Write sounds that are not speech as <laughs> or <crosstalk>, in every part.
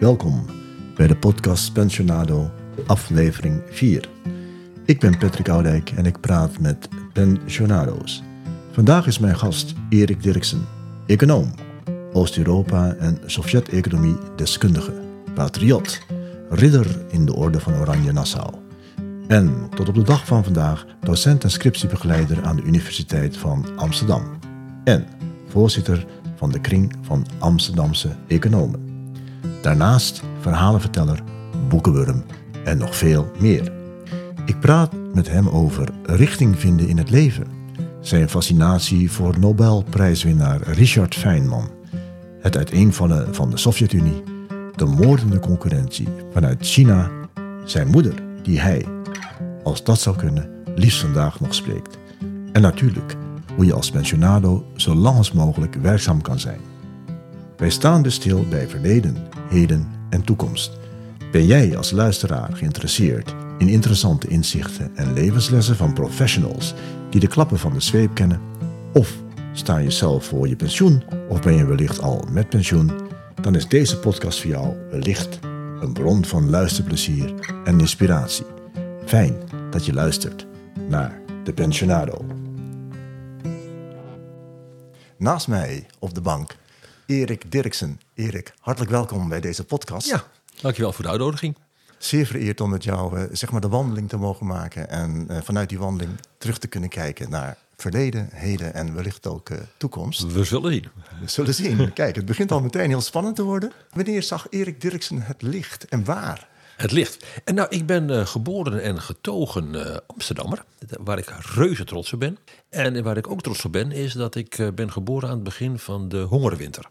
Welkom bij de podcast Pensionado, aflevering 4. Ik ben Patrick Oudijk en ik praat met pensionado's. Vandaag is mijn gast Erik Dirksen, econoom, Oost-Europa en Sovjet-economie deskundige, patriot, ridder in de Orde van Oranje Nassau. En tot op de dag van vandaag docent en scriptiebegeleider aan de Universiteit van Amsterdam. En voorzitter van de Kring van Amsterdamse Economen. Daarnaast verhalenverteller, boekenwurm en nog veel meer. Ik praat met hem over richting vinden in het leven. Zijn fascinatie voor Nobelprijswinnaar Richard Feynman. Het uiteenvallen van de Sovjet-Unie. De moordende concurrentie vanuit China. Zijn moeder, die hij, als dat zou kunnen, liefst vandaag nog spreekt. En natuurlijk hoe je als pensionado zo lang als mogelijk werkzaam kan zijn. Wij staan dus stil bij verleden, heden en toekomst. Ben jij als luisteraar geïnteresseerd in interessante inzichten en levenslessen van professionals die de klappen van de zweep kennen? Of sta je zelf voor je pensioen of ben je wellicht al met pensioen? Dan is deze podcast voor jou wellicht een bron van luisterplezier en inspiratie. Fijn dat je luistert naar de Pensionado. Naast mij op de bank Erik Dirksen. Erik, hartelijk welkom bij deze podcast. Ja, dankjewel voor de uitnodiging. Zeer vereerd om met jou uh, zeg maar de wandeling te mogen maken en uh, vanuit die wandeling terug te kunnen kijken naar verleden, heden en wellicht ook uh, toekomst. We zullen zien. We zullen zien. Kijk, het begint al meteen heel spannend te worden. Wanneer zag Erik Dirksen het licht en waar? Het licht. En nou, ik ben uh, geboren en getogen uh, Amsterdammer, waar ik reuze trots op ben. En waar ik ook trots op ben, is dat ik uh, ben geboren aan het begin van de hongerwinter.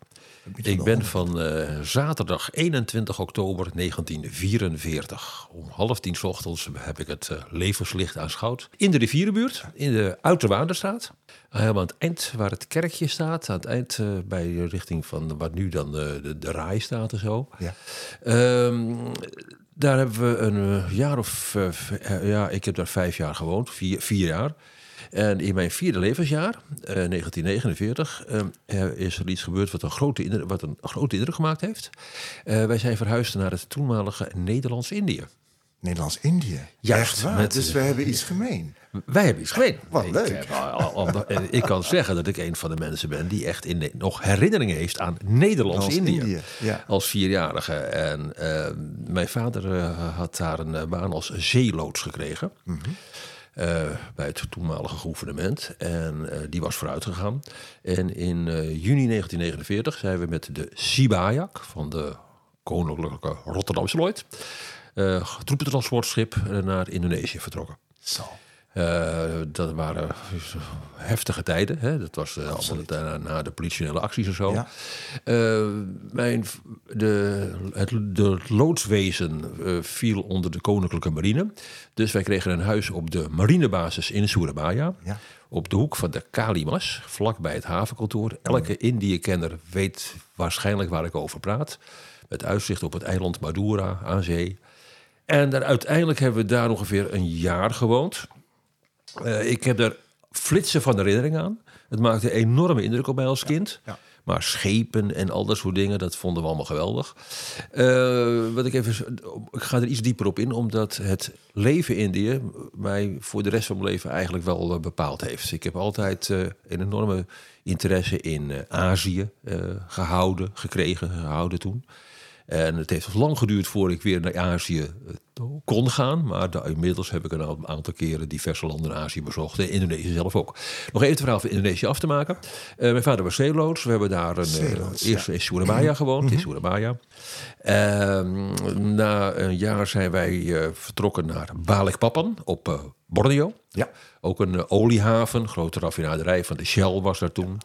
Ik ben van zaterdag 21 oktober 1944. Om half tien ochtends heb ik het levenslicht aanschouwd. In de rivierenbuurt, in de Uiterwaarderstraat. Helemaal aan het eind waar het kerkje staat. Aan het eind bij de richting van wat nu dan de, de, raai staat en zo. Ja. Um, daar hebben we een jaar of... Ja, ik heb daar vijf jaar gewoond. Vier, vier jaar. En in mijn vierde levensjaar, uh, 1949, uh, is er iets gebeurd wat een grote indruk, wat een grote indruk gemaakt heeft. wij zijn verhuisd naar het toenmalige Nederlands-Indië. Nederlands-Indië? Juist. Met, dus we hebben iets gemeen. Wij hebben iets gemeen. Wat leuk. Ik, al, ik, kan zeggen dat ik een van de mensen ben die echt in nog herinneringen heeft aan Nederlands-Indië. Ja. Als vierjarige. En uh, mijn vader uh, had daar een baan als zeeloods gekregen. Mm -hmm. Bij het toenmalige gouvernement. En die was vooruit gegaan. En in juni 1949 zijn we met de Sibajak van de Koninklijke Rotterdamse Lloyd troepentransportschip naar Indonesië vertrokken. Zo. Uh, dat waren heftige tijden. Hè? Dat was uh, na, na, de politionele acties en zo. Ja. Uh, mijn, de, het de loodswezen viel onder de Koninklijke Marine. Dus wij kregen een huis op de marinebasis in Surabaya. Ja. Op de hoek van de Kalimas, vlakbij het havenkantoor. Elke Indië-kenner weet waarschijnlijk waar ik over praat. Met uitzicht op het eiland Madura aan zee. En daar, uiteindelijk hebben we daar ongeveer een jaar gewoond. Uh, ik heb daar flitsen van herinnering aan. Het maakte een enorme indruk op mij als kind. Ja, ja. Maar schepen en al dat soort dingen, dat vonden we allemaal geweldig. Uh, wat ik, even, ik ga er iets dieper op in, omdat het leven in Indië mij voor de rest van mijn leven eigenlijk wel uh, bepaald heeft. Ik heb altijd uh, een enorme interesse in Azië gehouden, gekregen, gehouden toen. En het heeft lang geduurd voordat ik weer naar Azië kon gaan. Maar daar, inmiddels heb ik een aantal keren diverse landen in Azië bezocht. En Indonesië zelf ook. Nog even het verhaal van Indonesië af te maken. Uh, mijn vader was zeeloods. We hebben daar een, uh, eerst in Surabaya gewoond. In Mhm. Surabaya. Uh, na een jaar zijn wij eh, vertrokken naar Balikpapan op Borneo. Ja. Ook een oliehaven, grote raffinaderij van de Shell was daar toen.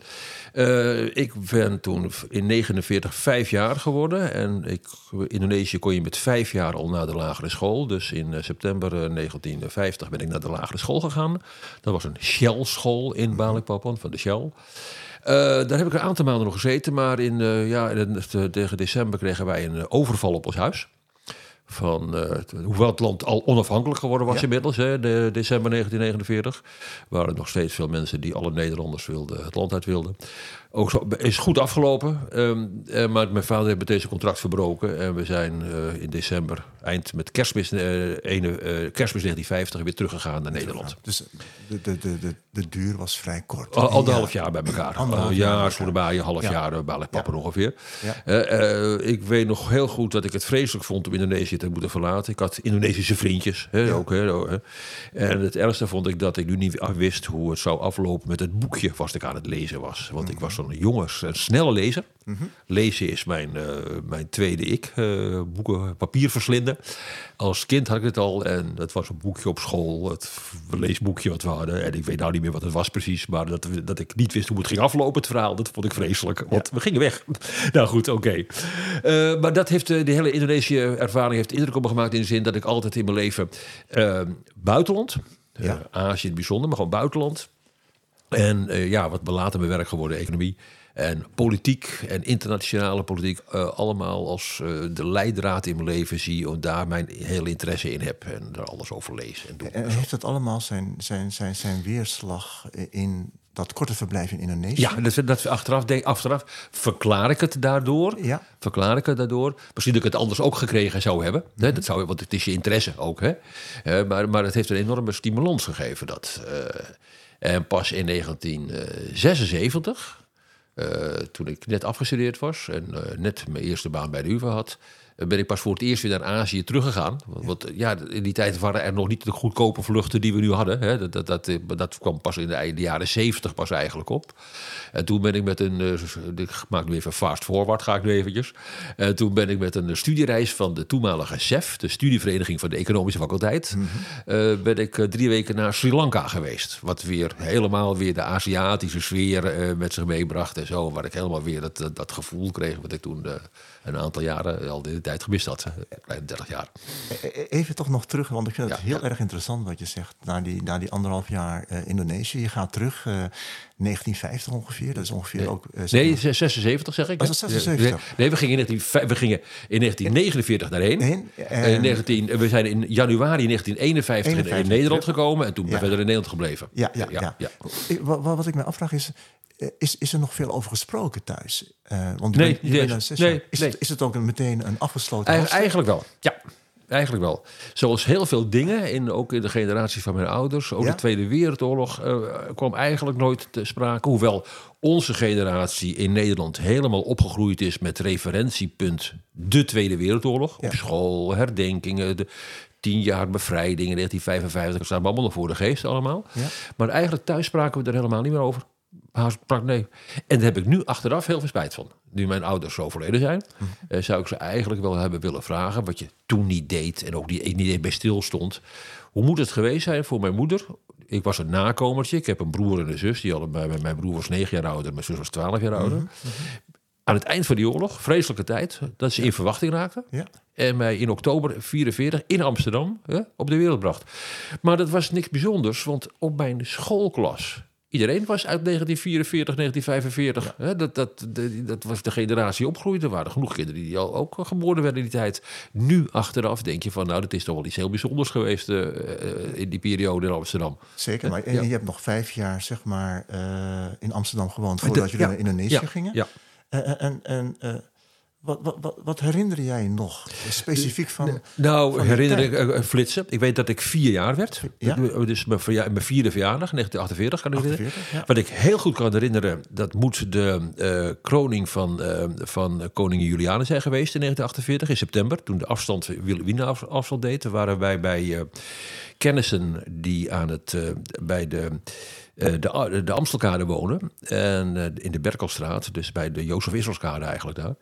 Uh, ik ben toen in 49 vijf jaar geworden. En ik, in Indonesië kon je met vijf jaar al naar de lagere school. Dus in uh, september 1950 ben ik naar de lagere school gegaan. Dat was een Shell-school in Balikpapan van de Shell. Daar heb ik een aantal maanden nog gezeten. Maar in, ja, tegen december kregen wij een overval op ons huis. Van, uh, hoewel het land al onafhankelijk geworden was inmiddels, hè, de, december 1949, waren er nog steeds veel mensen die alle Nederlanders wilden, het land uit wilden. Ook zo, is goed afgelopen, um, uh, maar mijn vader heeft deze contract verbroken en we zijn uh, in december, eind met kerstmis, ene, kerstmis 1950, weer teruggegaan naar Nederland. Dus de, de, de, de, de duur was vrij kort. Al, anderhalf jaar bij elkaar. Anderhalf jaar voor de baaien, half ja. jaar bij papa ongeveer. ik weet nog heel goed dat ik het vreselijk vond om Indonesië te moeten verlaten. Ik had Indonesische vriendjes hè, ja. ook. Hè, en het ergste vond ik dat ik nu niet wist hoe het zou aflopen met het boekje vast ik aan het lezen was. Want ik was zo'n jonge, snelle lezer. Mm -hmm. Lezen is mijn, uh, mijn tweede ik. Uh, boeken, papier verslinden. Als kind had ik het al en dat was een boekje op school. Het leesboekje wat we hadden. En ik weet nou niet meer wat het was precies. Maar dat, dat ik niet wist hoe het ging aflopen, het verhaal. Dat vond ik vreselijk. Want ja. we gingen weg. <laughs> nou goed, oké. Okay. Uh, maar dat heeft de hele Indonesië-ervaring heeft indruk op me gemaakt. In de zin dat ik altijd in mijn leven buitenland. Ja. Azië in het bijzonder, maar gewoon buitenland. En uh, ja, wat mijn werk geworden, economie. En politiek en internationale politiek, uh, allemaal als uh, de leidraad in mijn leven zie. En daar mijn hele interesse in heb en er alles over lees. En, doe. en heeft dat allemaal zijn, zijn, zijn, zijn weerslag in dat korte verblijf in Indonesië? Ja, dat, dat achteraf, denk, achteraf verklaar ik het daardoor. Ja. Verklaar ik het daardoor. Misschien dat ik het anders ook gekregen zou hebben. Mm -hmm. dat zou, want het is je interesse ook. Hè? Uh, maar, maar het heeft een enorme stimulans gegeven. Dat, en pas in 1976 uh, toen ik net afgestudeerd was en uh, net mijn eerste baan bij de UvA had, ben ik pas voor het eerst weer naar Azië teruggegaan. Want ja, in die tijd waren er nog niet de goedkope vluchten die we nu hadden. Hè. Dat, dat, dat, dat, kwam pas in de, jaren zeventig pas eigenlijk op. En toen ben ik met een, uh, ik maak nu even fast forward, ga ik nu eventjes. En toen ben ik met een studiereis van de toenmalige SEF, de studievereniging van de economische faculteit, mm -hmm. uh, ben ik drie weken naar Sri Lanka geweest. Wat weer helemaal weer de Aziatische sfeer met zich meebracht en zo. Waar ik helemaal weer dat, dat, dat gevoel kreeg wat ik toen een aantal jaren al de tijd gemist had. Kleine 30 jaar. Even toch nog terug, want ik vind het ja, heel ja. erg interessant wat je zegt. Na die, na die anderhalf jaar uh, Indonesië. Je gaat terug, uh, 1950 ongeveer. Dat is ongeveer nee. ook... Uh, nee, 76 zeg ik. Was dat 76? Nee, we, gingen in 19, we gingen in 1949 daarheen. Heen, uh, 19, we zijn in januari 1951 51, in Nederland gekomen. En toen ja. verder in Nederland gebleven. Ja, ja, ja. wat, wat ik me afvraag is... Is, is er nog veel over gesproken thuis? Uh, want nee, ben, nee, nee, is. Het, is het ook een, meteen een afgesloten Eigen, Eigenlijk wel, ja. Eigenlijk wel. Zoals heel veel dingen, in, ook in de generatie van mijn ouders, ook ja? de Tweede Wereldoorlog uh, kwam eigenlijk nooit te sprake. Hoewel onze generatie in Nederland helemaal opgegroeid is met referentiepunt de Tweede Wereldoorlog. Ja. Op school, herdenkingen, de tien jaar bevrijding in 1955, dat staan allemaal nog voor de geest allemaal. Ja? Maar eigenlijk thuis spraken we er helemaal niet meer over. Nee. En daar heb ik nu achteraf heel veel spijt van. Nu mijn ouders overleden zijn, mm. uh, zou ik ze eigenlijk wel hebben willen vragen. Wat je toen niet deed en ook die, niet bij stil stond. Hoe moet het geweest zijn voor mijn moeder? Ik was een nakomertje. Ik heb een broer en een zus. Die hadden, mijn broer was negen jaar ouder, mijn zus was twaalf jaar ouder. Mm -hmm. Aan het eind van die oorlog, vreselijke tijd, dat ze in verwachting raakten. Ja. En mij in oktober 44 in Amsterdam hè, op de wereld bracht. Maar dat was niks bijzonders, want op mijn schoolklas Iedereen was uit 1944, 1945. Ja. Dat, dat, dat, dat, was de generatie opgroeide. Er waren genoeg kinderen die al ook geboren werden in die tijd. Nu achteraf denk je van, nou, dat is toch wel iets heel bijzonders geweest uh, in die periode in Amsterdam. Zeker, maar ja. je hebt nog vijf jaar, zeg maar, uh, in Amsterdam gewoond voordat jullie naar Indonesië gingen. Ja. en, en wat, wat, wat, herinner jij nog specifiek van? Nou, van herinner ik uh, flitsen. Ik weet dat ik vier jaar werd. Ja? Dus mijn, verja mijn vierde verjaardag, 1948 kan ik 48, ja. Wat ik heel goed kan herinneren, dat moet de uh, kroning van, uh, van koningin Juliana zijn geweest in 1948, in september. Toen de afstand, Wiener afstand deed. waren wij bij kennissen die aan het, bij de... de, de Amstelkade wonen. En in de Berkelstraat, dus bij de Jozef Isselskade eigenlijk daar.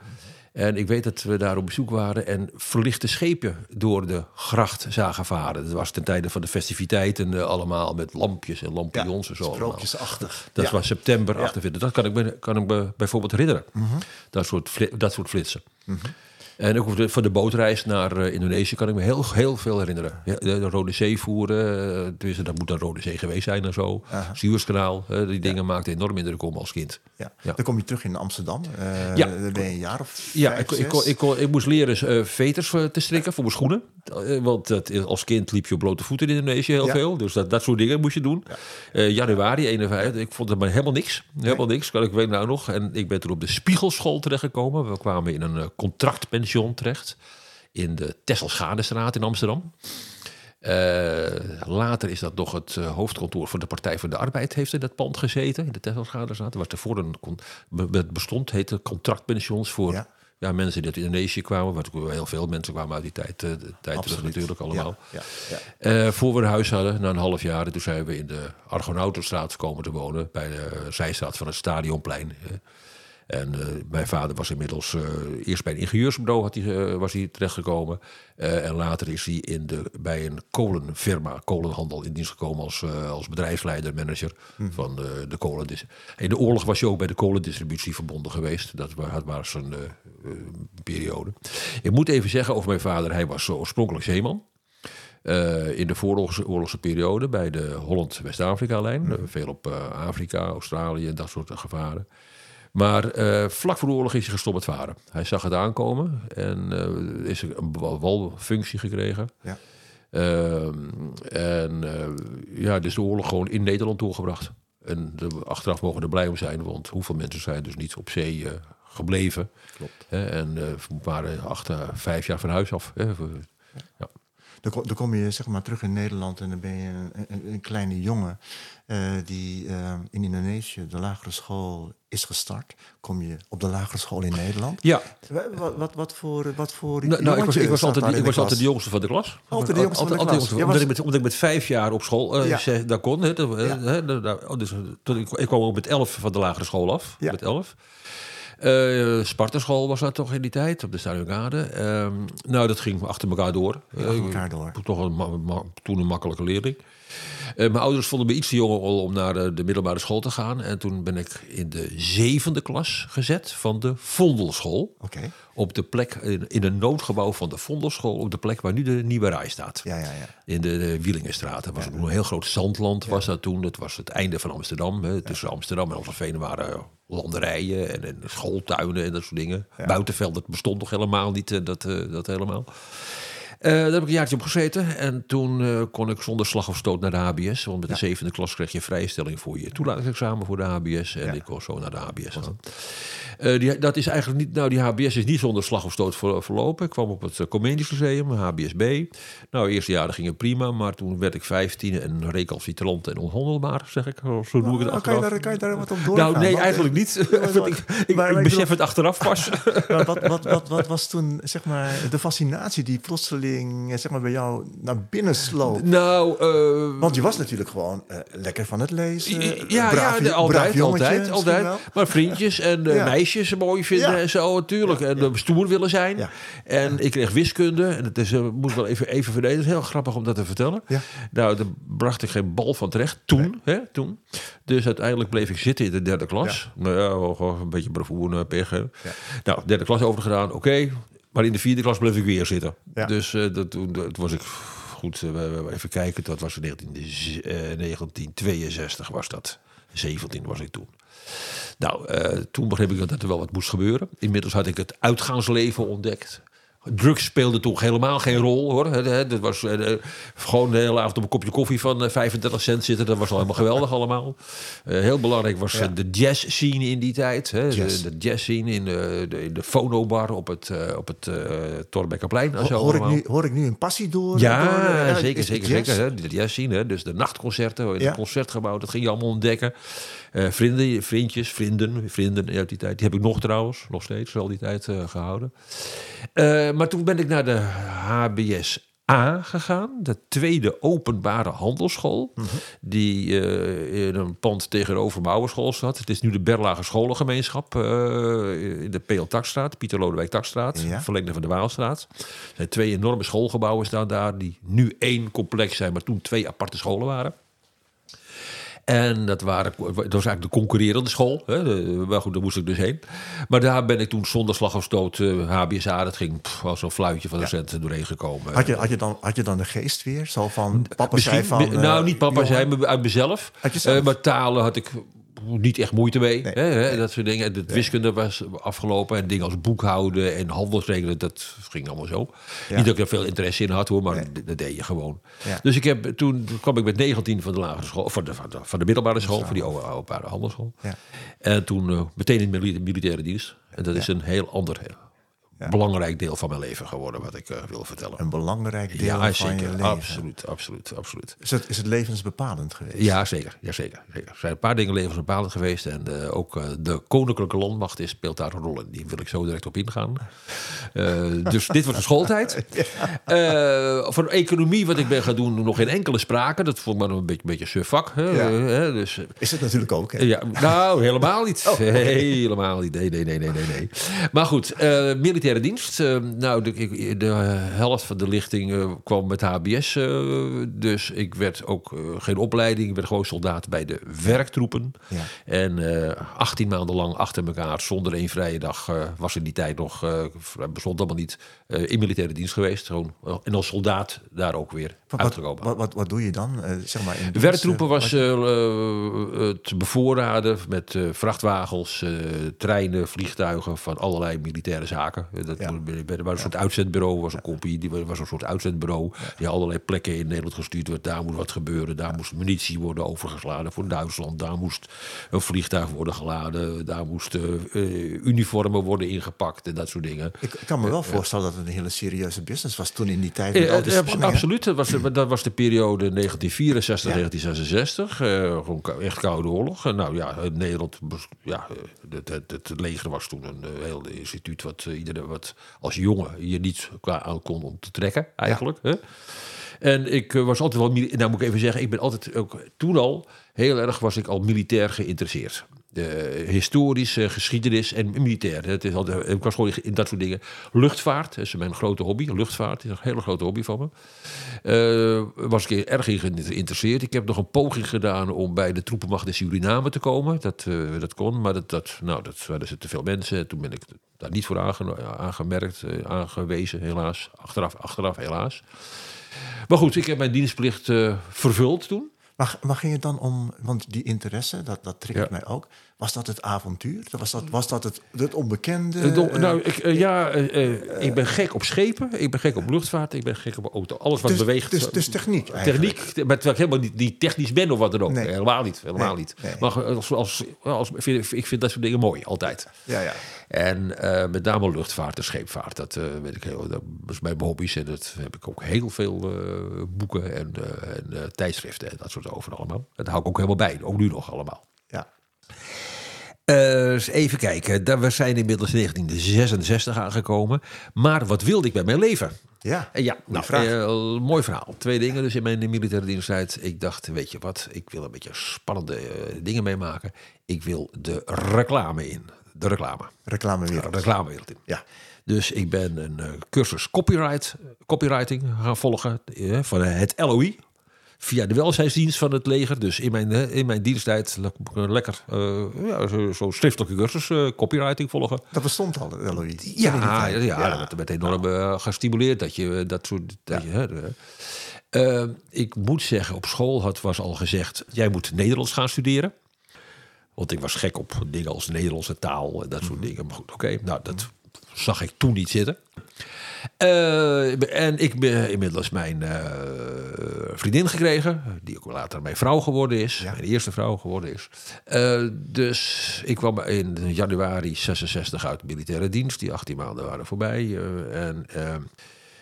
En ik weet dat we daar op bezoek waren en verlichte schepen door de gracht zagen varen. Dat was ten tijde van de festiviteiten uh, allemaal met lampjes en lampions ja, en zo. Sprookjesachtig. Dat ja. was september ja. 48. Dat kan ik me, kan ik me bijvoorbeeld herinneren. Mm -hmm. dat, soort dat soort flitsen. Mm -hmm. En ook van de bootreis naar uh, Indonesië kan ik me heel, heel veel herinneren. De, de, Rode Zee voeren, uh, dus dat moet dan Rode Zee geweest zijn en zo. Suezkanaal, uh, die dingen maakten enorm indruk op als kind. Ja. Dan kom je terug in Amsterdam. ja. Dan ben je een jaar of vijf, Ja, ik, ik, ik, ik, moest leren veters te strikken voor mijn schoenen. Want dat, als kind liep je op blote voeten in Indonesië heel veel. Dus dat, dat soort dingen moest je doen. januari 51, ik vond het maar helemaal niks. Helemaal nee. niks, kan ik weet nou nog. En ik ben toen op de Spiegelschool terechtgekomen. We kwamen in een contractpension terecht in de Tesselschadestraat in Amsterdam. Uh, later is dat nog het uh, hoofdkantoor van de Partij voor de Arbeid heeft in dat pand gezeten, in de Tesselschadestraat. Waar tevoren een bestond, heette contractpensions voor ja. ja. mensen die uit Indonesië kwamen. Waar heel veel mensen kwamen uit die tijd, de tijd terug natuurlijk allemaal. Ja, ja, voor we een huis hadden, na een half jaar, toen zijn we in de Argonautenstraat komen te wonen, bij de zijstraat van het Stadionplein. En uh, mijn vader was inmiddels uh, eerst bij een ingenieursbureau had hij, uh, was hij terechtgekomen. en later is hij in de, bij een kolenfirma, kolenhandel, in dienst gekomen als, als bedrijfsleider, manager hmm. van de, de kolen. In de oorlog was hij ook bij de kolendistributie verbonden geweest. Dat was zijn periode. Ik moet even zeggen over mijn vader, hij was oorspronkelijk zeeman. in de vooroorlogse oorlogse periode bij de Holland-West-Afrika-lijn. Hmm. veel op Afrika, Australië en dat soort gevaren. Maar uh, vlak voor de oorlog is hij gestopt met varen. Hij zag het aankomen en uh, is een walfunctie gekregen. Ja. Uh, en ja, dus de oorlog gewoon in Nederland doorgebracht. En de, achteraf mogen er blij om zijn, want hoeveel mensen zijn dus niet op zee gebleven. Klopt. en we waren acht, vijf jaar van huis af. Ja. Dan, dan, kom je zeg maar terug in Nederland en dan ben je een, een, een kleine jongen uh, die uh, in Indonesië de lagere school is gestart. Kom je op de lagere school in Nederland? Ja. Wat, wat, wat voor, wat voor nou, nou, ik was, ik was, altijd, ik was altijd de jongste van de klas. Altijd de jongste van de klas. Altijd, omdat, ik met, omdat ik met vijf jaar op school uh, ja. daar kon. Hè, ja. oh, dus, toen, ik, ik kwam ook met elf van de lagere school af. Ja. Met elf. Uh, Spartaschool was dat toch in die tijd, op de Stadiongade. Uh, nou, dat ging achter elkaar door. Ja, achter elkaar door. Uh, toch een, toen een makkelijke leerling. Uh, mijn ouders vonden me iets te jong om naar de, de, middelbare school te gaan. En toen ben ik in de zevende klas gezet van de Vondelschool. Okay. Op de plek, in, in een noodgebouw van de Vondelschool, op de plek waar nu de Nieuwe Rij staat. Ja, ja, ja. In de, de Wielingenstraat. Dat was een heel groot zandland was dat toen. Dat was het einde van Amsterdam. Hè. Tussen Amsterdam en Amstelveen waren landerijen en, en, schooltuinen en dat soort dingen. Buitenveld, dat bestond nog helemaal niet, eh, dat, uh, dat helemaal. Uh, daar heb ik een jaartje op gezeten. En toen uh, kon ik zonder slag of stoot naar de HBS. Want met de zevende klas kreeg je vrijstelling voor je toelatingsexamen voor de HBS. En ik kon zo naar de HBS gaan. Uh, die, dat is eigenlijk niet, nou, die HBS is niet zonder slag of stoot ver, verlopen. Ik kwam op het Comedisch Museum, HBSB. Nou, eerste jaren ging het prima, maar toen werd ik 15 en recalcitrant en onhandelbaar, zeg ik. Zo noem ik het nou, kan je, daar, kan je daar wat op doorgaan? Nou, nee, eigenlijk niet. <laughs> <laughs> ik, ik, maar, ik besef het achteraf pas. <laughs> wat, wat, wat, wat was toen, zeg maar, de fascinatie die plotseling zeg maar, bij jou naar binnen sloop? Nou, uh, Want je was natuurlijk gewoon uh, lekker van het lezen. Ja, braaf, ja altijd, altijd, altijd. Maar vriendjes en uh, meisjes mooi vinden ja. en zo, natuurlijk. En stoer willen zijn. En ik kreeg wiskunde. En het is, moet wel even, even verdedigen. Heel grappig om dat te vertellen. Nou, daar bracht ik geen bal van terecht. Toen, nee. hè, toen. Dus uiteindelijk bleef ik zitten in de derde klas. Nou ja, gewoon een beetje bravoure, pegen. Nou, derde klas overgedaan. Oké, okay. Maar in de vierde klas bleef ik weer zitten. Dus uh, dat, dat was ik goed. Uh, even kijken, dat was in 19, uh, 1962 was dat. 17 was ik toen. Nou, uh, toen begreep ik dat er wel wat moest gebeuren. Inmiddels had ik het uitgaansleven ontdekt. Drugs speelde toch helemaal geen rol hoor. Dat was uh, gewoon de hele avond op een kopje koffie van uh, 35 cent zitten. Dat was al helemaal geweldig allemaal. Uh, heel belangrijk was ja. de jazz scene in die tijd. Hè. Jazz. De, de jazz scene in de, de, de fonobar op het, op het Torbekkerplein. Ho, hoor, ik nu, hoor ik nu een passie door? Ja, door, zeker, zeker, zeker. Hè. De jazz scene, hè. dus de nachtconcerten in het concertgebouw. Dat ging je allemaal ontdekken. Uh, vrienden, vriendjes, vrienden, vrienden uit die tijd. Die heb ik nog trouwens, nog steeds, al die tijd uh, gehouden. Uh, maar toen ben ik naar de HBS A gegaan, de tweede openbare handelsschool, mm -hmm. die uh, in een pand tegenover Mouwerschool zat. Het is nu de Berlage Scholengemeenschap uh, in de P.L. Takstraat, Pieter Lodewijk Takstraat, ja. verlengde van de Waalstraat. Er zijn twee enorme schoolgebouwen staan daar, die nu één complex zijn, maar toen twee aparte scholen waren. En dat, waren, dat was eigenlijk de concurrerende school. Hè? De, maar goed, daar moest ik dus heen. Maar daar ben ik toen zonder slag of stoot uh, HBSA. Dat ging pff, als een fluitje van de ja. centen doorheen gekomen. Had je, had, je dan, had je dan de geest weer? Zo van papa Misschien, zei van... nou, niet papa jongen. zei, maar uit mezelf. Uh, maar talen had ik niet echt moeite mee. Nee, hè, nee. Dat soort dingen. De wiskunde was afgelopen. En dingen als boekhouden en handelsregelen, dat ging allemaal zo. Ja. Niet dat ik er veel interesse in had hoor, maar nee. dat deed je gewoon. Ja. Dus ik heb, toen kwam ik met 19 van de lagere school, van de, van de, van de middelbare school, van die openbare handelsschool. En toen uh, meteen in de militaire dienst. En dat is een heel ander ja. belangrijk deel van mijn leven geworden, wat ik uh, wil vertellen. Een belangrijk deel ja, van zeker. je leven. Absoluut, absoluut, absoluut. Is het, is het levensbepalend geweest? Ja, zeker. Ja, zeker, zeker. Er zijn een paar dingen levensbepalend geweest. En uh, ook uh, de koninklijke landmacht is, speelt daar een rol in. Die wil ik zo direct op ingaan. dus dit was de schooltijd. <laughs> van economie, wat ik ben gaan doen, nog geen enkele sprake. Dat vond ik maar een beetje, een beetje. Ja. dus, is het natuurlijk ook, hè? Ja, nou, helemaal niet. Oh, okay. Helemaal niet. Nee, nee, nee, nee, nee. nee. Maar goed, militair militaire dienst. Uh, nou, de, de, helft van de lichting uh, kwam met HBS. Uh, dus ik werd ook geen opleiding. Ik werd gewoon soldaat bij de werktroepen. Ja. En 18 maanden lang achter elkaar, zonder één vrije dag, was in die tijd nog, bestond allemaal niet, in militaire dienst geweest. Gewoon, en als soldaat daar ook weer wat, uitgekomen. Wat, wat, wat doe je dan? zeg maar in de werktroepen was het bevoorraden met vrachtwagens, treinen, vliegtuigen van allerlei militaire zaken. Dat ja. was een soort uitzendbureau, was een kopie, die was een soort uitzendbureau. Die allerlei plekken in Nederland gestuurd werd. Daar moet wat gebeuren. Daar moest munitie worden overgeslagen voor Duitsland. Daar moest een vliegtuig worden geladen. Daar moesten uh, uniformen worden ingepakt en dat soort dingen. Ik kan me wel voorstellen dat het een hele serieuze business was toen in die tijd. Absoluut. Dat was, dat was de periode 1964, 1966. gewoon echt koude oorlog. nou ja, Nederland, ja, het, het, het, leger was toen een heel instituut wat iedereen wat als jongen je niet aan kon om te trekken, eigenlijk. Ja. Hè? En ik eh, was altijd wel, nou moet ik even zeggen, ik ben altijd ook toen al heel erg was ik al militair geïnteresseerd de historische geschiedenis en militair. Het is altijd, ik was gewoon in dat soort dingen. Luchtvaart is mijn grote hobby. Luchtvaart is een hele grote hobby van me. Uh, was ik erg in geïnteresseerd. Ik heb nog een poging gedaan om bij de troepenmacht in Suriname te komen. Dat, uh, dat kon, maar dat, dat, nou, dat waren te veel mensen. Toen ben ik daar niet voor aangemerkt, uh, aangewezen, helaas. Achteraf, achteraf, helaas. Maar goed, ik heb mijn dienstplicht vervuld toen. Maar, maar ging het dan om, want die interesse, dat, dat trekt ja. mij ook. Was dat het avontuur? Was dat, was dat het, het onbekende? Uh, nou, ik, uh, ja, uh, ik ben gek op schepen, ik ben gek op luchtvaart, ik ben gek op auto. Alles wat dus, beweegt. Dus, dus techniek eigenlijk. Techniek, maar terwijl ik helemaal niet, niet technisch ben of wat dan ook. Nee. Helemaal niet, helemaal nee. niet. Nee. Maar als, als, als, vind, ik vind dat soort dingen mooi, altijd. Ja, ja. En met name luchtvaart en scheepvaart, dat weet ik heel, dat is mijn hobby's. En dat heb ik ook heel veel boeken en, en tijdschriften en dat soort over allemaal. Dat hou ik ook helemaal bij, ook nu nog allemaal. Uh, even kijken. We zijn inmiddels 1966 aangekomen. Maar wat wilde ik bij mijn leven? Ja, ja nou, uh, mooi verhaal. Twee dingen dus in mijn militaire diensttijd. Ik dacht, weet je wat, ik wil een beetje spannende uh, dingen meemaken. Ik wil de reclame in. De reclame. Reclamewereld. Reclamewereld in. Ja. Dus ik ben een cursus copyright, copywriting gaan volgen van het LOI via de welzijnsdienst van het leger. Dus in mijn, in mijn diensttijd lekker uh, ja, zo'n zo schriftelijke cursus uh, copywriting volgen. Dat bestond al, LOI. Ja, ja, ja, ja, dat werd enorm uh, gestimuleerd. Dat je dat soort... Dat je, uh, ik moet zeggen, op school had, was al gezegd... jij moet Nederlands gaan studeren. Want ik was gek op dingen als Nederlandse taal en dat soort mm -hmm. dingen. Maar goed, oké, okay, nou, dat zag ik toen niet zitten. Uh, en ik ben inmiddels mijn uh, vriendin gekregen, die ook later mijn vrouw geworden is, ja. mijn eerste vrouw geworden is. Uh, dus ik kwam in januari 66 uit de militaire dienst, die 18 maanden waren voorbij. en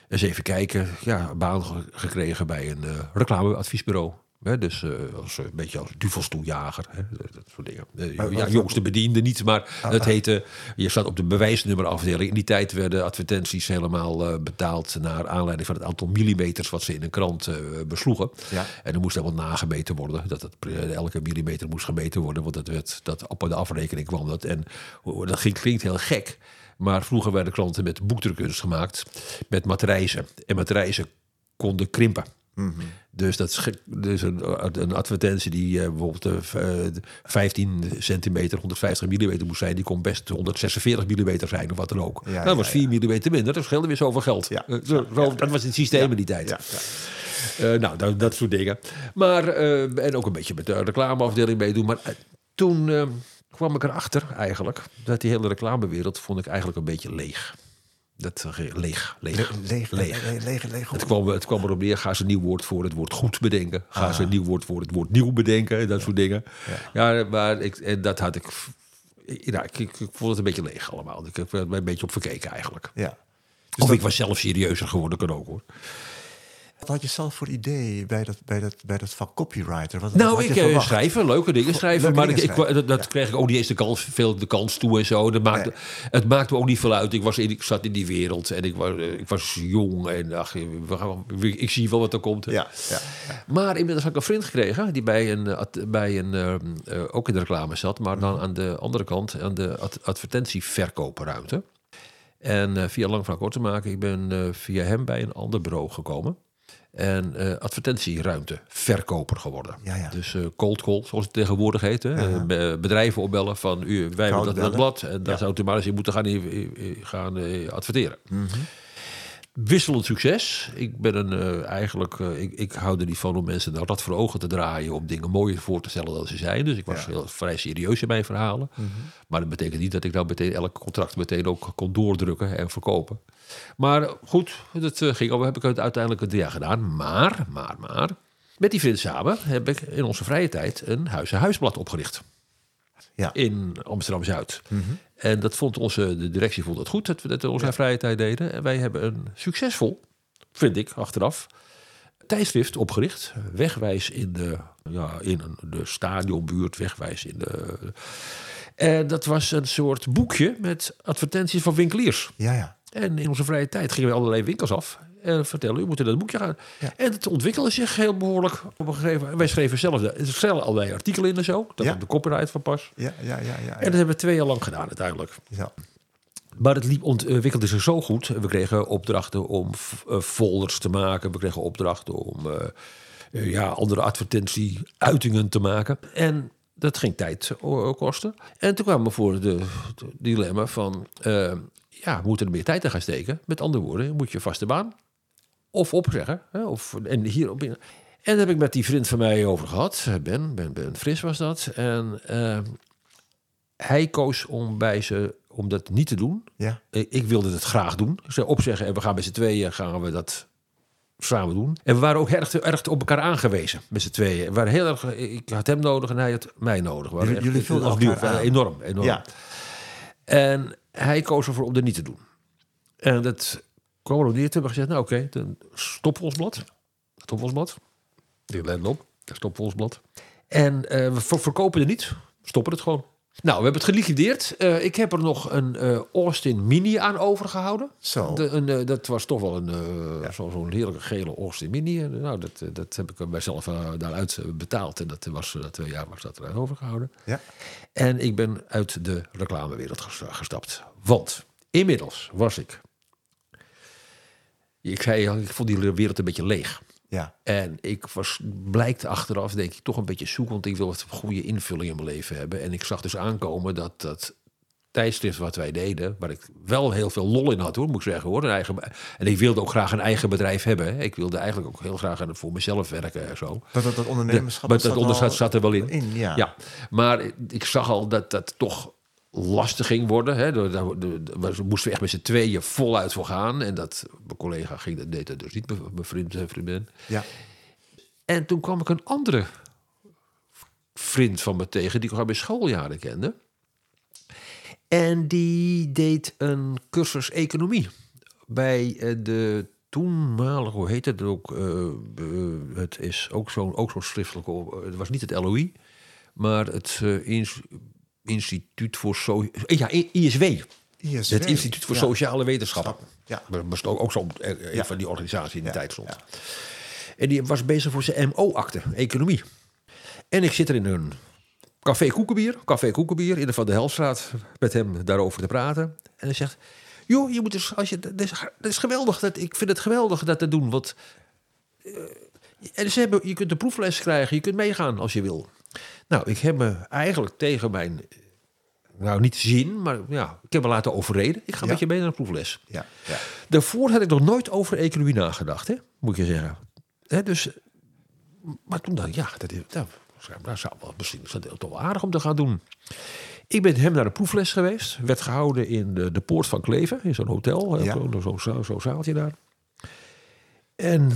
eens even kijken, ja, baan gekregen bij een reclameadviesbureau. Hè, dus uh, als, een beetje als duvelstoeljager. Hè, dat soort dingen. Uh, ja, jongste bediende niet, maar ah, het heette... Je staat op de bewijsnummerafdeling. In die tijd werden advertenties helemaal uh, betaald... naar aanleiding van het aantal millimeters... wat ze in een krant besloegen. Ja. En er moest helemaal nagemeten worden. Dat het, elke millimeter moest gemeten worden. Want dat werd, dat op de afrekening kwam dat. En dat ging, klinkt heel gek... Maar vroeger werden klanten met boekdrukkunst gemaakt. Met matrijzen. En matrijzen konden krimpen. Dus dat is dus een, een advertentie die eh, bijvoorbeeld eh, v- eh, 15 centimeter, 150 mm moest zijn, die kon best 146 mm zijn of wat dan ook. Ja, dat ja, was 4 mm minder, dat scheelde weer zoveel geld. Eh, zo- zo- dat was het systeem in die tijd. Eh, nou, dat, dat soort dingen. Maar, eh, en ook een beetje met de reclameafdeling meedoen. Maar eh, toen eh, kwam ik erachter eigenlijk dat die hele reclamewereld vond ik eigenlijk een beetje leeg. Dat eh, leeg, leeg, Le- Leeg, leeg. leeg, leeg. Het kwam, het kwam erop neer, ga ze een nieuw woord voor het woord goed bedenken. Ga ze een nieuw woord voor het woord nieuw bedenken. Dat soort dingen. Ja, maar ik, en dat had ik... Ja, ik, ik, ik vond het een beetje leeg allemaal. Ik heb er een beetje op verkeken eigenlijk. Ja. of ik was zelf serieuzer geworden, kan ook hoor. Wat had je zelf voor idee bij dat, bij dat, bij dat vak copywriter? Wat, Nou, wat ik eh, schrijven, leuke dingen schrijven. leuke maar dingen ik, ik- dat, kreeg ik ook niet eens de kans, veel de kans toe en zo. Dat maakte, Het maakte me ook niet veel uit. Ik, was in, ik zat in die wereld en ik was, eh, ik was jong. En ach, gaan, ik zie wel wat er komt. Ja, ja. Maar inmiddels had ik een vriend gekregen die bij een, eh, bij een eh, eh, ook in de reclame zat, maar dan aan de andere kant, aan de ad- advertentieverkoopruimte. En eh, via lang verhaal kort te maken, ik ben eh, via hem bij een ander bureau gekomen. En eh, advertentieruimte verkoper geworden. Ja, ja. Dus eh, cold call, zoals het tegenwoordig heet. Hè? Eh, be- bedrijven opbellen van u, wij hebben dat, dat blad. En daar zou u maar eens in moeten gaan, gaan adverteren. Mhm. Wisselend succes. Ik ben een eigenlijk, ik, ik hou er niet van om mensen de rad voor ogen te draaien, om dingen mooier voor te stellen dan ze zijn. Dus ik was heel vrij serieus in mijn verhalen. Maar dat betekent niet dat ik nou meteen elk contract meteen ook kon doordrukken en verkopen. Maar goed, dat eh, ging, heb ik het uiteindelijk een jaar gedaan. Maar, maar, maar, met die vriend samen heb ik in onze vrije tijd een huis-en-huisblad opgericht Ja. in Amsterdam Zuid. En dat vond onze de directie vond het goed dat we dat in onze vrije tijd deden. En wij hebben een succesvol, vind ik achteraf, tijdschrift opgericht. Wegwijs in de, ja, in de stadionbuurt, wegwijs in de. En dat was een soort boekje met advertenties van winkeliers. Ja, ja. En in onze vrije tijd gingen we allerlei winkels af en vertellen, u moet in dat boekje gaan. Ja. En het ontwikkelde zich heel behoorlijk op een gegeven moment. Wij schreven zelf, stellen allerlei artikelen in en zo. Dat Ja. de copyright van pas. Ja, ja, ja, ja. En dat hebben we twee jaar lang gedaan uiteindelijk. ja. Maar het liep, ontwikkelde zich zo goed. We kregen opdrachten om eh, folders te maken. We kregen opdrachten om eh, eh, ja, andere advertentie-uitingen te maken. En dat ging tijd kosten. En toen kwamen we voor de, de dilemma van... ja, we moeten er meer tijd in gaan steken. Met andere woorden, moet je vaste baan of opzeggen. Hè, of, en hierop in. En daar heb ik met die vriend van mij over gehad. Ben, Ben, ben Fris was dat. En eh, hij koos om bij ze om dat niet te doen. Ja. Ik, ik wilde het graag doen. Ze opzeggen en we gaan met z'n tweeën gaan we dat samen doen. En we waren ook erg, erg op elkaar aangewezen met z'n tweeën. We waren heel erg, ik had hem nodig en hij had mij nodig. We Jullie- jullie vulden elkaar aan. Enorm, enorm. Ja. En hij koos ervoor om dat niet te doen. En dat kwam neer. Toen hebben gezegd, nou oké, dan stoppen we ons blad. Stoppen we ons blad. Die op, daar stoppen we ons blad. En eh, we ver- verkopen het niet. Stoppen het gewoon. Nou, we hebben het geliquideerd. Eh, ik heb er nog een eh, Austin Mini aan overgehouden. Zo. De, een, eh, dat was toch wel een zo- zo'n heerlijke gele Austin Mini. Nou, dat, dat heb ik mijzelf daaruit betaald. En dat was dat twee jaar was dat eruit overgehouden. Ja. En ik ben uit de reclamewereld ges- gestapt. Want inmiddels was ik. Ik zei, ik vond die wereld een beetje leeg. Ja. En ik was, blijkt achteraf, denk ik, toch een beetje zoekend. Ik wil wat goede invulling in mijn leven hebben. En ik zag dus aankomen dat dat tijdschrift wat wij deden, waar ik wel heel veel lol in had, hoor, moet ik zeggen. Hoor. Een eigen, en ik wilde ook graag een eigen bedrijf hebben. Hè. Ik wilde eigenlijk ook heel graag voor mezelf werken en zo. Dat, dat, dat ondernemerschap maar zat dat al zat er wel in. in, ja. Ja, maar ik zag al dat dat toch lastig ging worden. Hè. Daar- We moesten echt met z'n tweeën voluit voor gaan. En dat, mijn collega ging, dat deed dat dus niet, mijn vriend en vriendin. Ja. En toen kwam ik een andere vriend van me tegen... die ik al bij schooljaren kende. En die deed een cursus economie... bij eh, de toenmalige, hoe heet het ook? eh, eh, het is ook zo'n ook zo'n schriftelijke... Het was niet het LOI, maar het ins- Instituut voor... So ja, I- ISW. ISW. Het Instituut voor Ja. Sociale Wetenschappen. Ja. Dat was ook, ook zo'n eh, een Ja. van die organisaties in die Ja, tijd stond. ja. En die was bezig voor zijn MO-akte, economie. En ik zit er in een café Koekenbier, café Koekenbier in de Van de Helstraat, met hem daarover te praten. En hij zegt, joh, je moet dus, als je, dat is, dat is geweldig, dat, ik vind het geweldig dat te doen, want eh, En ze hebben, je kunt de proefles krijgen, je kunt meegaan als je wil. Nou, ik heb me eigenlijk tegen mijn, nou niet zin, maar ja, ik heb me laten overreden. Ik ga Ja. met je mee naar de proefles. Ja, ja. Daarvoor had ik nog nooit over economie nagedacht, hè? moet je zeggen. Hè, dus, maar toen dacht ik, ja, dat, is, dat, dat zou wel, misschien is dat toch wel aardig om te gaan doen. Ik ben hem naar de proefles geweest. Werd gehouden in de, de Poort van Kleven, in zo'n hotel. Ja. Zo'n zo, zo, zo zaaltje daar. En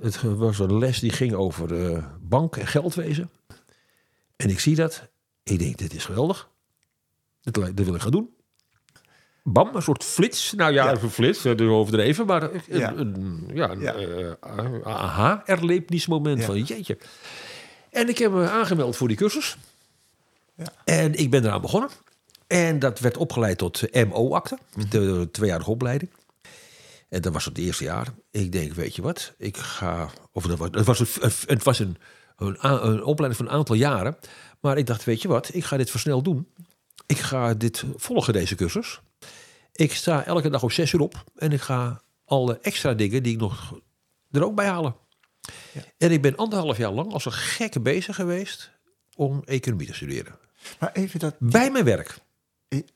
het was een les die ging over eh, bank en geldwezen. En ik zie dat. Ik denk, dit is geweldig. Dit, dit wil ik gaan doen. Bam, een soort flits. Nou ja, Ja. een flits, eh, dus overdreven. Maar een, Ja. een, ja, een Ja. eh, aha-erlebnismoment van jeetje. En ik heb me aangemeld voor die cursus. Ja. En ik ben eraan begonnen. En dat werd opgeleid tot MO-akte, de tweejarige opleiding. En dat was het eerste jaar. Ik denk, weet je wat, ik ga... Of dat was, het was, een, het was een, een, opleiding van een aantal jaren. Maar ik dacht, weet je wat, ik ga dit versneld doen. Ik ga dit volgen, deze cursus. Ik sta elke dag om zes uur op. En ik ga alle extra dingen die ik nog er ook bij halen. En ik ben anderhalf jaar lang als een gekke bezig geweest om economie te studeren. Maar even dat... Bij mijn werk.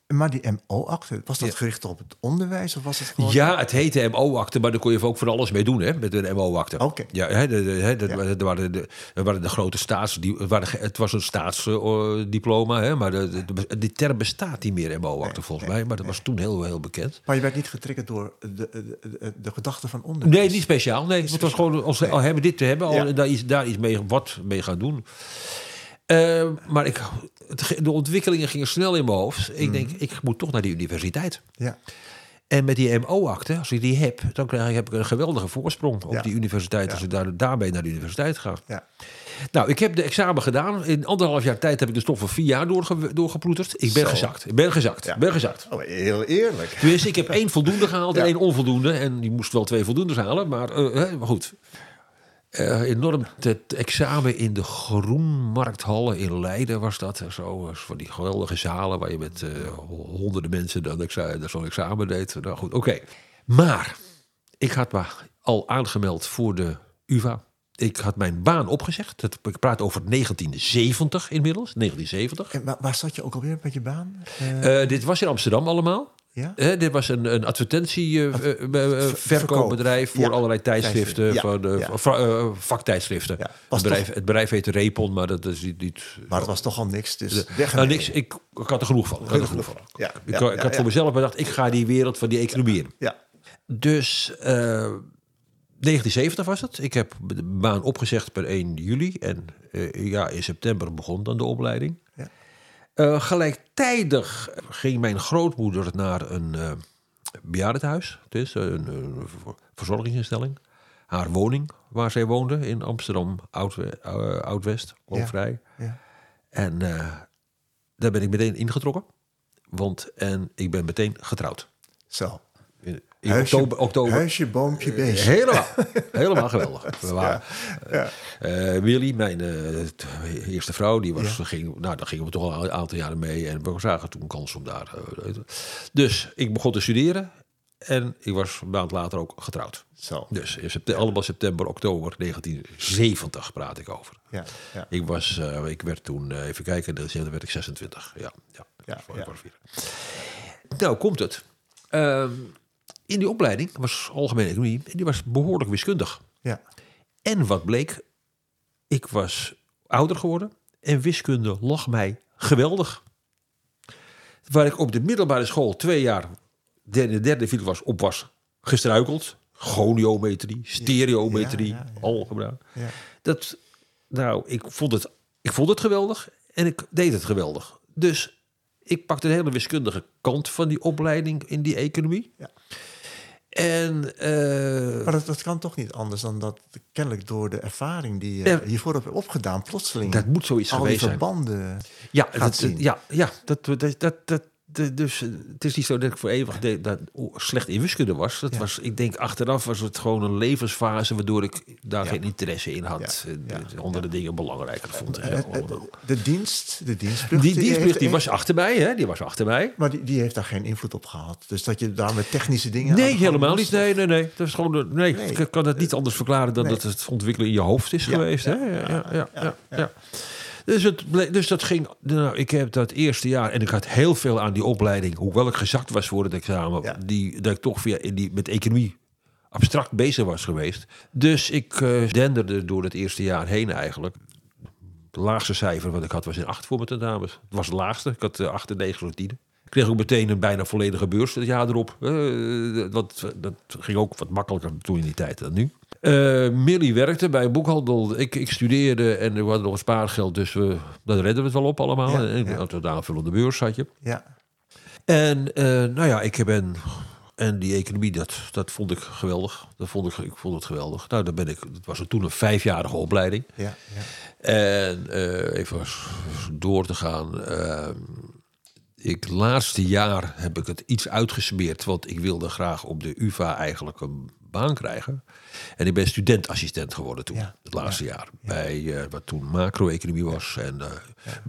Maar die MO-akte, was dat Ja. gericht op het onderwijs of was het gewoon... Ja, het heette MO-akte, maar daar kon je ook van alles mee doen, hè, met een MO-akte. Oké. Ja, hè, de, de, hè, dat Ja. waren- er waren de, waren de grote staats... Die, waren, het was een staatsdiploma, hè, maar de, de, die term bestaat niet meer, MO-akte, Nee, volgens nee, mij. Maar dat was toen heel, heel bekend. Maar je werd niet getriggerd door de, de, gedachte van onderwijs? Nee, niet speciaal. Nee, het was gewoon als al hebben dit te hebben, al, Ja. daar iets, daar iets mee, wat mee gaan doen. Eh, maar ik, de ontwikkelingen gingen snel in mijn hoofd. Ik denk, ik moet toch naar de universiteit. Ja, En met die MO-akte, als ik die heb, dan krijg ik, heb ik een geweldige voorsprong op Ja. die universiteit. Ja. Als ik daar, daarmee naar de universiteit ga. ja. Nou, ik heb de examen gedaan. In anderhalf jaar tijd heb ik de stof van vier jaar doorge, doorgeploeterd. Ik ben Zo. gezakt. Ik ben gezakt. Ja. Ik ben gezakt. Oh, heel eerlijk. Tenminste, ik heb één <laughs> voldoende gehaald en Ja. één onvoldoende. En die moest wel twee voldoendes halen, maar, eh, goed. Eh, enorm het examen in de Groenmarkthallen in Leiden was dat. Zo, van die geweldige zalen waar je met eh, honderden mensen dan zo'n examen deed. Nou goed, oké. Maar ik had me al aangemeld voor de UvA. Ik had mijn baan opgezegd. Ik praat over 1970 inmiddels. 1970. En waar, waar zat je ook alweer met je baan? Eh, dit was in Amsterdam allemaal. Ja? Hè, dit was een, een advertentie-verkoopbedrijf voor Ja. allerlei tijdschriften, ja, van, eh, eh, vaktijdschriften. Het, bedrijf, toch- het bedrijf heette Repon, maar dat is niet. Maar het was toch al niks, dus nou, niks, ik, ik had er genoeg van. Ik had genoeg van. Ja, ik, had voor mezelf bedacht, ik ga die wereld van die economie in. Ja, Dus eh 1970 was het. Ik heb de baan opgezegd per 1 juli. En eh, ja, in september begon dan de opleiding. Ja. Eh, gelijktijdig ging mijn grootmoeder naar een eh bejaardentehuis. Het is een, een ver- verzorgingsinstelling. Haar woning, waar zij woonde in Amsterdam, Oud, eh, Oud-West, ja. En daar ben ik meteen ingetrokken. Want, en ik ben meteen getrouwd. Zo. In, Huisje, oktober, oktober huisje, boompje, beestje. Helemaal, <laughs> helemaal geweldig. We waren, ja. eh, Willy, mijn eh, eerste vrouw, die was, ging, nou, daar gingen we toch al een aantal jaren mee. En we zagen toen kans om daar. eh, dus ik begon te studeren. En ik was een maand later ook getrouwd. Zo. Dus in september, allemaal september, oktober 1970 praat ik over. Ja, ja. Ik, was, eh, ik werd toen, eh, even kijken, dan werd ik 26. Ja, ja, Ja. Nou, komt het. Ehm, in die opleiding was algemene economie, en die was behoorlijk wiskundig. ja. En wat bleek, ik was ouder geworden en wiskunde lag mij geweldig. Waar ik op de middelbare school twee jaar, derde, derde vierde was, op was gestruikeld. Goniometrie, stereometrie, Ja, ja. Ja. Dat, nou, ik vond, het, ik vond het geweldig en ik deed het geweldig. Dus ik pakte de hele wiskundige kant van die opleiding in die economie. Ja. En eh, Maar dat, dat kan toch niet anders dan dat kennelijk door de ervaring die je hiervoor hebt opgedaan, plotseling dat moet zoiets al die zijn. verbanden. Ja, gaat dat, zien. ja, ja dat, dat, dat, dat, de, dus eh, het is niet zo dat ik voor eeuwig de, dat slecht in wiskunde was. Dat Ja. was. Ik denk achteraf was het gewoon een levensfase waardoor ik daar geen interesse in had. Ja. Eh, de- Andere dingen belangrijker vond. Eh, allemaal. de dienst, de dienstplicht. die dienstplicht die was achter mij, hè? Die was achter mij. Maar die, die heeft daar geen invloed op gehad. Dus dat je daar met technische dingen. de Nee, helemaal niet. Nee, nee, nee. Dat is gewoon. de- Nee, Nee. ik kan het niet anders verklaren dan Nee. dat het ontwikkelen in je hoofd is geweest. hè? Ja, ja, ja, ja, ja. ja. Dus, het dus dat ging. Nou, ik heb dat eerste jaar en ik had heel veel aan die opleiding, hoewel ik gezakt was voor het examen, Ja. die, dat ik toch via in die, met economie abstract bezig was geweest. Dus ik eh denderde door het eerste jaar heen eigenlijk. Het laagste cijfer wat ik had was een 8 voor mijn tentamens. Het was het laagste. Ik had uh, 8 en 9 voor 10. Ik kreeg ook meteen een bijna volledige beurs het jaar erop. Uh, dat, dat ging ook wat makkelijker toen in die tijd dan nu. Uh, Millie werkte bij een boekhandel. Ik, ik studeerde en er was nog een spaargeld. Dus we, dat redden we het wel op allemaal. Ja, en ja. een aanvullende beurs had je. Ja. En uh, nou ja, ik ben... En die economie, dat, dat vond ik geweldig. Dat vond ik, ik vond het geweldig. Nou, dan ben ik, het was toen een vijfjarige opleiding. Ja, ja. En uh, even door te gaan. Ik laatste jaar heb ik het iets uitgesmeerd, want ik wilde graag op de UvA eigenlijk een baan krijgen. En ik ben studentassistent geworden toen, Ja, het laatste ja, jaar. ja. Bij uh, wat toen macro-economie was. En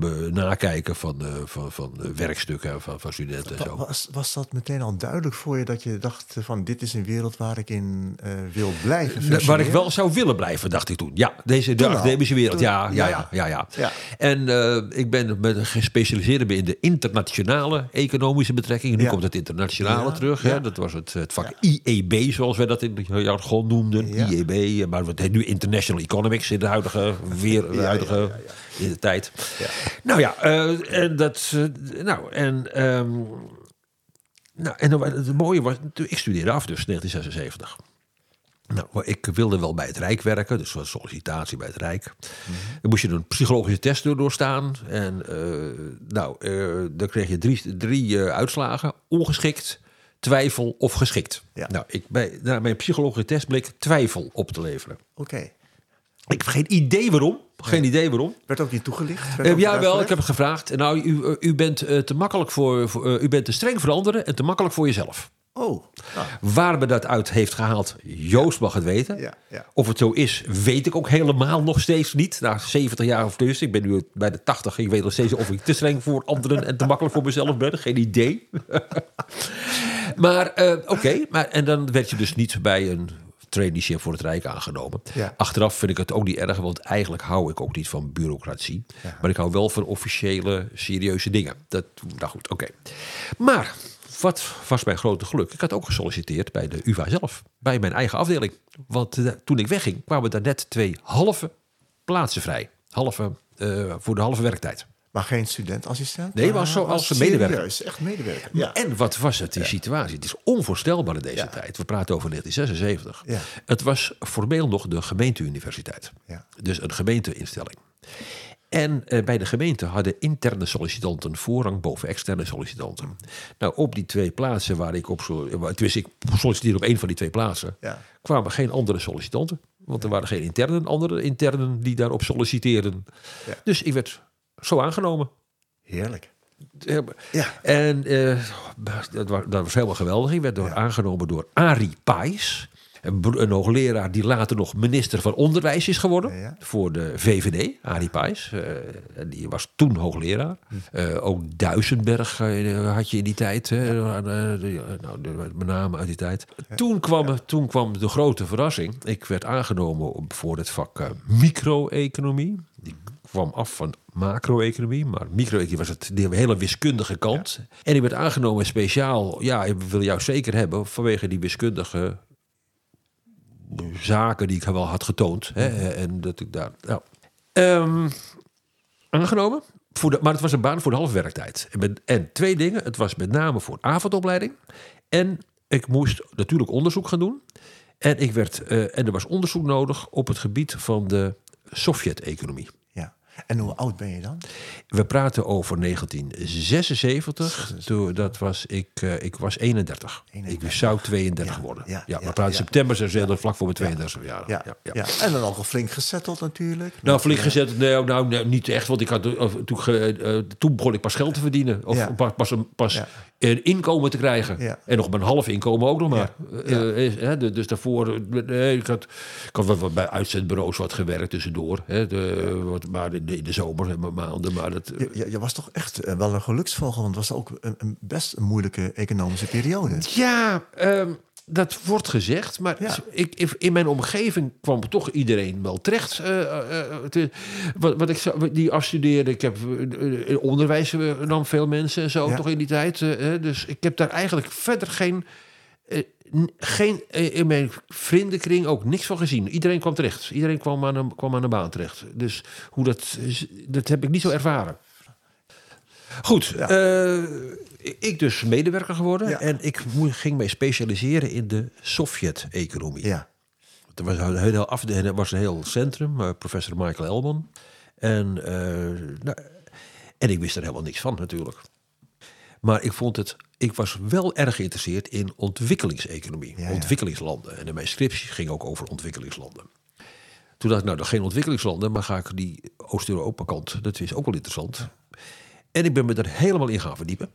uh, nakijken van, uh, van, van werkstukken van, van studenten en zo. Was, was dat meteen al duidelijk voor je dat je dacht van dit is een wereld waar ik in wil blijven? Waar ik wel zou willen blijven, dacht ik toen. Ja, deze de academische wereld. Ja, ja, ja. ja, ja. En eh, ik ben met gespecialiseerd in de internationale economische betrekkingen. Nu komt het internationale terug. Hè? Dat was het, het vak IEB, zoals wij dat in het jargon Ja. IEB, eh, maar het heet nu International Economics in de huidige, weer, de huidige ja, ja, In de tijd. Ja. Nou ja, eh, en dat. eh, nou, en. ehm, nou, en het mooie was, ik studeerde af dus 1976. Nou, ik wilde wel bij het Rijk werken, dus was sollicitatie bij het Rijk. Dan moest je een psychologische test door doorstaan. En nou, dan kreeg je drie, drie uitslagen: ongeschikt, twijfel of geschikt. Ja. Nou, ik bij, naar mijn psychologische test bleek twijfel op te leveren. Oké. Ik heb geen idee waarom. Geen idee waarom. Werd ook niet toegelicht? Ook ja, wel. Ik heb gevraagd. Nou, u, eh, u bent eh, te makkelijk voor, voor eh, u bent te streng voor anderen en te makkelijk voor jezelf. Oh, nou, Waar me dat uit heeft gehaald, Joost mag het weten. ja, ja. Of het zo is, weet ik ook helemaal nog steeds niet. Na 70 jaar of dus. Ik ben nu bij de 80. Ik weet nog steeds of ik te streng voor anderen en te makkelijk voor mezelf ben. Geen idee. <laughs> maar eh, oké. maar En dan werd je dus niet bij een traineeship voor het Rijk aangenomen. Ja. Achteraf vind ik het ook niet erg, want eigenlijk hou ik ook niet van bureaucratie. Maar ik hou wel van officiële, serieuze dingen. Dat, nou goed, oké. Maar wat was mijn grote geluk? Ik had ook gesolliciteerd bij de UvA zelf, bij mijn eigen afdeling. Want eh, toen ik wegging, kwamen daar net twee halve plaatsen vrij. Halve, eh, voor de halve werktijd. Maar geen studentassistent? Nee, maar was zo als serieus, medewerker. echt medewerker. Ja. En wat was het, die situatie? Het is onvoorstelbaar in deze Ja. tijd. We praten over 1976. Ja. Het was formeel nog de gemeenteuniversiteit. Ja. Dus een gemeenteinstelling. En eh, bij de gemeente hadden interne sollicitanten voorrang boven externe sollicitanten. Nou, op die twee plaatsen waar ik op zo. Tenminste, ik solliciteerde op één van die twee plaatsen. Ja. kwamen geen andere sollicitanten. Want er waren geen internen, andere internen die daarop solliciteerden. Ja. Dus ik werd zo aangenomen. Heerlijk. Eh, Ja. En eh, dat, was, dat was helemaal geweldig. Ik werd door, aangenomen door Arie Pais. Een, hoogleraar die later nog minister van Onderwijs is geworden. Ja. Voor de VVD, Arie Pais. Eh, die was toen hoogleraar. Eh, ook Duisenberg eh, had je in die tijd. Nou, met name uit die tijd. Toen, kwam, toen kwam de grote verrassing. Ik werd aangenomen op- voor het vak micro-economie. Die kwam af van macro-economie, maar micro-economie was het de hele wiskundige kant. En ik werd aangenomen speciaal, ja, ik wil jou zeker hebben vanwege die wiskundige zaken die ik wel had getoond. Hè, en dat ik daar. Nou, Ehm, aangenomen. Voor de, maar het was een baan voor de halve werktijd. En, met- en twee dingen. Het was met name voor avondopleiding. En ik moest natuurlijk onderzoek gaan doen. En, ik werd, eh, en er was onderzoek nodig op het gebied van de Sovjet-economie. En hoe oud ben je dan? We praten over 1976. Toen, dat was, ik, uh, ik was 31. 31. Ik zou 32 ja, worden. Ja, ja, we praten september, ja. vlak voor mijn 32 jaar. Ja, ja, En dan al flink gezetteld natuurlijk. Nou, flink gezet, nee, nou, nee, niet echt. Want ik had, toen, uh, toen begon ik pas geld te verdienen. Of pas, pas, pas een inkomen te krijgen. En nog mijn half inkomen ook nog maar. Uh, dus daarvoor, nee, ik had, ik had wat, bij uitzendbureaus wat gewerkt tussendoor. Hè, de, wat, maar in de, de zomer maanden. Maar dat, je, je, was toch echt wel een geluksvogel, want het was ook een, een best een moeilijke economische periode. Ja, um, dat wordt gezegd, maar ik, in mijn omgeving kwam toch iedereen wel terecht. Uh, wat, wat ik die afstudeerde, ik heb in onderwijs nam veel mensen en zo toch in die tijd. dus ik heb daar eigenlijk verder geen, geen in mijn vriendenkring ook niks van gezien. Iedereen kwam terecht. Iedereen kwam aan een, kwam aan een baan terecht. Dus hoe dat, dat heb ik niet zo ervaren. Goed, ik dus medewerker geworden. En ik ging mij specialiseren in de Sovjet-economie. Ja. Er was een heel, er was een heel centrum, uh, professor Michael Elman. En, uh, nou, en ik wist er helemaal niks van natuurlijk. Maar ik vond het, ik was wel erg geïnteresseerd in ontwikkelingseconomie, ontwikkelingslanden. En in mijn scriptie ging ook over ontwikkelingslanden. Toen dacht ik, nou, dan geen ontwikkelingslanden, maar ga ik die Oost-Europa kant. Dat is ook wel interessant. En ik ben me er helemaal in gaan verdiepen.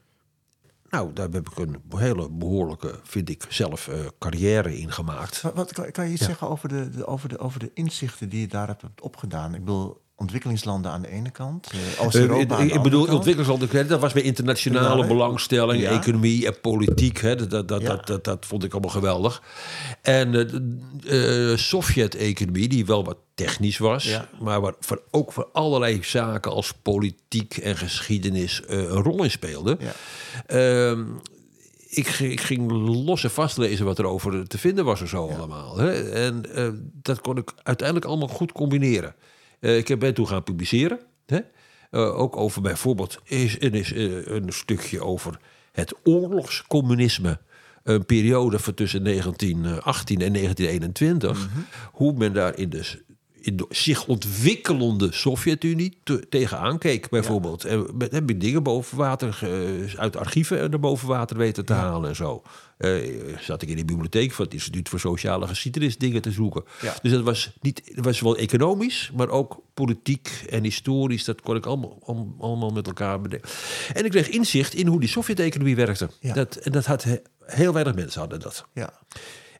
Nou, daar heb ik een hele behoorlijke, vind ik zelf, uh, carrière in gemaakt. Wat, wat kan, je iets zeggen over de, de, over, de, over de inzichten die je daar hebt opgedaan? Ik bedoel, ontwikkelingslanden aan de ene kant, uh, Oost-Europa uh, Ik bedoel, ontwikkelingslanden, dat was bij internationale belangstelling, economie en politiek. Hè, dat, dat, dat, dat, vond ik allemaal geweldig. En de uh, Sovjet-economie, die wel wat technisch was, maar waar voor, ook voor allerlei zaken als politiek en geschiedenis een rol in speelde. Ehm, ik, ik, ging los en vast lezen wat er over te vinden was en zo allemaal. Hè? En dat kon ik uiteindelijk allemaal goed combineren. Uh, ik ben toen gaan publiceren. Hè? Uh, ook over bijvoorbeeld is, is, uh, een stukje over het oorlogscommunisme. Een periode van tussen 1918 en 1921. Mm -hmm. Hoe men daar in de, in de zich ontwikkelende Sovjet-Unie te, tegenaan keek, bijvoorbeeld. Ja. En heb ik dingen boven water, uit archieven naar boven water weten te ja. halen en zo. Uh, zat ik in de bibliotheek van het Instituut voor Sociale Geschiedenis dingen te zoeken. Ja. Dus dat was, niet, dat was wel economisch, maar ook politiek en historisch. Dat kon ik allemaal, allemaal met elkaar bedenken. En ik kreeg inzicht in hoe die Sovjet-economie werkte. Dat, en dat had heel weinig mensen hadden dat. Ja.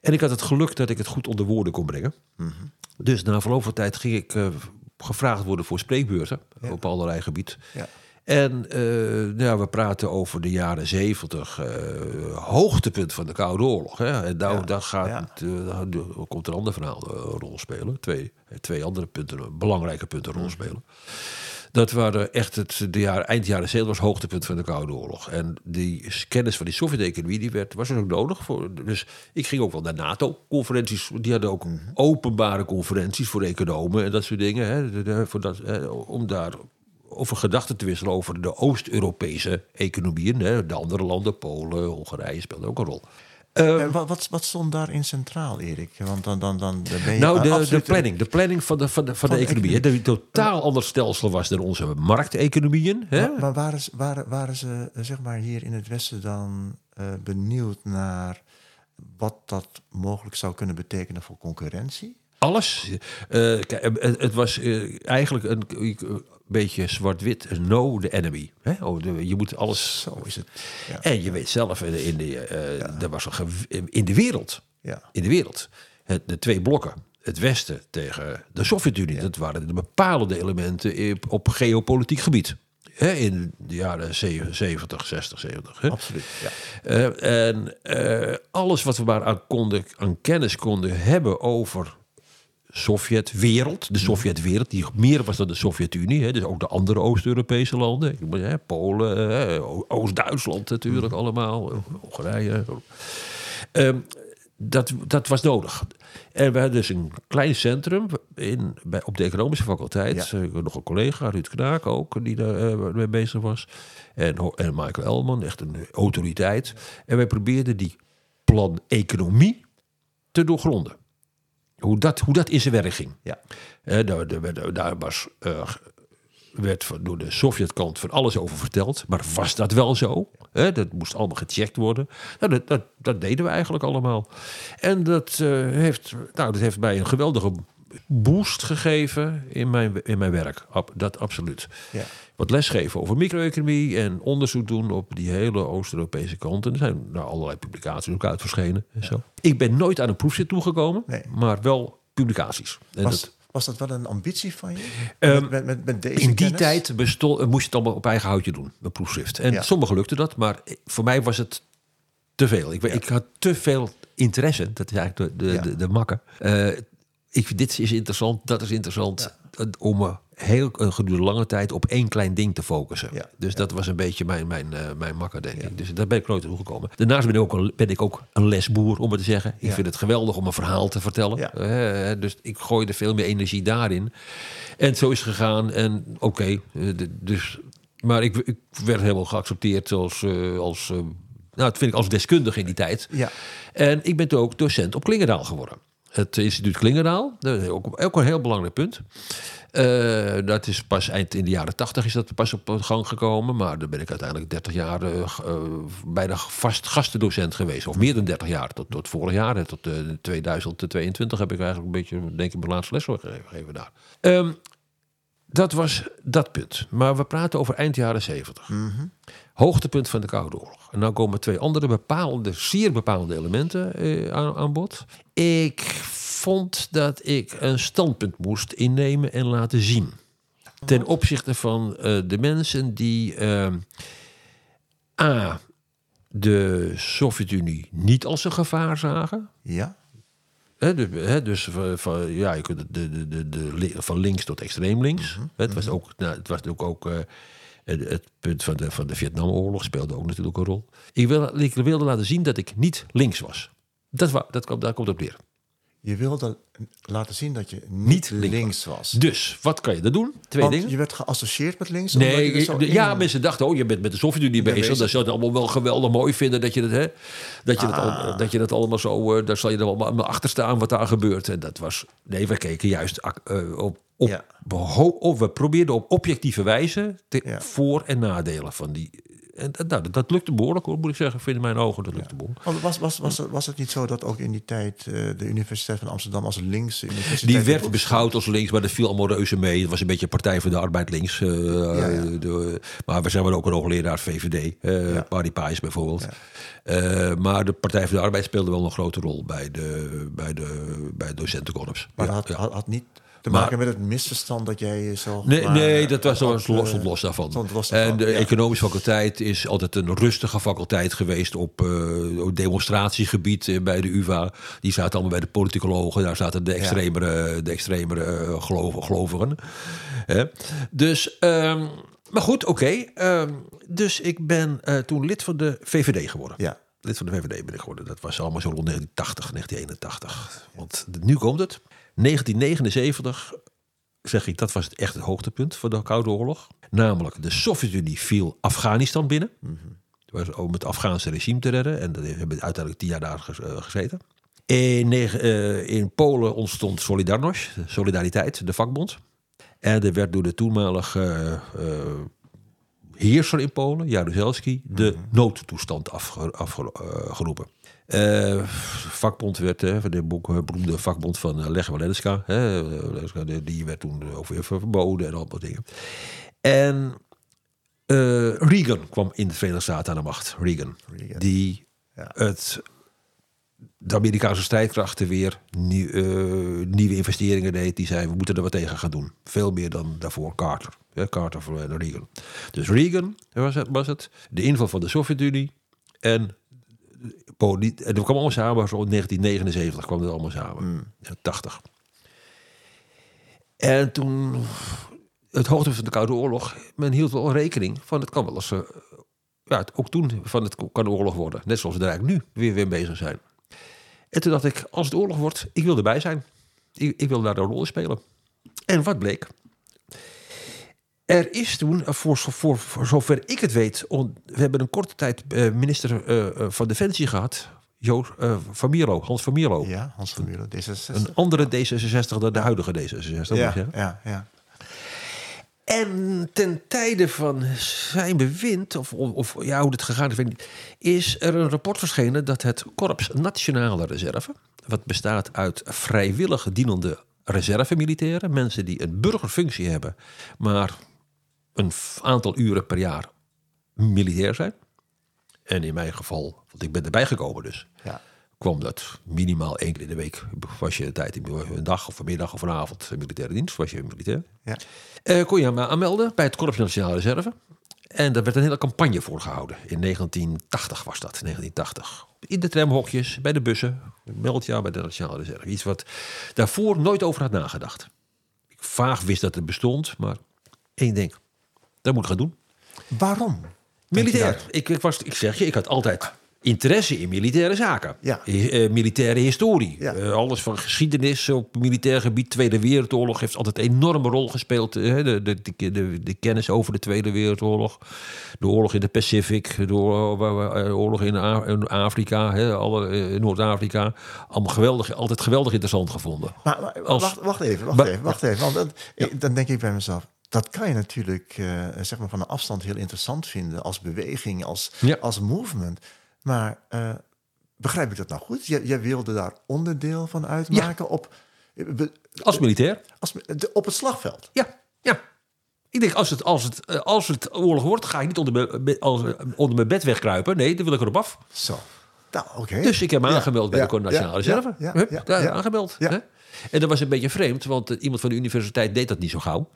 En ik had het geluk dat ik het goed onder woorden kon brengen. Mm -hmm. Dus na verloop van tijd ging ik uh, gevraagd worden voor spreekbeurten ja. op allerlei gebied. Ja. En uh, ja, we praten over de jaren zeventig, uh, hoogtepunt van de Koude Oorlog. Hè? En nou, ja, daar, gaat, ja. uh, komt een ander verhaal een rol spelen. Twee, twee andere punten, belangrijke punten een rol spelen. Dat waren echt het de jaar, eind jaren 70 was hoogtepunt van de Koude Oorlog. En die kennis van die Sovjet-economie die werd, was er ook nodig. Voor, dus ik ging ook wel naar NATO-conferenties. Die hadden ook openbare conferenties voor economen en dat soort dingen. Hè, voor dat, om daar over gedachten te wisselen over de Oost-Europese economieën. Hè. De andere landen, Polen, Hongarije speelden ook een rol. Uh, wat, wat, wat, stond daarin centraal, Erik? Want dan, dan, dan ben je nou, de, de planning. De planning van de, van de, van, van de, economie. Een totaal ander stelsel was dan onze markteconomieën. Hè? Maar, maar waren, waren, waren ze zeg maar, hier in het Westen dan uh, benieuwd naar wat dat mogelijk zou kunnen betekenen voor concurrentie? Alles. Uh, het was eigenlijk een beetje zwart-wit. No the enemy. Hè? Oh, de, je moet alles. Zo is het. Ja. En je weet zelf, in de, uh, ja. er was een in de wereld. Ja. In de wereld. Het, de twee blokken. Het Westen tegen de Sovjet-Unie. Dat waren de bepalende elementen op geopolitiek gebied. Hè, in de jaren 70, 60, 70. Hè? Absoluut. Ja. Uh, en uh, alles wat we maar aan, konden, aan kennis konden hebben over Sovjetwereld, de Sovjetwereld, die meer was dan de Sovjet-Unie, dus ook de andere Oost-Europese landen, hè, Polen, hè, Oost-Duitsland natuurlijk mm. allemaal, Hongarije. Um, dat, dat was nodig. En we hadden dus een klein centrum in, bij, op de economische faculteit. Ja. nog een collega, Ruud Knaak ook, die daar uh, mee bezig was. En, en Michael Elman, echt een autoriteit. En wij probeerden die plan economie te doorgronden. Hoe dat, hoe dat in zijn werk ging. Ja. Uh, daar, daar, daar, was uh, werd door de Sovjetkant van alles over verteld. Maar was dat wel zo? dat moest allemaal gecheckt worden. Nou, dat, dat, dat, deden we eigenlijk allemaal. En dat, uh, heeft, nou, dat heeft mij een geweldige boost gegeven in mijn, in mijn werk. Dat absoluut. Ja. Wat lesgeven over micro-economie en onderzoek doen op die hele Oost-Europese kant. En er zijn nou, allerlei publicaties ook uit verschenen. En zo. Ik ben nooit aan een proefzit toegekomen, nee. maar wel publicaties. En was, dat, was dat wel een ambitie van je? Ehm, met, met, met, deze in die tijd bestond, moest je het allemaal op eigen houtje doen, een proefschrift. En ja. sommigen lukte dat, maar voor mij was het te veel. Ik, ik had te veel interesse, dat is eigenlijk de, de, de, de makke. Uh, ik, dit is interessant, dat is interessant. Om me heel een gedurende lange tijd op één klein ding te focussen. dus dat was een beetje mijn, mijn, uh, mijn makker, denk ik. Dus daar ben ik nooit toe gekomen. Daarnaast ben ik ook een, ben ik ook een lesboer, om het te zeggen. Ik vind het geweldig om een verhaal te vertellen. Uh, dus ik gooide veel meer energie daarin. En zo is het gegaan. En oké, eh, dus... Maar ik, ik, werd helemaal geaccepteerd als... als nou, dat vind ik als deskundige in die tijd. Ja. En ik ben toen ook docent op Klingendaal geworden het instituut Klingendaal. Ook, ook een heel belangrijk punt. Uh, dat is pas eind in de jaren tachtig is dat pas op gang gekomen. Maar daar ben ik uiteindelijk 30 jaar uh, bijna vast gastendocent geweest. Of meer dan 30 jaar. Tot, tot vorig jaar, tot uh, 2022 heb ik eigenlijk een beetje, denk ik, mijn laatste les gegeven daar. Um, dat was dat punt. Maar we praten over eind jaren 70. Mm Hoogtepunt van de Koude Oorlog. En dan komen twee andere bepaalde, zeer bepaalde elementen eh, aan, aan bod. Ik vond dat ik een standpunt moest innemen en laten zien. Ten opzichte van uh, de mensen die uh, A. de Sovjet-Unie niet als een gevaar zagen. Ja. He, dus van, ja, je kunt de, de, de, de, van links tot extreem links. Mm -hmm. Het was ook, nou, het was ook, ook uh, het, het, punt van de, van de Vietnamoorlog speelde ook natuurlijk een rol. Ik, wil, ik wilde laten zien dat ik niet links was. Dat, dat, daar komt op neer. Je wilde laten zien dat je niet, links, was. Dus, wat kan je dan doen? Twee Want dingen. je werd geassocieerd met links? Nee, ja, mensen dachten, oh, je bent met de Sovjet-Unie bezig. bezig. Dat zou het allemaal wel geweldig mooi vinden dat je dat, hè, dat, je dat, al, dat, je dat allemaal zo, uh, daar zal je er allemaal achter staan wat daar gebeurt. En dat was, nee, we keken juist uh, op, op, ja. op, we probeerden op objectieve wijze te, ja. voor- en nadelen van die en nou, dat lukte behoorlijk hoor, moet ik zeggen. Vind in mijn ogen, dat lukte behoorlijk. Was, was, was, was het niet zo dat ook in die tijd uh, de Universiteit van Amsterdam als links universiteit... Die werd beschouwd als links, maar dat viel allemaal reuze mee. Het was een beetje Partij voor de Arbeid links. Uh, ja, ja. De, maar we zijn wel ook een hoogleraar VVD. Uh, ja. Pais bijvoorbeeld. maar de Partij voor de Arbeid speelde wel een grote rol bij de, bij de, bij docentenkorps. Maar had, had, had niet te maken met het misverstand dat jij jezelf. Nee, nee dat was los, los, los daarvan. Los en de economische faculteit is altijd een rustige faculteit geweest op uh, demonstratiegebied eh, bij de UVA. Die zaten allemaal bij de politicologen, daar zaten de extremere, de extremere gelovigen. Dus, um, maar goed, oké. Okay. Um, dus ik ben uh, toen lid van de VVD geworden. Ja. Lid van de VVD ben ik geworden. Dat was allemaal zo rond 1980, 1981. Want nu komt het. 1979 zeg ik, dat was het echt het hoogtepunt voor de Koude Oorlog. Namelijk, de Sovjet-Unie viel Afghanistan binnen. Mm -hmm. Om het Afghaanse regime te redden. En dat hebben uiteindelijk tien jaar daar eh, gezeten. In, uh, in Polen ontstond Solidarność, Solidariteit, de vakbond. En er werd door de toenmalige uh, heerser in Polen, Jaruzelski, de mhm. noodtoestand afgeroepen. Uh, vakbond werd, hè, de boek, eh, beroemde vakbond van uh, Lech Walenska. die werd toen ook weer verboden en al dat dingen. En uh, Reagan kwam in de Verenigde Staten aan de macht. Reagan. Reagan. Die ja. het, de Amerikaanse strijdkrachten weer nieuw, nieuwe investeringen deed. Die zei, we moeten er wat tegen gaan doen. Veel meer dan daarvoor Carter. Ja, Carter voor Reagan. Dus Reagan was het, was het. De inval van de Sovjet-Unie. En en dat kwam allemaal samen, zo in 1979 kwam het allemaal samen. Mm. Ja, 80. En toen, het hoogtepunt van de Koude Oorlog, men hield wel rekening van het kan wel eens, uh, ja, ook toen van het kan de oorlog worden. Net zoals we er eigenlijk nu weer, weer bezig zijn. En toen dacht ik, als het oorlog wordt, ik wil erbij zijn. Ik, ik wil daar een rol in spelen. En wat bleek? Er is toen, eh, voor, voor, voor zover ik het weet, we hebben een korte tijd uh, minister uh, van Defensie gehad. Jo, uh, van Mierlo, Hans van Mierlo. Ja, Hans van Mierlo, D66. Een andere D66 dan de huidige D66. Ja, ja, ja. En ten tijde van zijn bewind, of, of ja, hoe het gegaan is, is er een rapport verschenen dat het Korps Nationale Reserve, wat bestaat uit vrijwillig dienende reservemilitairen, mensen die een burgerfunctie hebben, maar een aantal uren per jaar militair zijn. En in mijn geval, want ik ben erbij gekomen dus, ja. kwam dat minimaal één keer in de week. Was je de tijd, een dag of een middag of een avond militaire dienst, was je militair. Ja. Uh, kon je maar aanmelden bij het Korps Nationale Reserve. En daar werd een hele campagne voor gehouden. In 1980 was dat, 1980. In de tramhokjes, bij de bussen. Meld jou bij de Nationale Reserve. Iets wat daarvoor nooit over had nagedacht. Ik vaag wist dat het bestond, maar één ding. Dat moet ik gaan doen. Waarom? Militair. Ik, ik, was, ik zeg je, ik had altijd interesse in militaire zaken. Ja. Uh, militaire historie. Ja. Uh, alles van geschiedenis op militair gebied. Tweede Wereldoorlog heeft altijd een enorme rol gespeeld. Uh, de, de, de, de, kennis over de Tweede Wereldoorlog. De oorlog in de Pacific. De oorlog in, Afrika. Hè, alle, Noord-Afrika. Allemaal geweldig, altijd geweldig interessant gevonden. Maar, maar Als, wacht, wacht, even, wacht even, wacht even. Want dan denk ik bij mezelf dat kan je natuurlijk uh, zeg maar van een afstand heel interessant vinden als beweging, als, als movement. Maar uh, begrijp ik dat nou goed? Jij, jij wilde daar onderdeel van uitmaken op. Als militair? Als, op het slagveld. Ja, ja. Ik denk, als het, als het, eh, als het oorlog wordt, ga ik niet onder mijn, als, onder mijn bed wegkruipen. Nee, dan wil ik erop af. Zo. Nou, oké. Dus ik heb me aangemeld bij de Nationale Reserve. Ja, aangemeld. Hè? En dat was een beetje vreemd, want iemand van de universiteit deed dat niet zo gauw.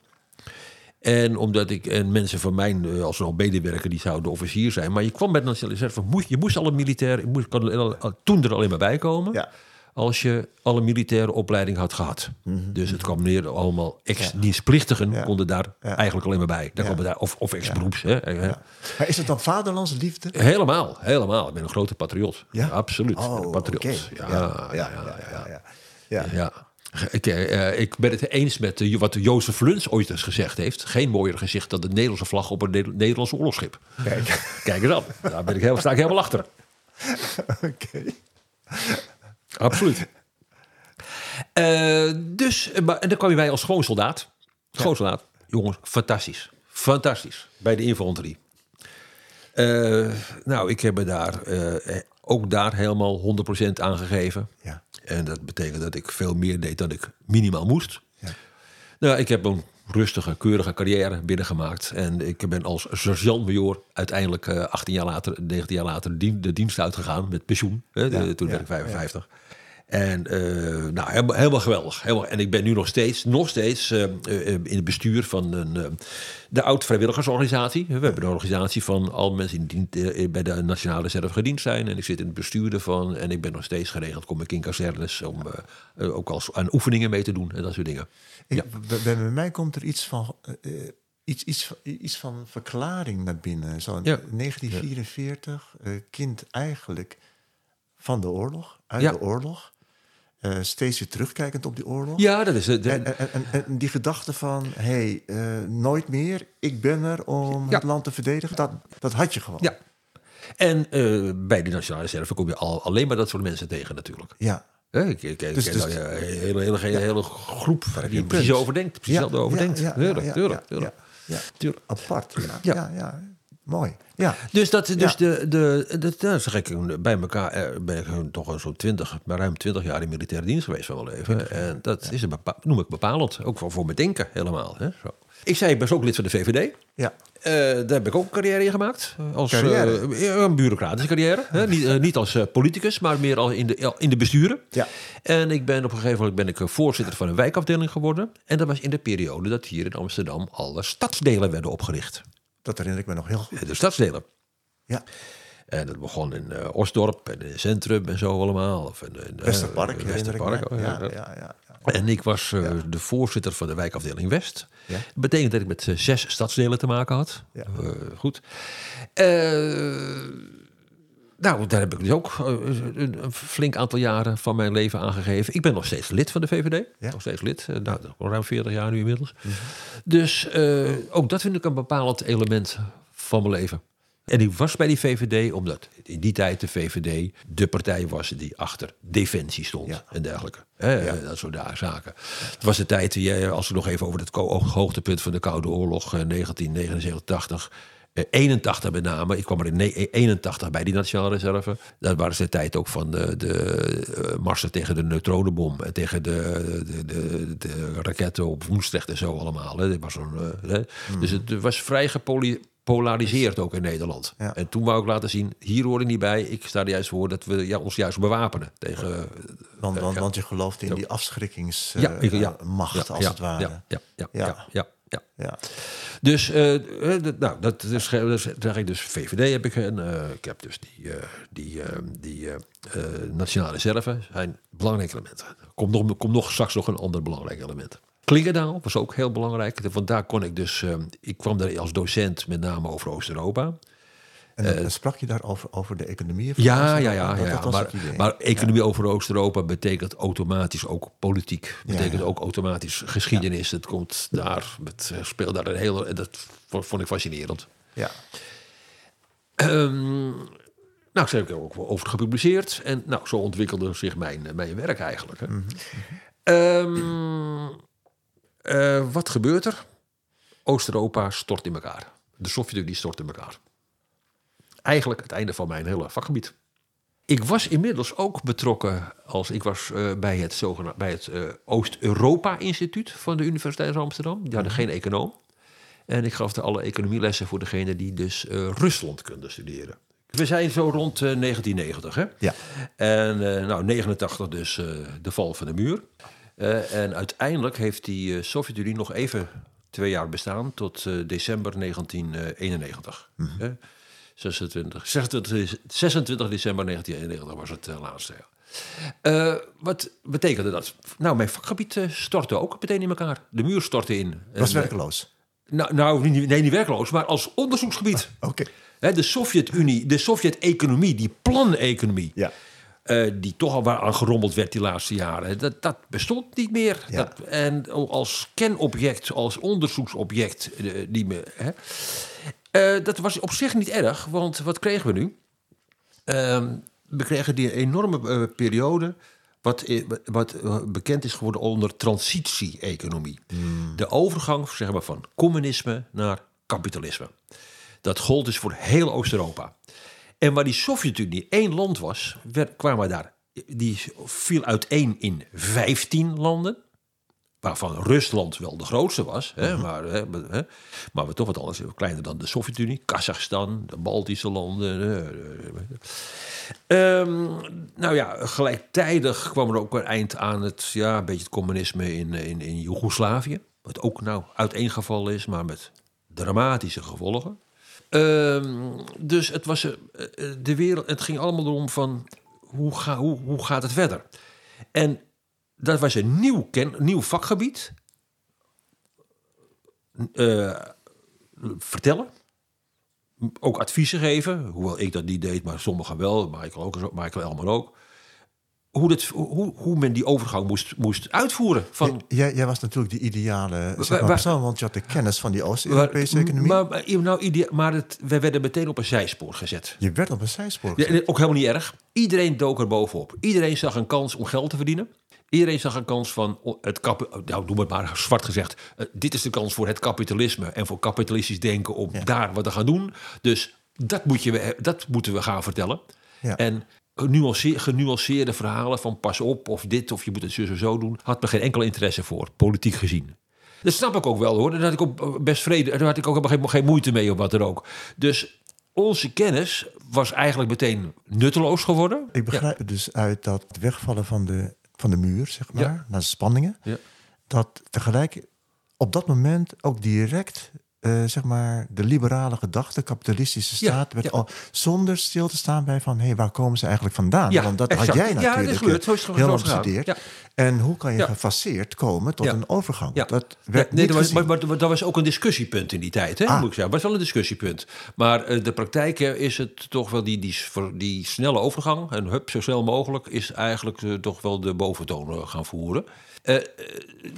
En omdat ik, en mensen van mij, eh, als al medewerker, die zouden officier zijn. Maar je kwam met nationale reserve, moest, je moest al een militair, je moest, kon toen er alleen maar bij komen. Ja. Als je alle militaire opleiding had gehad. Mhm. Dus het kwam neer allemaal ex-dienstplichtigen konden daar eigenlijk alleen maar bij. Daar komen daar, of, of ex-beroeps. Maar is het dan vaderlandsliefde? Helemaal, helemaal. Ik ben een grote patriot. Ja? Absoluut. Oh, patriot. ja, ja, ja, ja. ja. Ik, uh, ik, ben het eens met uh, wat Jozef Luns ooit eens gezegd heeft. Geen mooier gezicht dan de Nederlandse vlag op een Nederlandse oorlogsschip. Kijk, Kijk eens aan. Daar ben ik heel, sta ik helemaal achter. Oké. Absoluut. Uh, dus, maar, en dan kwam je bij als gewoon soldaat. Gewoon soldaat. Jongens, fantastisch. Fantastisch. Bij de infanterie. nou, ik heb me daar ook daar helemaal 100% aangegeven. Ja. En dat betekent dat ik veel meer deed dan ik minimaal moest. Ja. Nou, ik heb een rustige, keurige carrière binnengemaakt. En ik ben als sergeant-major uiteindelijk 18 eh, jaar later, 19 jaar later, de dienst uitgegaan met pensioen. Hè, toen ben ik 55. En uh, nou, helemaal, helemaal geweldig. Helemaal, en ik ben nu nog steeds, nog steeds uh, in het bestuur van een, de oud-vrijwilligersorganisatie. We hebben een organisatie van al mensen die bij de Nationale Reserve gediend zijn. En ik zit in het bestuur ervan. En ik ben nog steeds geregeld, kom ik in kazernes om ook als, aan oefeningen mee te doen en dat soort dingen. Ik, ja. bij, mij komt er iets van, iets, iets, iets van verklaring naar binnen. Zo ja. 1944, kind eigenlijk van de oorlog, uit de oorlog. Uh, steeds weer terugkijkend op die oorlog. Ja, dat is het. En, en, en, die gedachte van, hé, hey, uh, nooit meer, ik ben er om het land te verdedigen, dat, dat had je gewoon. Ja. En uh, bij de Nationale Reserve kom je al, alleen maar dat soort mensen tegen natuurlijk. Ja. Ik, ik, dus, dus, nou, een hele, hele, hele, hele groep die precies over denkt. Precies ja. over denkt. Ja, tuurlijk, tuurlijk, tuurlijk. Apart. ja. ja. Mooi. Ja. Dus, dat, dus de, de, de, nou, zeg ik, bij elkaar eh, ben ik toch zo'n 20, ruim 20 jaar in militaire dienst geweest van mijn leven. En dat is een noem ik bepalend. Ook voor, voor mijn denken helemaal. Hè? Zo. Ik zei, ik ben ook lid van de VVD. Ja. Uh, daar heb ik ook een carrière in gemaakt. Als carrière. Uh, een bureaucratische carrière. Hè? Niet, uh, niet, als politicus, maar meer al in de, in de besturen. Ja. En ik ben op een gegeven moment ben ik voorzitter van een wijkafdeling geworden. En dat was in de periode dat hier in Amsterdam alle stadsdelen werden opgericht. Dat herinner ik me nog heel goed. De stadsdelen. Ja. En dat begon in uh, Osdorp en in centrum en zo allemaal. Of in, in, Westerpark, Westerpark. Oh, ja, ja, ja, ja, En ik was uh, de voorzitter van de wijkafdeling West. Dat betekent dat ik met zes stadsdelen te maken had. goed. Nou, daar heb ik dus ook een, een, flink aantal jaren van mijn leven aangegeven. Ik ben nog steeds lid van de VVD. Nog steeds lid. nou, ruim 40 jaar nu inmiddels. Mm -hmm. Dus ook dat vind ik een bepalend element van mijn leven. En ik was bij die VVD omdat in die tijd de VVD de partij was die achter defensie stond en dergelijke. Hè, Dat soort zaken. Het was de tijd, als we nog even over het hoogtepunt van de Koude Oorlog 1979, 81 met name. Ik kwam er in 81 bij die Nationale Reserve. Dat waren de tijd ook van de, de marsen tegen de neutronenbom. En tegen de, de, de, de raketten op Woensdrecht en zo allemaal. Hè. was zo'n, hmm. Dus het was vrij gepolariseerd ook in Nederland. En toen wou ik laten zien, hier hoor ik niet bij. Ik sta er juist voor dat we ja, ons juist bewapenen. Tegen, want, want, want je gelooft in die afschrikkingsmacht, ja, uh, als het ware. ja, ja, ja. Ja. Dus, uh, nou, dat is, zeg ik dus VVD heb ik. En uh, ik heb dus die, uh, die, die nationale reserve. zijn belangrijke elementen. Komt nog, komt nog straks nog een ander belangrijk element. Klingendaal was ook heel belangrijk. Want daar kon ik dus. ik kwam daar als docent met name over Oost-Europa. En uh, sprak je daar over, over de economie? Ja, ja, ja, ja, maar, maar economie over Oost-Europa betekent automatisch ook politiek. Betekent ook automatisch geschiedenis. Het komt daar, het eh, speelt daar een hele... Dat vond ik fascinerend. Ja. Um, nou, ze heb ik ook over gepubliceerd. En nou, zo ontwikkelde zich mijn, mijn werk eigenlijk. Hè. Mm wat gebeurt er? Oost-Europa stort in elkaar. De Sovjet-Unie stort in elkaar eigenlijk het einde van mijn hele vakgebied. Ik was inmiddels ook betrokken als ik was uh, bij het, bij het uh, Oost-Europa-instituut van de Universiteit van Amsterdam. Die hadden geen econoom. En ik gaf er alle economielessen voor degene die dus uh, Rusland konden studeren. We zijn zo rond 1990, hè? Ja. En nou, 89 dus de val van de muur. en uiteindelijk heeft die Sovjet-Unie nog even twee jaar bestaan tot december 1991. Mm 26, 26, 26 december 1991 was het uh, laatste. Ja. Uh, wat betekende dat? Nou, mijn vakgebied uh, stortte ook meteen in elkaar. De muur stortte in. Was werkloos? Nou, nou niet, nee, niet werkloos, maar als onderzoeksgebied. Ah, oké. Okay. De Sovjet-Unie, de Sovjet-economie, die planeconomie... Ja. Uh, die toch al aan gerommeld werd die laatste jaren. Dat, dat bestond niet meer. Ja. Dat, en als kenobject, als onderzoeksobject, uh, niet meer. Hè. Uh, dat was op zich niet erg, want wat kregen we nu? Uh, we kregen die enorme uh, periode, wat, wat bekend is geworden onder transitie-economie. Hmm. De overgang zeg maar, van communisme naar kapitalisme. Dat gold dus voor heel Oost-Europa. En waar die Sovjet-Unie één land was, werd, kwamen daar, die viel uiteen in 15 landen waarvan Rusland wel de grootste was, hè, mhm. maar, hè, hè, maar we toch wat anders, kleiner dan de Sovjet-Unie, Kazachstan, de Baltische landen. Um, nou ja, gelijktijdig kwam er ook een eind aan het, ja, een beetje het communisme in, in, in Joegoslavië, wat ook nou uiteengevallen is, maar met dramatische gevolgen. Um, dus het was uh, de wereld, het ging allemaal erom van hoe, ga, hoe, hoe gaat het verder? En dat was een nieuw, ken, nieuw vakgebied. Uh, vertellen. Ook adviezen geven. Hoewel ik dat niet deed, maar sommigen wel. Michael, ook, Michael Elmer ook. Hoe, dat, hoe, hoe men die overgang moest, moest uitvoeren. Van, jij, jij was natuurlijk de ideale persoon, want je had de kennis van die Oost-Europese economie. Maar, nou, maar het, we werden meteen op een zijspoor gezet. Je werd op een zijspoor gezet? Ja, ook helemaal niet erg. Iedereen dook er bovenop. Iedereen zag een kans om geld te verdienen. Iedereen zag een kans van het kap, nou doe het maar zwart gezegd. Uh, dit is de kans voor het kapitalisme en voor kapitalistisch denken om daar wat te gaan doen. Dus dat, moet je, dat moeten we gaan vertellen. Ja. En genuanceerde verhalen van pas op of dit of je moet het zo zo doen, had me geen enkel interesse voor, politiek gezien. Dat snap ik ook wel hoor. Daar had ik ook best vrede, daar had ik ook helemaal geen, geen moeite mee of wat er ook. Dus onze kennis was eigenlijk meteen nutteloos geworden. Ik begrijp ja. dus uit dat het wegvallen van de van de muur, zeg maar, naar de spanningen. Ja. Dat tegelijk op dat moment ook direct uh, zeg maar, de liberale gedachte, kapitalistische staat, werd Al, zonder stil te staan bij van, hé, hey, waar komen ze eigenlijk vandaan? Want dat had jij natuurlijk ja, is heel gestudeerd. En hoe kan je gefaseerd komen tot een overgang? Dat werd nee, dat was, maar, maar, dat was ook een discussiepunt in die tijd, hè, ah. moet ik zeggen. was wel een discussiepunt. Maar uh, de praktijk is het toch wel die, die, die snelle overgang, en hup, zo snel mogelijk, is eigenlijk uh, toch wel de boventoon gaan voeren.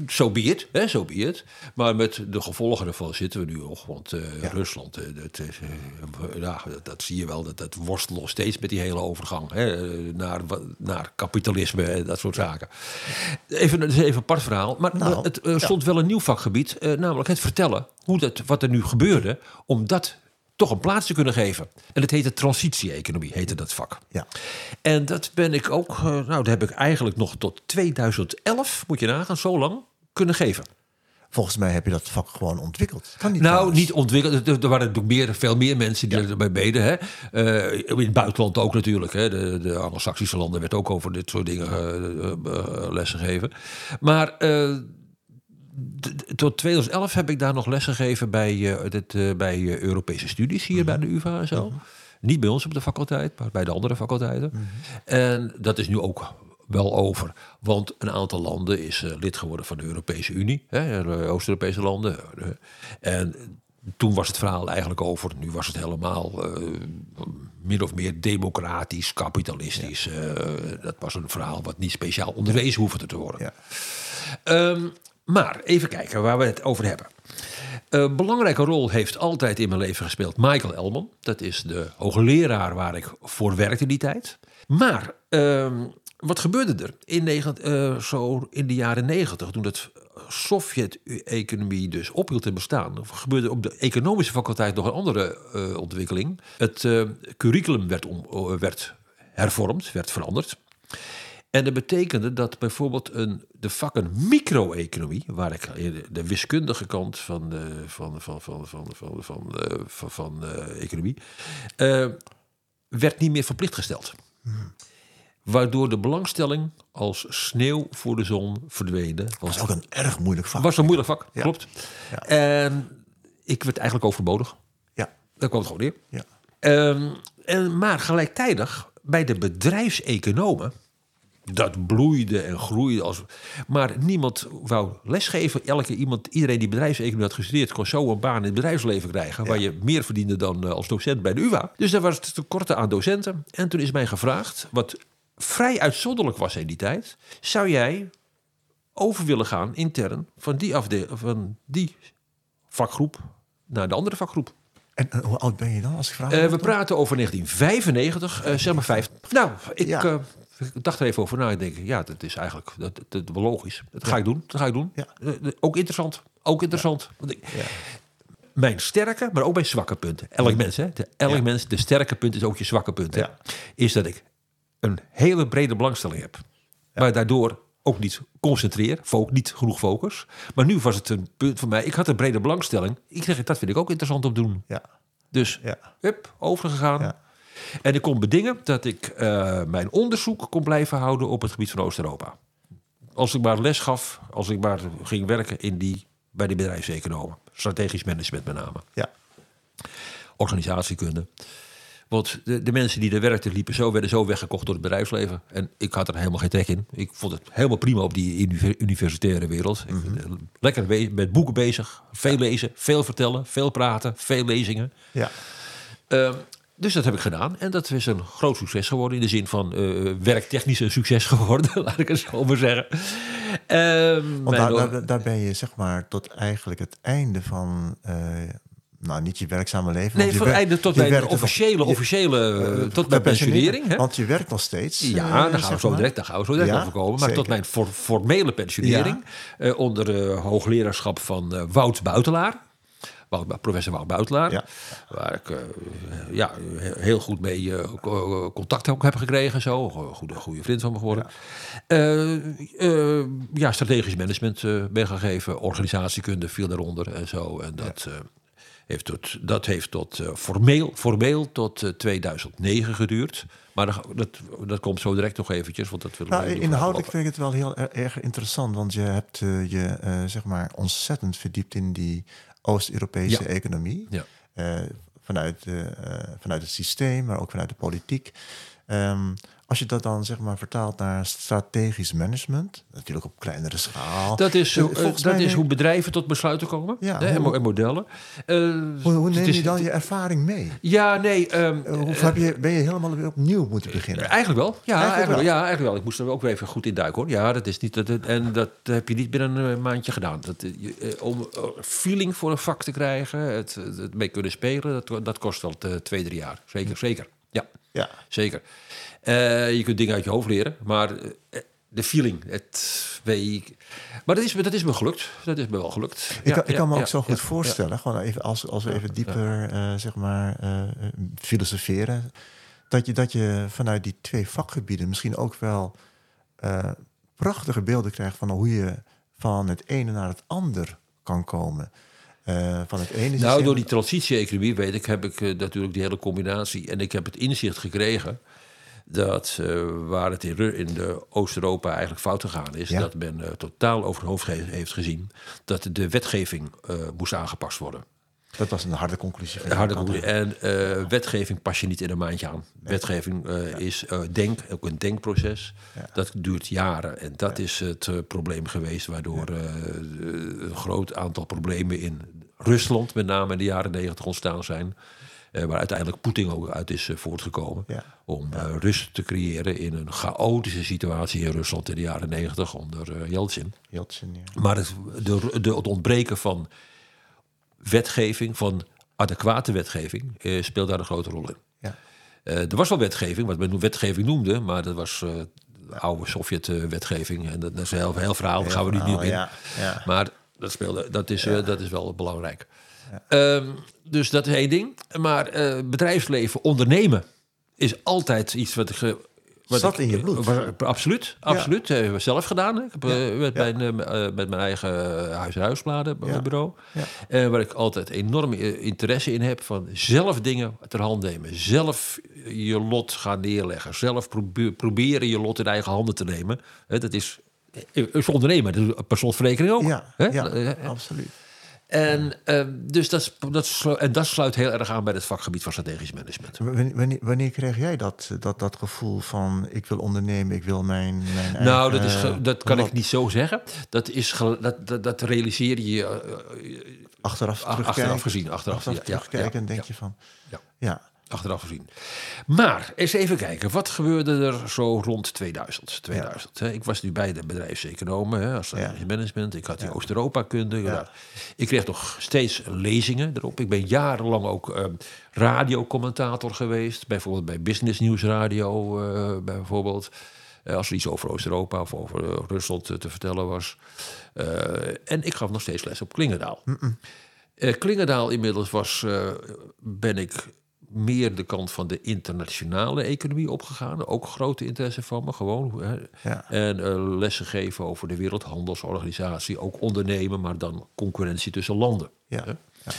Zo uh, be it, hè, so be it. Maar met de gevolgen ervan zitten we nu nog. Want Rusland, dat, ja, dat, zie je wel, dat, dat worstelt nog steeds met die hele overgang hè, naar, naar kapitalisme en dat soort zaken. Even, dat is even een apart verhaal. Maar nou, het stond wel een nieuw vakgebied, namelijk het vertellen hoe dat, wat er nu gebeurde, om dat toch een plaats te kunnen geven. En dat heette transitie-economie, heette dat vak. Ja. En dat ben ik ook, eh, nou, dat heb ik eigenlijk nog tot 2011, moet je nagaan, zo lang kunnen geven. Volgens mij heb je dat vak gewoon ontwikkeld. Kan niet nou, niet ontwikkeld. Er waren natuurlijk meer, veel meer mensen die ja. erbij deden. Hè. Uh, in het buitenland ook natuurlijk. Hè. De, de Anglo-Saxische landen werd ook over dit soort dingen uh, lessen gegeven. Maar tot 2011 heb ik daar nog lessen gegeven bij, uh, dit, uh, bij uh, Europese studies hier bij de UvA en zo. Niet bij ons op de faculteit, maar bij de andere faculteiten. En dat is nu ook wel over. Want een aantal landen is lid geworden van de Europese Unie, Oost-Europese landen. en toen was het verhaal eigenlijk over. Nu was het helemaal min of meer democratisch, kapitalistisch. dat was een verhaal wat niet speciaal onderwezen hoefde te worden. Ja. Um, maar even kijken waar we het over hebben. Een belangrijke rol heeft altijd in mijn leven gespeeld Michael Elman. Dat is de hoogleraar waar ik voor werkte in die tijd. Maar uh, wat gebeurde er in, negen, uh, zo in de jaren negentig, toen het Sovjet-economie dus ophield te bestaan, gebeurde op de economische faculteit nog een andere uh, ontwikkeling. Het curriculum werd, om, werd hervormd, werd veranderd. En dat betekende dat bijvoorbeeld een, de vakken micro-economie, waar ik de wiskundige kant van de, van, van, van, van, van, van, van, van uh, economie, uh, werd niet meer verplicht gesteld. Hmm. Waardoor de belangstelling als sneeuw voor de zon verdwenen. Was ook een erg moeilijk vak. Was een moeilijk vak, klopt. Ja. En ik werd eigenlijk overbodig. Ja. Daar kwam het gewoon neer. Ja. Um, en, maar gelijktijdig bij de bedrijfseconomen dat bloeide en groeide. Als, maar niemand wou lesgeven. Elke iemand, iedereen die bedrijfseconomie had gestudeerd... kon zo een baan in het bedrijfsleven krijgen... waar je meer verdiende dan eh, als docent bij de UvA. Dus daar was het tekorten aan docenten. En toen is mij gevraagd, wat vrij uitzonderlijk was in die tijd... zou jij over willen gaan intern van die, afdeling, van die vakgroep naar de andere vakgroep? En uh, hoe oud ben je dan als ik vraag? Uh, we praten over 1995, uh, zeg maar vijf. Nou, ik, ja. Ik dacht er even over na. Ik denk, ja, dat is eigenlijk dat, dat, logisch. Dat ga ik doen. Dat ga ik doen. Ja. Eh, eh, ook interessant. Ook interessant. Want ik, mijn sterke, maar ook mijn zwakke punten. Elk mens, hè? De, elk mens, de sterke punt is ook je zwakke punt. Hè? Is dat ik een hele brede belangstelling heb. Maar daardoor ook niet concentreer, niet genoeg focus. Maar nu was het een punt voor mij. Ik had een brede belangstelling. Ik zeg, dat vind ik ook interessant om te doen. Ja. Dus, ja. hup, overgegaan. Ja. En ik kon bedingen dat ik uh, mijn onderzoek kon blijven houden op het gebied van Oost-Europa. Als ik maar les gaf, als ik maar ging werken in die, bij de bedrijfseconomen. Strategisch management met name. Ja. Organisatiekunde. Want de, de, mensen die er werkten, liepen zo, werden zo weggekocht door het bedrijfsleven. En ik had er helemaal geen trek in. Ik vond het helemaal prima op die universitaire wereld. Mm -hmm. Lekker met boeken bezig, veel lezen, veel vertellen, veel praten, veel lezingen. Ja. Uh, dus dat heb ik gedaan. En dat is een groot succes geworden. In de zin van uh, werktechnisch een succes <laughs> geworden, laat ik het zo maar zeggen. Um, Want daar, daar, daar, ben je zeg maar tot eigenlijk het einde van... Uh, nou, niet je werkzame leven. Nee, van einde tot bij de officiële, officiële uh, tot mijn pensionering. Hè? Want je werkt nog steeds. Ja, daar gaan we zo direct, daar gaan we zo direct ja, over komen. Maar tot mijn for, formele pensionering. Ja. Onder de hoogleraarschap van Wout Buitelaar professor Wout Buitelaar. Ja. Waar ik uh, ja, heel goed mee uh, contact ook heb gekregen. Zo. Goede, goede vriend van me geworden. Ja, ja strategisch management ben gegeven. Organisatiekunde viel daaronder en zo. En dat... heeft tot, dat heeft tot formeel, formeel tot 2009 geduurd. Maar dat, dat, dat, komt zo direct nog eventjes. Want dat nou, inhoudelijk vind ik het wel heel erg interessant. Want je hebt je zeg maar ontzettend verdiept in die Oost-Europese economie. Ja. Uh, vanuit, uh, vanuit het systeem, maar ook vanuit de politiek. Um, Als je dat dan zeg maar vertaalt naar strategisch management, natuurlijk op kleinere schaal. Dat is, uh, dat is hoe bedrijven tot besluiten komen ja, hè, hoe, en modellen. Uh, hoe, hoe neem je dan je ervaring mee? Ja, nee. Um, hoe heb je, ben je helemaal weer opnieuw moeten beginnen? Eigenlijk wel. Ja, eigenlijk, wel. Ja, eigenlijk wel. Ik moest er ook weer even goed in duiken hoor. Ja, dat is niet. Dat, en dat heb je niet binnen een maandje gedaan. Dat, om feeling voor een vak te krijgen, het, het mee kunnen spelen, dat, dat kost wel twee, drie jaar. Zeker, zeker. Ja, ja. zeker. Uh, je kunt dingen uit je hoofd leren, maar uh, de feeling, het weet Maar dat is, dat is me gelukt. Dat is me wel gelukt. Ik, ja, ik kan me ook zo goed voorstellen, gewoon even als, als we even dieper, uh, zeg maar, filosoferen, dat je, dat je vanuit die twee vakgebieden misschien ook wel prachtige beelden krijgt van hoe je van het ene naar het ander kan komen. Uh, van het ene nou, door die transitie-economie weet ik, heb ik uh, natuurlijk die hele combinatie. En ik heb het inzicht gekregen dat uh, waar het in, in de Oost-Europa eigenlijk fout gegaan is, dat men totaal over het hoofd heeft gezien dat de wetgeving moest aangepast worden. Dat was een harde conclusie. Een harde conclusie. En wetgeving pas je niet in een maandje aan. Wetgeving is denk, ook een denkproces. Dat duurt jaren. En dat is het probleem geweest, waardoor een groot aantal problemen in Rusland, met name in de jaren negentig, ontstaan zijn. Uh, waar uiteindelijk Poetin ook uit is uh, voortgekomen. Om uh, rust te creëren in een chaotische situatie in Rusland in de jaren negentig onder Yeltsin. Yeltsin ja. Maar het, de, de, het ontbreken van wetgeving, van adequate wetgeving, speelt daar een grote rol in. Ja. er was wel wetgeving, wat men wetgeving noemde, maar dat was oude Sovjet-wetgeving. En dat, dat, is een heel, heel verhaal, daar gaan we nu niet op in. Maar dat, speelde, dat, is, uh, dat is wel belangrijk. Ja. Um, dus dat is één ding. Maar uh, bedrijfsleven, ondernemen, is altijd iets wat ik. Wat Zat in je bloed? absoluut, absoluut. Ja. Hebben we zelf gedaan. Ik heb, ja. met, mijn, uh, met mijn eigen huis- en huisbladen bureau. Ja. waar ik altijd enorm interesse in heb. Van zelf dingen ter hand nemen. Zelf je lot gaan neerleggen. Zelf proberen je lot in eigen handen te nemen. dat is is ondernemer, per slotverrekening ook. Ja, hè? eh, eh, absoluut. En, uh, dus dat, dat, en dat sluit heel erg aan bij het vakgebied van strategisch management. Wanneer, wanneer kreeg jij dat, dat, dat gevoel van ik wil ondernemen, ik wil mijn. mijn nou, dat, is, dat kan ik niet zo zeggen. Dat, is, dat, dat, dat realiseer je. Uh, achteraf, achteraf gezien. Achteraf, achteraf ja, terugkijken ja, en denk je van. Ja. Achteraf gezien. Maar eens even kijken, wat gebeurde er zo rond 2000? 2000 hè? Ik was nu bij de bedrijfseconomen hè, als ja. management. Ik had die Oost-Europa-kunde. Ja. Ik kreeg nog steeds lezingen erop. Ik ben jarenlang ook uh, radiocommentator geweest. Bijvoorbeeld bij Business News Radio, uh, bijvoorbeeld. Uh, als er iets over Oost-Europa of over Rusland te vertellen was. en ik gaf nog steeds les op Klingendaal. Mm Klingendaal inmiddels was, ben ik meer de kant van de internationale economie opgegaan. Ook grote interesse van me, gewoon. Hè. Ja. En uh, lessen geven over de Wereldhandelsorganisatie. Ook ondernemen, maar dan concurrentie tussen landen. Ja. ja.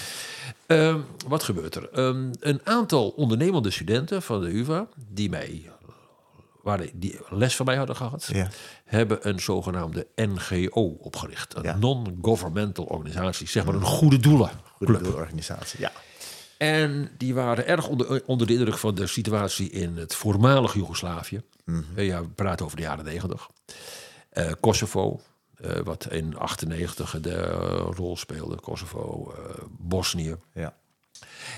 Uh, wat gebeurt er? Um, een aantal ondernemende studenten van de UvA... die mij waar die les van mij hadden gehad, ja. hebben een zogenaamde NGO opgericht. Een non-governmental organisatie, zeg maar een goede doelen. Goede doelenorganisatie, ja. En die waren erg onder, onder de indruk van de situatie in het voormalig Joegoslavië. Mm Ja, we praten over de jaren negentig. Uh, Kosovo, uh, wat in 98 de rol speelde. Kosovo, Bosnië. Ja.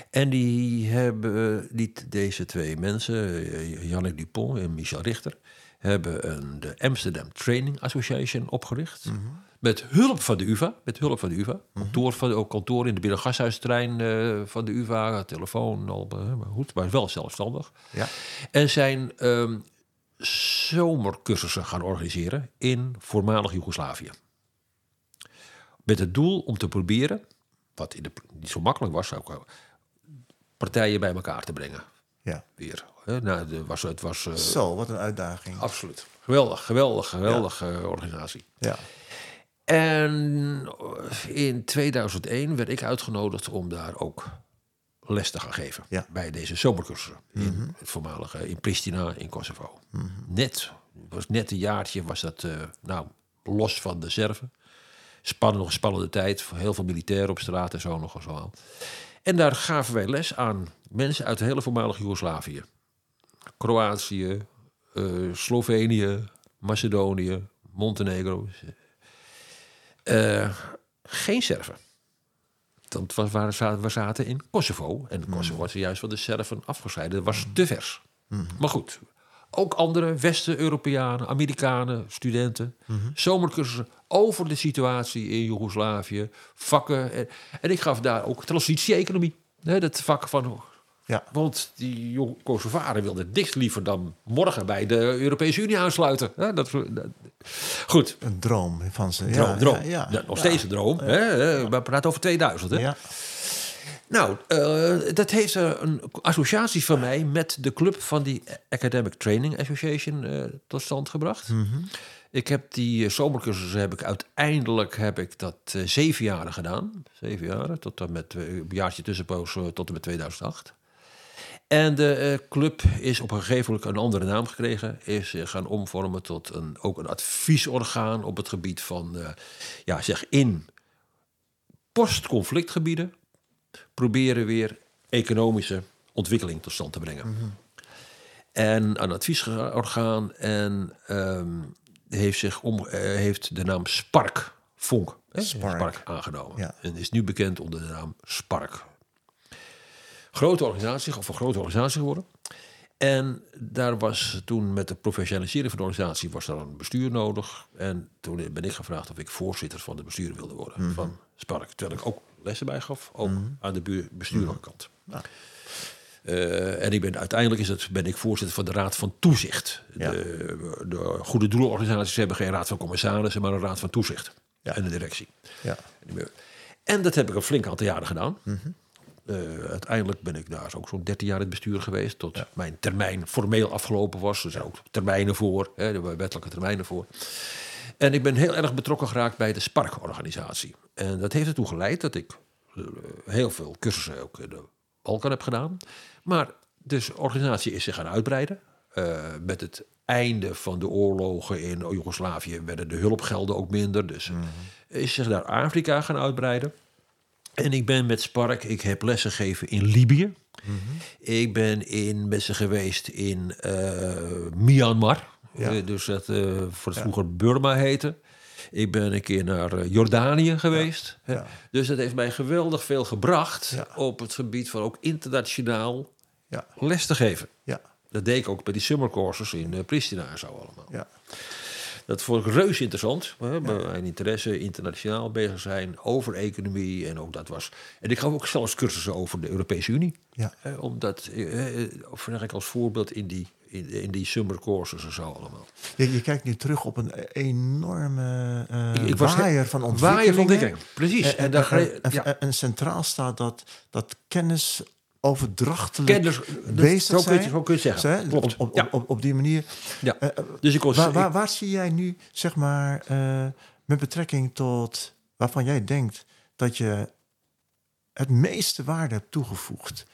En die hebben, niet deze twee mensen, Jannik Dupont en Michel Richter, hebben een, de Amsterdam Training Association opgericht. Mm met hulp van de UvA, met hulp van de UvA. Mhm. Kantoor, van, ook kantoor in de binnengashuisterrein uh, van de UvA, telefoon, al, uh, maar goed, maar wel zelfstandig. Ja. En zijn um, zomercursussen gaan organiseren in voormalig Joegoslavië. Met het doel om te proberen, wat in de, niet zo makkelijk was, ook, partijen bij elkaar te brengen. Ja. Weer. Nou, de, was, het was, uh, zo, wat een uitdaging. Absoluut. Geweldig, geweldig, geweldige ja. organisatie. Ja. En in 2001 werd ik uitgenodigd om daar ook les te gaan geven. Bij deze zomercursussen. In mhm. het voormalige, in Pristina, in Kosovo. Mm -hmm. Net, was net een jaartje was dat, uh, nou, los van de Serven. Spannend, nog spannende tijd. Heel veel militairen op straat en zo nog zo En daar gaven wij les aan mensen uit de hele voormalige Joegoslavië. Kroatië, uh, Slovenië, Macedonië, Montenegro. Uh, geen Serven. Dat was waar we zaten in Kosovo. En Kosovo mm. was juist van de Serven afgescheiden. Dat was te vers. Mm. Maar goed, ook andere West-Europeanen, Amerikanen, studenten. Mm Zomercursussen over de situatie in Joegoslavië. Vakken. En, en ik gaf daar ook transitie-economie. Dat vak van ja. Want die Kosovaren wilden dicht liever dan morgen bij de Europese Unie aansluiten. Ja, dat, goed. Een droom van ze. Droom, ja, droom. Ja, ja. nog steeds een droom. Hè? We praten over 2000. Hè? Ja. Nou, uh, dat heeft een associatie van mij met de club van die Academic Training Association uh, tot stand gebracht. Mm -hmm. Ik heb die uh, zomercursus heb ik uiteindelijk heb ik dat zeven jaren gedaan. Zeven jaren, tot en met een jaartje tussenpoos tot en met 2008. En de eh, club is op een gegeven moment een andere naam gekregen. Is uh, gaan omvormen tot een, ook een adviesorgaan op het gebied van, uh, ja, zeg in post-conflictgebieden proberen weer economische ontwikkeling tot stand te brengen. Mhm. En een adviesorgaan en um, heeft, zich om, heeft de naam Spark, Vonk, Spark. Spark aangenomen. Ja. En is nu bekend onder de naam Spark grote organisatie, of een grote organisatie geworden. En daar was toen met de professionalisering van de organisatie was daar een bestuur nodig. En toen ben ik gevraagd of ik voorzitter van de bestuur wilde worden mhm. van Spark. Terwijl ik ook lessen bij gaf, ook mhm. aan de bestuurderkant. Mm uh, en ik ben, uiteindelijk is het, ben ik voorzitter van de Raad van Toezicht. De, de, goede doelorganisaties hebben geen raad van commissarissen, maar een raad van toezicht. Ja. En de directie. Ja. En dat heb ik een flink aantal jaren gedaan. Mm uh, uiteindelijk ben ik daar ook zo'n 13 jaar in het bestuur geweest. Tot mijn termijn formeel afgelopen was. Er zijn ook termijnen voor, hè, er wettelijke termijnen voor. En ik ben heel erg betrokken geraakt bij de Spark-organisatie. En dat heeft ertoe geleid dat ik uh, heel veel cursussen ook in de Balkan heb gedaan. Maar dus de organisatie is zich gaan uitbreiden. Uh, met het einde van de oorlogen in Joegoslavië werden de hulpgelden ook minder. Dus mm is zich naar Afrika gaan uitbreiden. En ik ben met Spark, ik heb lessen gegeven in Libië. Mhm. Ik ben in, met ze geweest in uh, Myanmar. Eh, dus dat uh, voor het vroeger Burma heette. Ik ben een keer naar Jordanië geweest. Ja. Dus dat heeft mij geweldig veel gebracht op het gebied van ook internationaal les te geven. Dat deed ik ook bij die summercourses in Pristina en zo allemaal. Ja. Dat vond ik reus interessant. Hè, Mijn interesse internationaal bezig zijn over economie. En ook dat was. En ik gaf ook zelfs cursussen over de Europese Unie. Ja. omdat, eh, eh of ik als voorbeeld in die, in, in, die summer courses en zo allemaal. Je, je kijkt nu terug op een enorme uh, ik, ik waaier van ontwikkeling. Waaier van ontwikkeling, precies. En, en, en, en, en centraal staat dat, dat kennis overdrachtelijk Kenners, bezig zijn. Zo kun je zeggen. Klopt. Op, op, op, op, die manier. Ja. Uh, dus ik was, waar, waar, waar, zie jij nu, zeg maar, uh, met betrekking tot waarvan jij denkt dat je het meeste waarde hebt toegevoegd?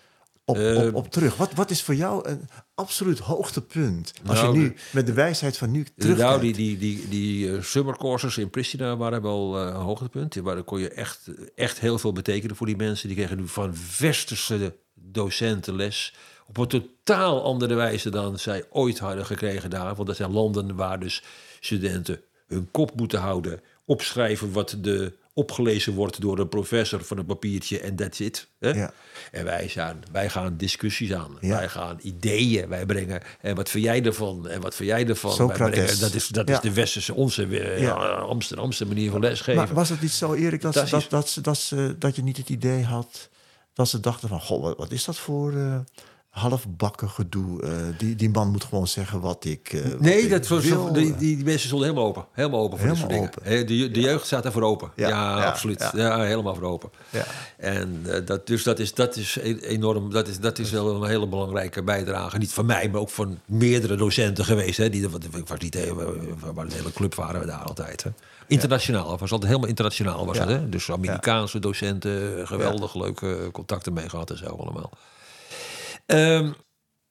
Op, op, op, terug. Wat, wat is voor jou een absoluut hoogtepunt? Als nou, je nu met de wijsheid van nu terug. Nou, die, die, die, die summercourses in Pristina waren wel een hoogtepunt. Waar kon je echt, echt heel veel betekenen voor die mensen. Die kregen nu van westerse docentenles op een totaal andere wijze dan zij ooit hadden gekregen daar. Want dat zijn landen waar dus studenten hun kop moeten houden, opschrijven wat de opgelezen wordt door een professor van een papiertje en that's it. Hè? Ja. En wij, zijn, wij gaan discussies aan. Wij gaan ideeën. Wij brengen. En wat vind jij ervan? En wat vind jij ervan? Wij brengen, dat is, dat is de westerse, onze uh, Amsterdamse manier van lesgeven. Maar was het niet zo, Erik, dat, dat, dat, dat, dat, dat je niet het idee had dat ze dachten van, goh, wat is dat voor uh, halfbakken gedoe? Uh, die, die man moet gewoon zeggen wat ik uh, Nee, dat was, die, die, mensen stonden helemaal open. Helemaal open voor helemaal dit soort dingen. De, de jeugd staat daarvoor open. Ja, ja, absoluut. Ja. helemaal voor open. Ja. En dat, dus dat is, dat is e-, enorm, dat is, dat is wel een hele belangrijke bijdrage. Niet van mij, maar ook van meerdere docenten geweest. Hè, die, ik was niet, waar de hele club waren we daar altijd. Hè. Internationaal, was altijd helemaal internationaal. Was het, hè? Dus Amerikaanse docenten, geweldig leuke contacten mee gehad en zo allemaal. Um,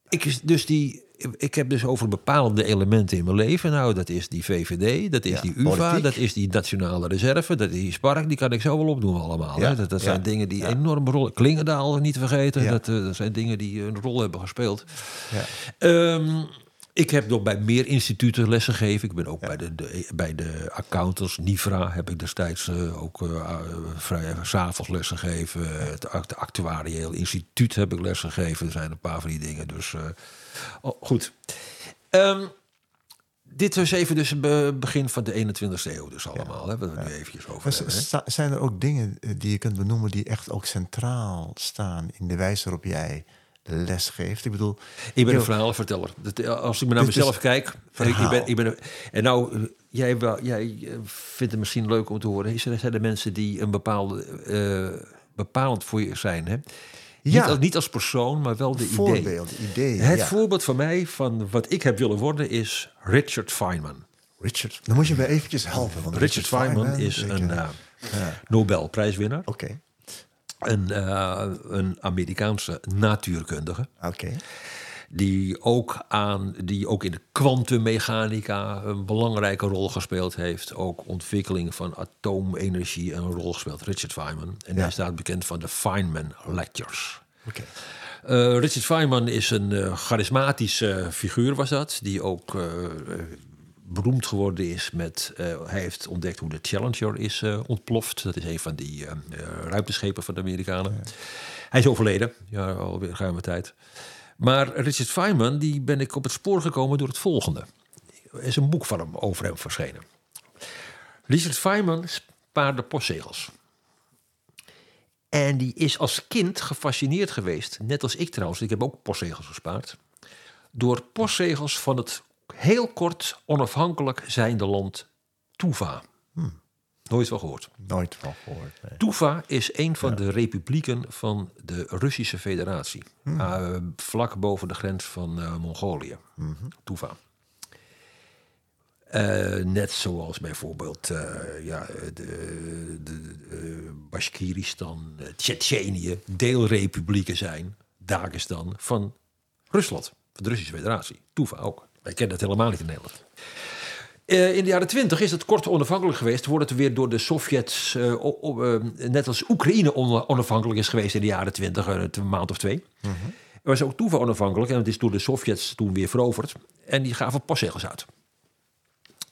ik, dus die, ik heb dus over bepaalde elementen in mijn leven. Nou, dat is die VVD, dat is die UvA, dat is die Nationale Reserve, dat is die Spark. Die kan ik zo wel opdoen allemaal. Ja. Hè? Dat, dat zijn dingen die enorm rol... Klingendaal niet te vergeten. Dat, uh, dat zijn dingen die een rol hebben gespeeld. Um, Ik heb nog bij meer instituten lessen gegeven. Ik ben ook bij, de, de, bij de accountants, NIVRA, heb ik destijds uh, ook uh, vrij s'avonds lessen gegeven. Het actuarieel instituut heb ik lessen gegeven. Er zijn een paar van die dingen. Dus uh, oh, goed. Um, dit was even dus het begin van de 21ste eeuw dus allemaal. Ja. Hè, wat we nu eventjes over hebben, Zijn er ook dingen die je kunt benoemen die echt ook centraal staan in de wijze waarop jij les geeft. Ik bedoel, ik ben een verhalenverteller. Als ik me naar mezelf kijk, ik ben, ik ben, en nou, jij, jij vindt het misschien leuk om te horen. Is er zijn er mensen die een bepaalde uh, bepalend voor je zijn, hè? Ja. Niet, als, niet als persoon, maar wel de Voorbeeld, idee. idee het voorbeeld van mij van wat ik heb willen worden is Richard Feynman. Richard, dan moet je me eventjes helpen. Want Richard, Richard Feynman, is een uh, ja. Nobelprijswinnaar. Oké een, uh, een Amerikaanse natuurkundige. Oké. Die ook, aan, die ook in de kwantummechanica een belangrijke rol gespeeld heeft. Ook ontwikkeling van atoomenergie een rol gespeeld. Richard Feynman. En hij staat bekend van de Feynman Lectures. Oké. Uh, Richard Feynman is een uh, charismatische figuur, was dat. Die ook beroemd geworden is met... Uh, hij heeft ontdekt hoe de Challenger is uh, ontploft. Dat is een van die uh, ruimteschepen van de Amerikanen. Hij is overleden, ja, alweer ruime tijd. Maar Richard Feynman, die ben ik op het spoor gekomen door het volgende. Er is een boek van hem over hem verschenen. Richard Feynman spaarde postzegels. En die is als kind gefascineerd geweest, net als ik trouwens, ik heb ook postzegels gespaard, door postzegels van het heel kort onafhankelijk zijnde land Tuva. Hmm. Nooit van gehoord. Nooit van gehoord. Nee. Tuva is een van de republieken van de Russische Federatie. Hmm. Uh, vlak boven de grens van uh, Mongolië. Mm Tuva. Uh, net zoals bijvoorbeeld ja, de, de Bashkiristan, Tsjetsjenië, deelrepublieken zijn, Dagestan, van Rusland, van de Russische Federatie. Tuva ook. Wij kennen dat helemaal niet in Nederland. Uh, in de jaren twintig is het kort onafhankelijk geweest. Wordt het weer door de Sovjets, uh, uh, net als Oekraïne onafhankelijk is geweest in de jaren twintig, een maand of twee. Mm -hmm. was ook toeval onafhankelijk en het is door de Sovjets toen weer veroverd. En die gaven postzegels uit.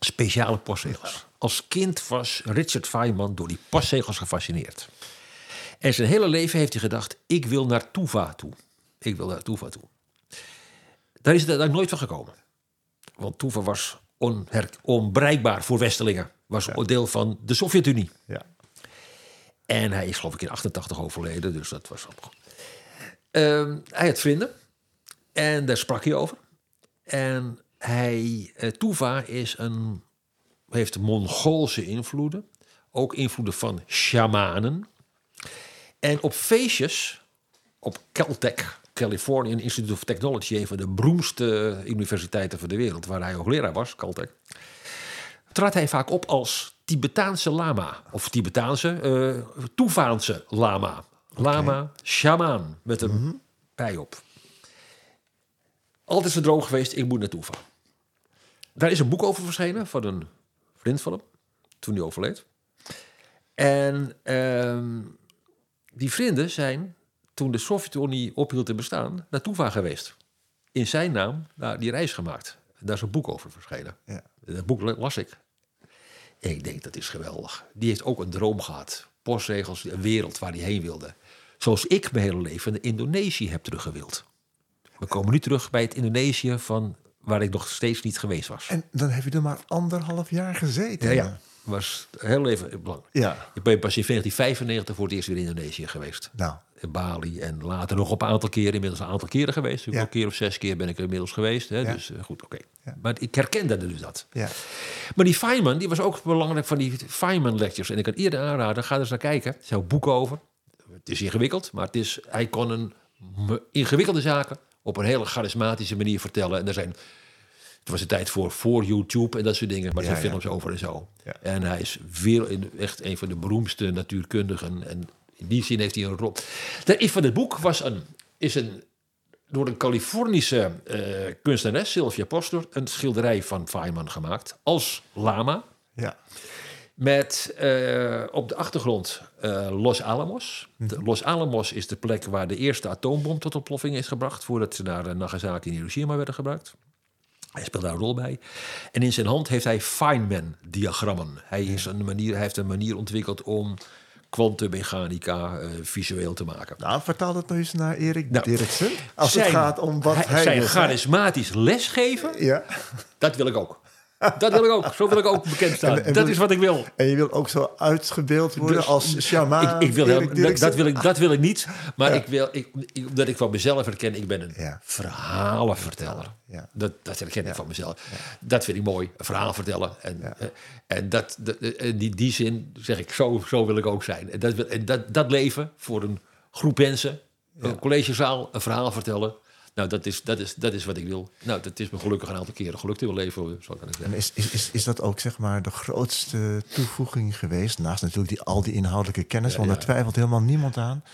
Speciale postzegels. Als kind was Richard Feynman door die postzegels gefascineerd. En zijn hele leven heeft hij gedacht: ik wil naar Tuva toe. Ik wil naar Tuva toe. Daar is het eigenlijk nooit van gekomen. Want Toeven was onbereikbaar voor Westelingen. Was ja. deel van de Sovjet-Unie. Ja. En hij is geloof ik in 88 overleden, dus dat was allemaal uh, hij had vrienden. En daar sprak hij over. En hij, uh, Tuva is een, heeft Mongoolse invloeden. Ook invloeden van shamanen. En op feestjes, op Caltech, Californian Institute of Technology, een van de beroemdste universiteiten van de wereld, waar hij hoogleraar was, Caltech, trad hij vaak op als Tibetaanse lama. Of Tibetaanse, uh, Toevaanse lama. Lama, okay. shaman, met een mm bij op. Altijd zo droog geweest, ik moet naar Toeva. Daar is een boek over verschenen van een vriend van hem, toen hij overleed. En uh, die vrienden zijn toen de Sovjet-Unie ophield te bestaan, naar Tuva geweest. In zijn naam naar die reis gemaakt. Daar is een boek over verschenen. Ja. Dat boek las ik. En ik denk, dat is geweldig. Die heeft ook een droom gehad. Postregels, een wereld waar hij heen wilde. Zoals ik mijn hele leven naar Indonesië heb teruggewild. We komen nu terug bij het Indonesië van waar ik nog steeds niet geweest was. En dan heb je er maar anderhalf jaar gezeten. Ja, ja. was heel even belangrijk. Ja. Ik ben pas in 1995 voor het eerst weer in Indonesië geweest. Nou, in Bali en later nog op een aantal keren, inmiddels een aantal keren geweest. Ja. Een keer of zes keer ben ik er inmiddels geweest. Hè? Ja. Dus uh, goed, oké. Ja. Maar ik herkende dus dat. Ja. Maar die Feynman, die was ook belangrijk van die Feynman lectures. En ik kan eerder aanraden, ga er eens naar kijken. Er zijn boeken over. Het is ingewikkeld, maar het is, hij kon een ingewikkelde zaken op een hele charismatische manier vertellen. En er zijn het was de tijd voor, voor YouTube en dat soort dingen. Maar er zijn films over en zo. En hij is veel, echt een van de beroemdste natuurkundigen. En in die zin heeft hij een rol. De van het boek was een, is een, door een Californische uh, kunstenares, Sylvia Postor, een schilderij van Feynman gemaakt als lama. Ja. Met uh, op de achtergrond uh, Los Alamos. De Los Alamos is de plek waar de eerste atoombom tot ontploffing is gebracht... voordat ze naar Nagasaki en Hiroshima werden gebruikt. Hij speelt daar een rol bij. En in zijn hand heeft hij Feynman-diagrammen. Hij, is een manier, hij heeft een manier ontwikkeld om kwantummechanica uh, visueel te maken. Nou, vertaal dat nog eens naar Erik nou, Dirksen. Als het gaat om wat hij, hij Zijn charismatisch lesgeven, ja. dat wil ik ook. Dat wil ik ook. Zo wil ik ook bekend staan. dat is wat ik wil. En je wil ook zo uitgebeeld worden dus, als shaman. Ik, ik wil dat, wil ik, dat wil ik niet. Maar ik wil, ik, omdat ik van mezelf herken, ik ben een verhalenverteller. Ja. Dat, dat herken ik van mezelf. Dat vind ik mooi, een verhaal vertellen. En, uh, en dat, in die, die zin zeg ik, zo, zo wil ik ook zijn. En dat, en dat, dat leven voor een groep mensen, een collegezaal, een verhaal vertellen nou, dat is, dat, is, dat is wat ik wil. Nou, dat is me gelukkig een aantal keren gelukt in mijn leven, zo kan ik zeggen. En is, is, is, is dat ook zeg maar de grootste toevoeging geweest? Naast natuurlijk die, al die inhoudelijke kennis, want daar twijfelt helemaal niemand aan.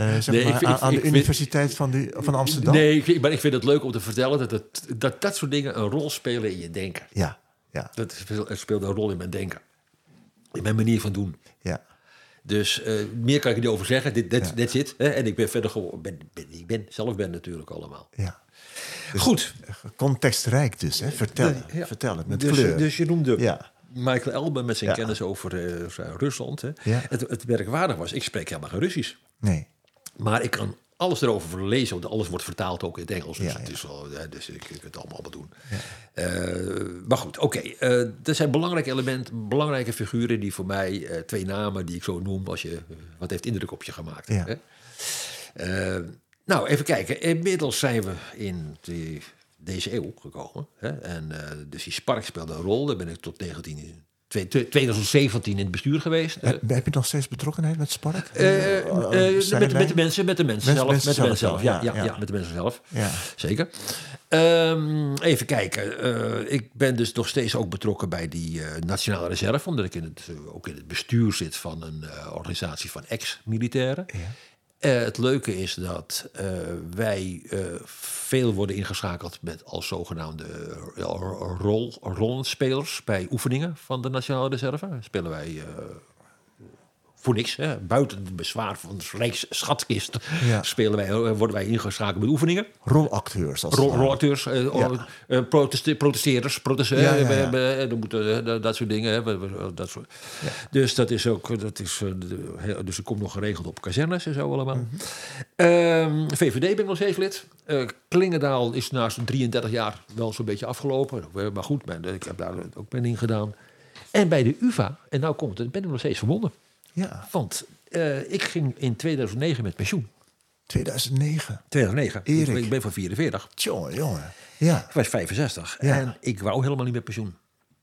Uh, zeg nee, maar, aan, de Universiteit van, die, van Amsterdam? Nee, ik, maar ik vind het leuk om te vertellen dat, het, dat dat soort dingen een rol spelen in je denken. Ja, ja. Dat speelt een rol in mijn denken. In mijn manier van doen. Dus uh, meer kan ik niet over zeggen. Dit, dit, ja. zit. En ik ben verder gewoon. Ben, ben, ik ben zelf ben natuurlijk allemaal. Ja. Dus Goed. Contextrijk dus, hè? Vertellen. Ja. Vertellen met dus, kleur. Dus je noemde ja. Michael Elben met zijn kennis over uh, Rusland. Hè? Het, het werkwaardig was, ik spreek helemaal geen Russisch. Nee. Maar ik kan alles erover lezen, want alles wordt vertaald ook in het Engels. Dus, het is wel, dus ik, ik het allemaal doen. Uh, maar goed, oké. Okay. Uh, er zijn belangrijke elementen, belangrijke figuren die voor mij, uh, twee namen die ik zo noem, als je, wat heeft indruk op je gemaakt. Hè? nou, even kijken. Inmiddels zijn we in de, deze eeuw gekomen. Hè? En dus die Spark speelde een rol. Daar ben ik tot 19 2017 in het bestuur geweest. Heb, heb je nog steeds betrokkenheid met Spark? Uh, uh, met, met, de mensen, met de mensen zelf. met de mensen zelf, ja, ja, ja, met de mensen zelf. Zeker. Um, even kijken. Uh, ik ben dus nog steeds ook betrokken bij die Nationale Reserve, omdat ik in het, ook in het bestuur zit van een organisatie van ex-militairen. Uh, het leuke is dat uh, wij uh, veel worden ingeschakeld met als zogenaamde rol, rollenspelers bij oefeningen van de Nationale Reserve. Spelen wij voor niks. Hè. Buiten het bezwaar van de Rijksschatkist ja. spelen wij, eh, worden wij ingeschakeld met oefeningen. Rolacteurs. Als Rol, rolacteurs, uh, ja. uh, protesteerders, protesteren, ja, moeten, dat soort dingen. Dat soort. Dus dat is ook, dat is, dus er komt nog geregeld op kazernes en zo allemaal. Mm -hmm. VVD ben ik nog steeds lid. Klingendaal is na zo'n 33 jaar wel zo'n beetje afgelopen. Maar goed, ik heb daar ook ben in gedaan. En bij de UvA, en nou komt het, ben ik nog steeds verbonden. Ja. Want uh, ik ging in 2009 met pensioen. 2009? 2009. Erik. Ik ben van 44. Tjonge, jongen. Ja. Ik was 65. Ja. En ik wou helemaal niet met pensioen.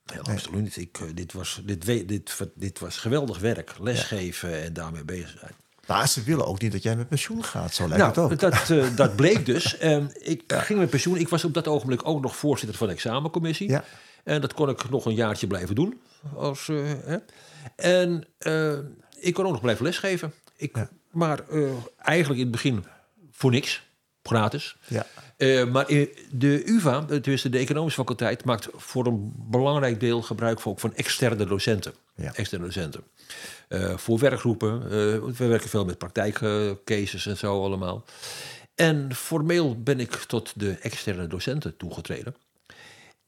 Nee, absoluut niet. Ik, uh, dit, was, dit, dit, dit was geweldig werk. Lesgeven ja. en daarmee bezig zijn. Maar ze willen ook niet dat jij met pensioen gaat, zo lijkt nou, het ook. Dat, uh, <laughs> dat bleek dus. Um, ik ja. ging met pensioen. Ik was op dat ogenblik ook nog voorzitter van de examencommissie. Ja. En dat kon ik nog een jaartje blijven doen. Als, uh, hè. En ik kon ook nog blijven lesgeven. Ik, Maar uh, eigenlijk in het begin voor niks, gratis. Ja. Uh, maar de UvA, tenminste de economische faculteit, maakt voor een belangrijk deel gebruik van, van externe docenten. Ja. Externe docenten. Voor werkgroepen. we werken veel met praktijkcases en zo allemaal. En formeel ben ik tot de externe docenten toegetreden.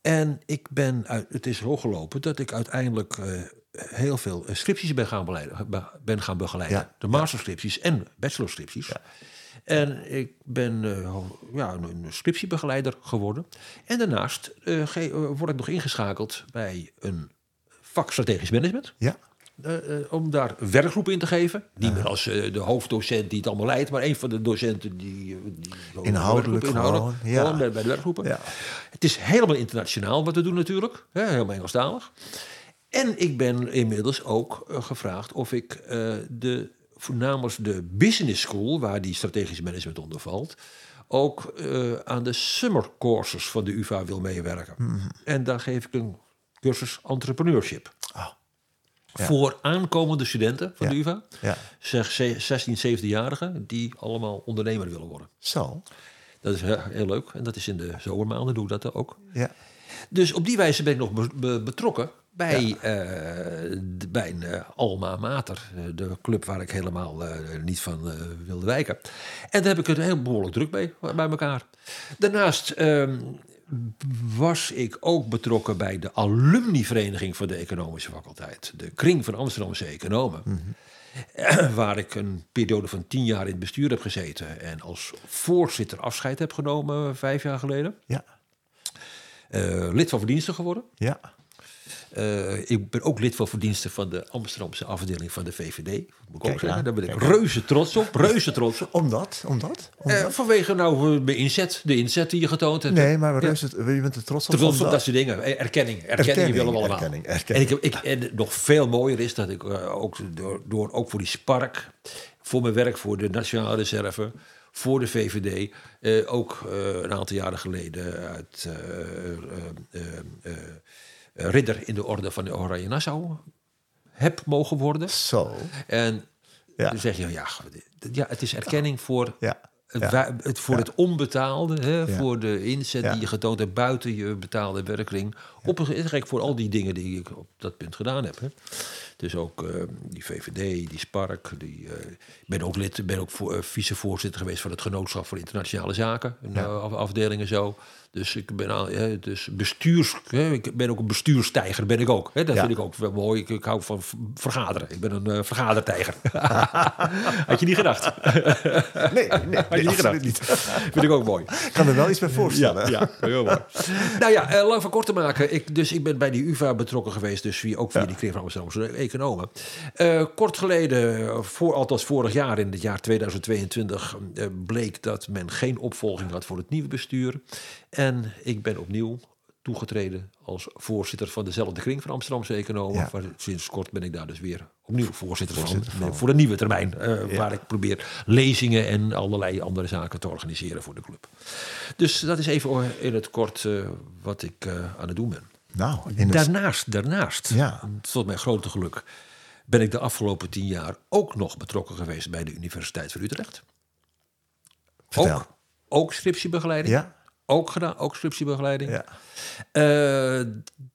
En ik ben, uit, het is hooggelopen dat ik uiteindelijk heel veel eh, scripties ben gaan, beleiden, ben gaan begeleiden. De masterscripties en bachelorscripties. Ja. En ik ben uh, ja, een scriptiebegeleider geworden. En daarnaast uh, word ik nog ingeschakeld bij een vak strategisch management. Ja. Uh, om daar werkgroepen in te geven. Niet meer als de hoofddocent die het allemaal leidt, maar een van de docenten die. die inhoudelijk, inhoudelijk gewoon, ja. bij, bij, de werkgroepen. Ja. Het is helemaal internationaal wat we doen, natuurlijk. Hè, helemaal Engelstalig. En ik ben inmiddels ook uh, gevraagd of ik uh, de, namens de business school, waar die strategisch management onder valt, ook uh, aan de summer courses van de UvA wil meewerken. Mm -hmm. En daar geef ik een cursus entrepreneurship. Oh. Ja. Voor aankomende studenten van ja. de UvA, ja. zeg 16, 17-jarigen, die allemaal ondernemer willen worden. Zo. Dat is heel, heel leuk. En dat is in de zomermaanden, doe ik dat ook. Ja. Dus op die wijze ben ik nog be be betrokken bij, ja. uh, de, bij een uh, Alma Mater, uh, de club waar ik helemaal niet van wilde wijken. En daar heb ik het heel behoorlijk druk bij, bij elkaar. Daarnaast ehm, was ik ook betrokken bij de alumnivereniging van de economische faculteit. De kring van Amsterdamse economen. <clears throat> Waar ik een periode van tien jaar in het bestuur heb gezeten. En als voorzitter afscheid heb genomen vijf jaar geleden. Ja. Lid van verdiensten geworden. Ja. Uh, ik ben ook lid van verdiensten van de Amsterdamse afdeling van de VVD. Moet ik ook zeggen. Daar ben ik reuze trots op. Reuze trots op. Omdat? Omdat? Omdat? Uh, vanwege nou de inzet, de inzet die je getoond hebt. Nee, maar reuze, ja. je bent er trots op. Trots op dat soort dingen. Erkenning. Erkenning, erkenning willen we allemaal. Erkenning, erkenning. En, ik, ik, en nog veel mooier is dat ik uh, ook, door, door, ook voor die Spark, voor mijn werk voor de Nationale Reserve, voor de VVD, ook een aantal jaren geleden uit ridder in de orde van de Oranje Nassau heb mogen worden. Zo. En ja. dan zeg je, ja, ja het is erkenning voor, ja. Het, het, voor het onbetaalde, hè, voor de inzet die je getoond hebt buiten je betaalde werkring. Op een, voor al die dingen die ik op dat punt gedaan heb. Hè. Dus ook uh, die VVD, die Spark. Die, uh, ik ben ook lid, ben ook voor, uh, vicevoorzitter geweest van het Genootschap voor Internationale Zaken. Een afdeling en zo. Dus ik ben al, dus bestuurs, hè, ik ben ook een bestuurstijger, ben ik ook. Hè, dat ja. vind ik ook wel mooi. Ik, ik, hou van vergaderen. Ik ben een uh, vergadertijger. <laughs> Had je niet gedacht? nee, nee, Had je niet gedacht? Niet. vind ik ook mooi. Ik kan er wel iets bij voorstellen. Ja, ja heel mooi. nou ja, uh, lang van kort te maken. Ik, dus ik ben bij die UvA betrokken geweest, dus via, ook via ja. die Kring van Amsterdamse economen. Uh, kort geleden, voor, althans vorig jaar, in het jaar 2022, bleek dat men geen opvolging had voor het nieuwe bestuur. En ik ben opnieuw toegetreden als voorzitter van dezelfde kring van Amsterdamse economen. Ja. Sinds kort ben ik daar dus weer opnieuw voorzitter, voorzitter van, van, voor een nieuwe termijn. Uh, ja. Waar ik probeer lezingen en allerlei andere zaken te organiseren voor de club. Dus dat is even in het kort uh, wat ik uh, aan het doen ben. Nou, daarnaast, daarnaast ja. tot mijn grote geluk, ben ik de afgelopen tien jaar ook nog betrokken geweest bij de Universiteit van Utrecht. Vertel. Ook, ook scriptiebegeleiding. Ja ook gedaan, ook scriptiebegeleiding. Ja. Uh,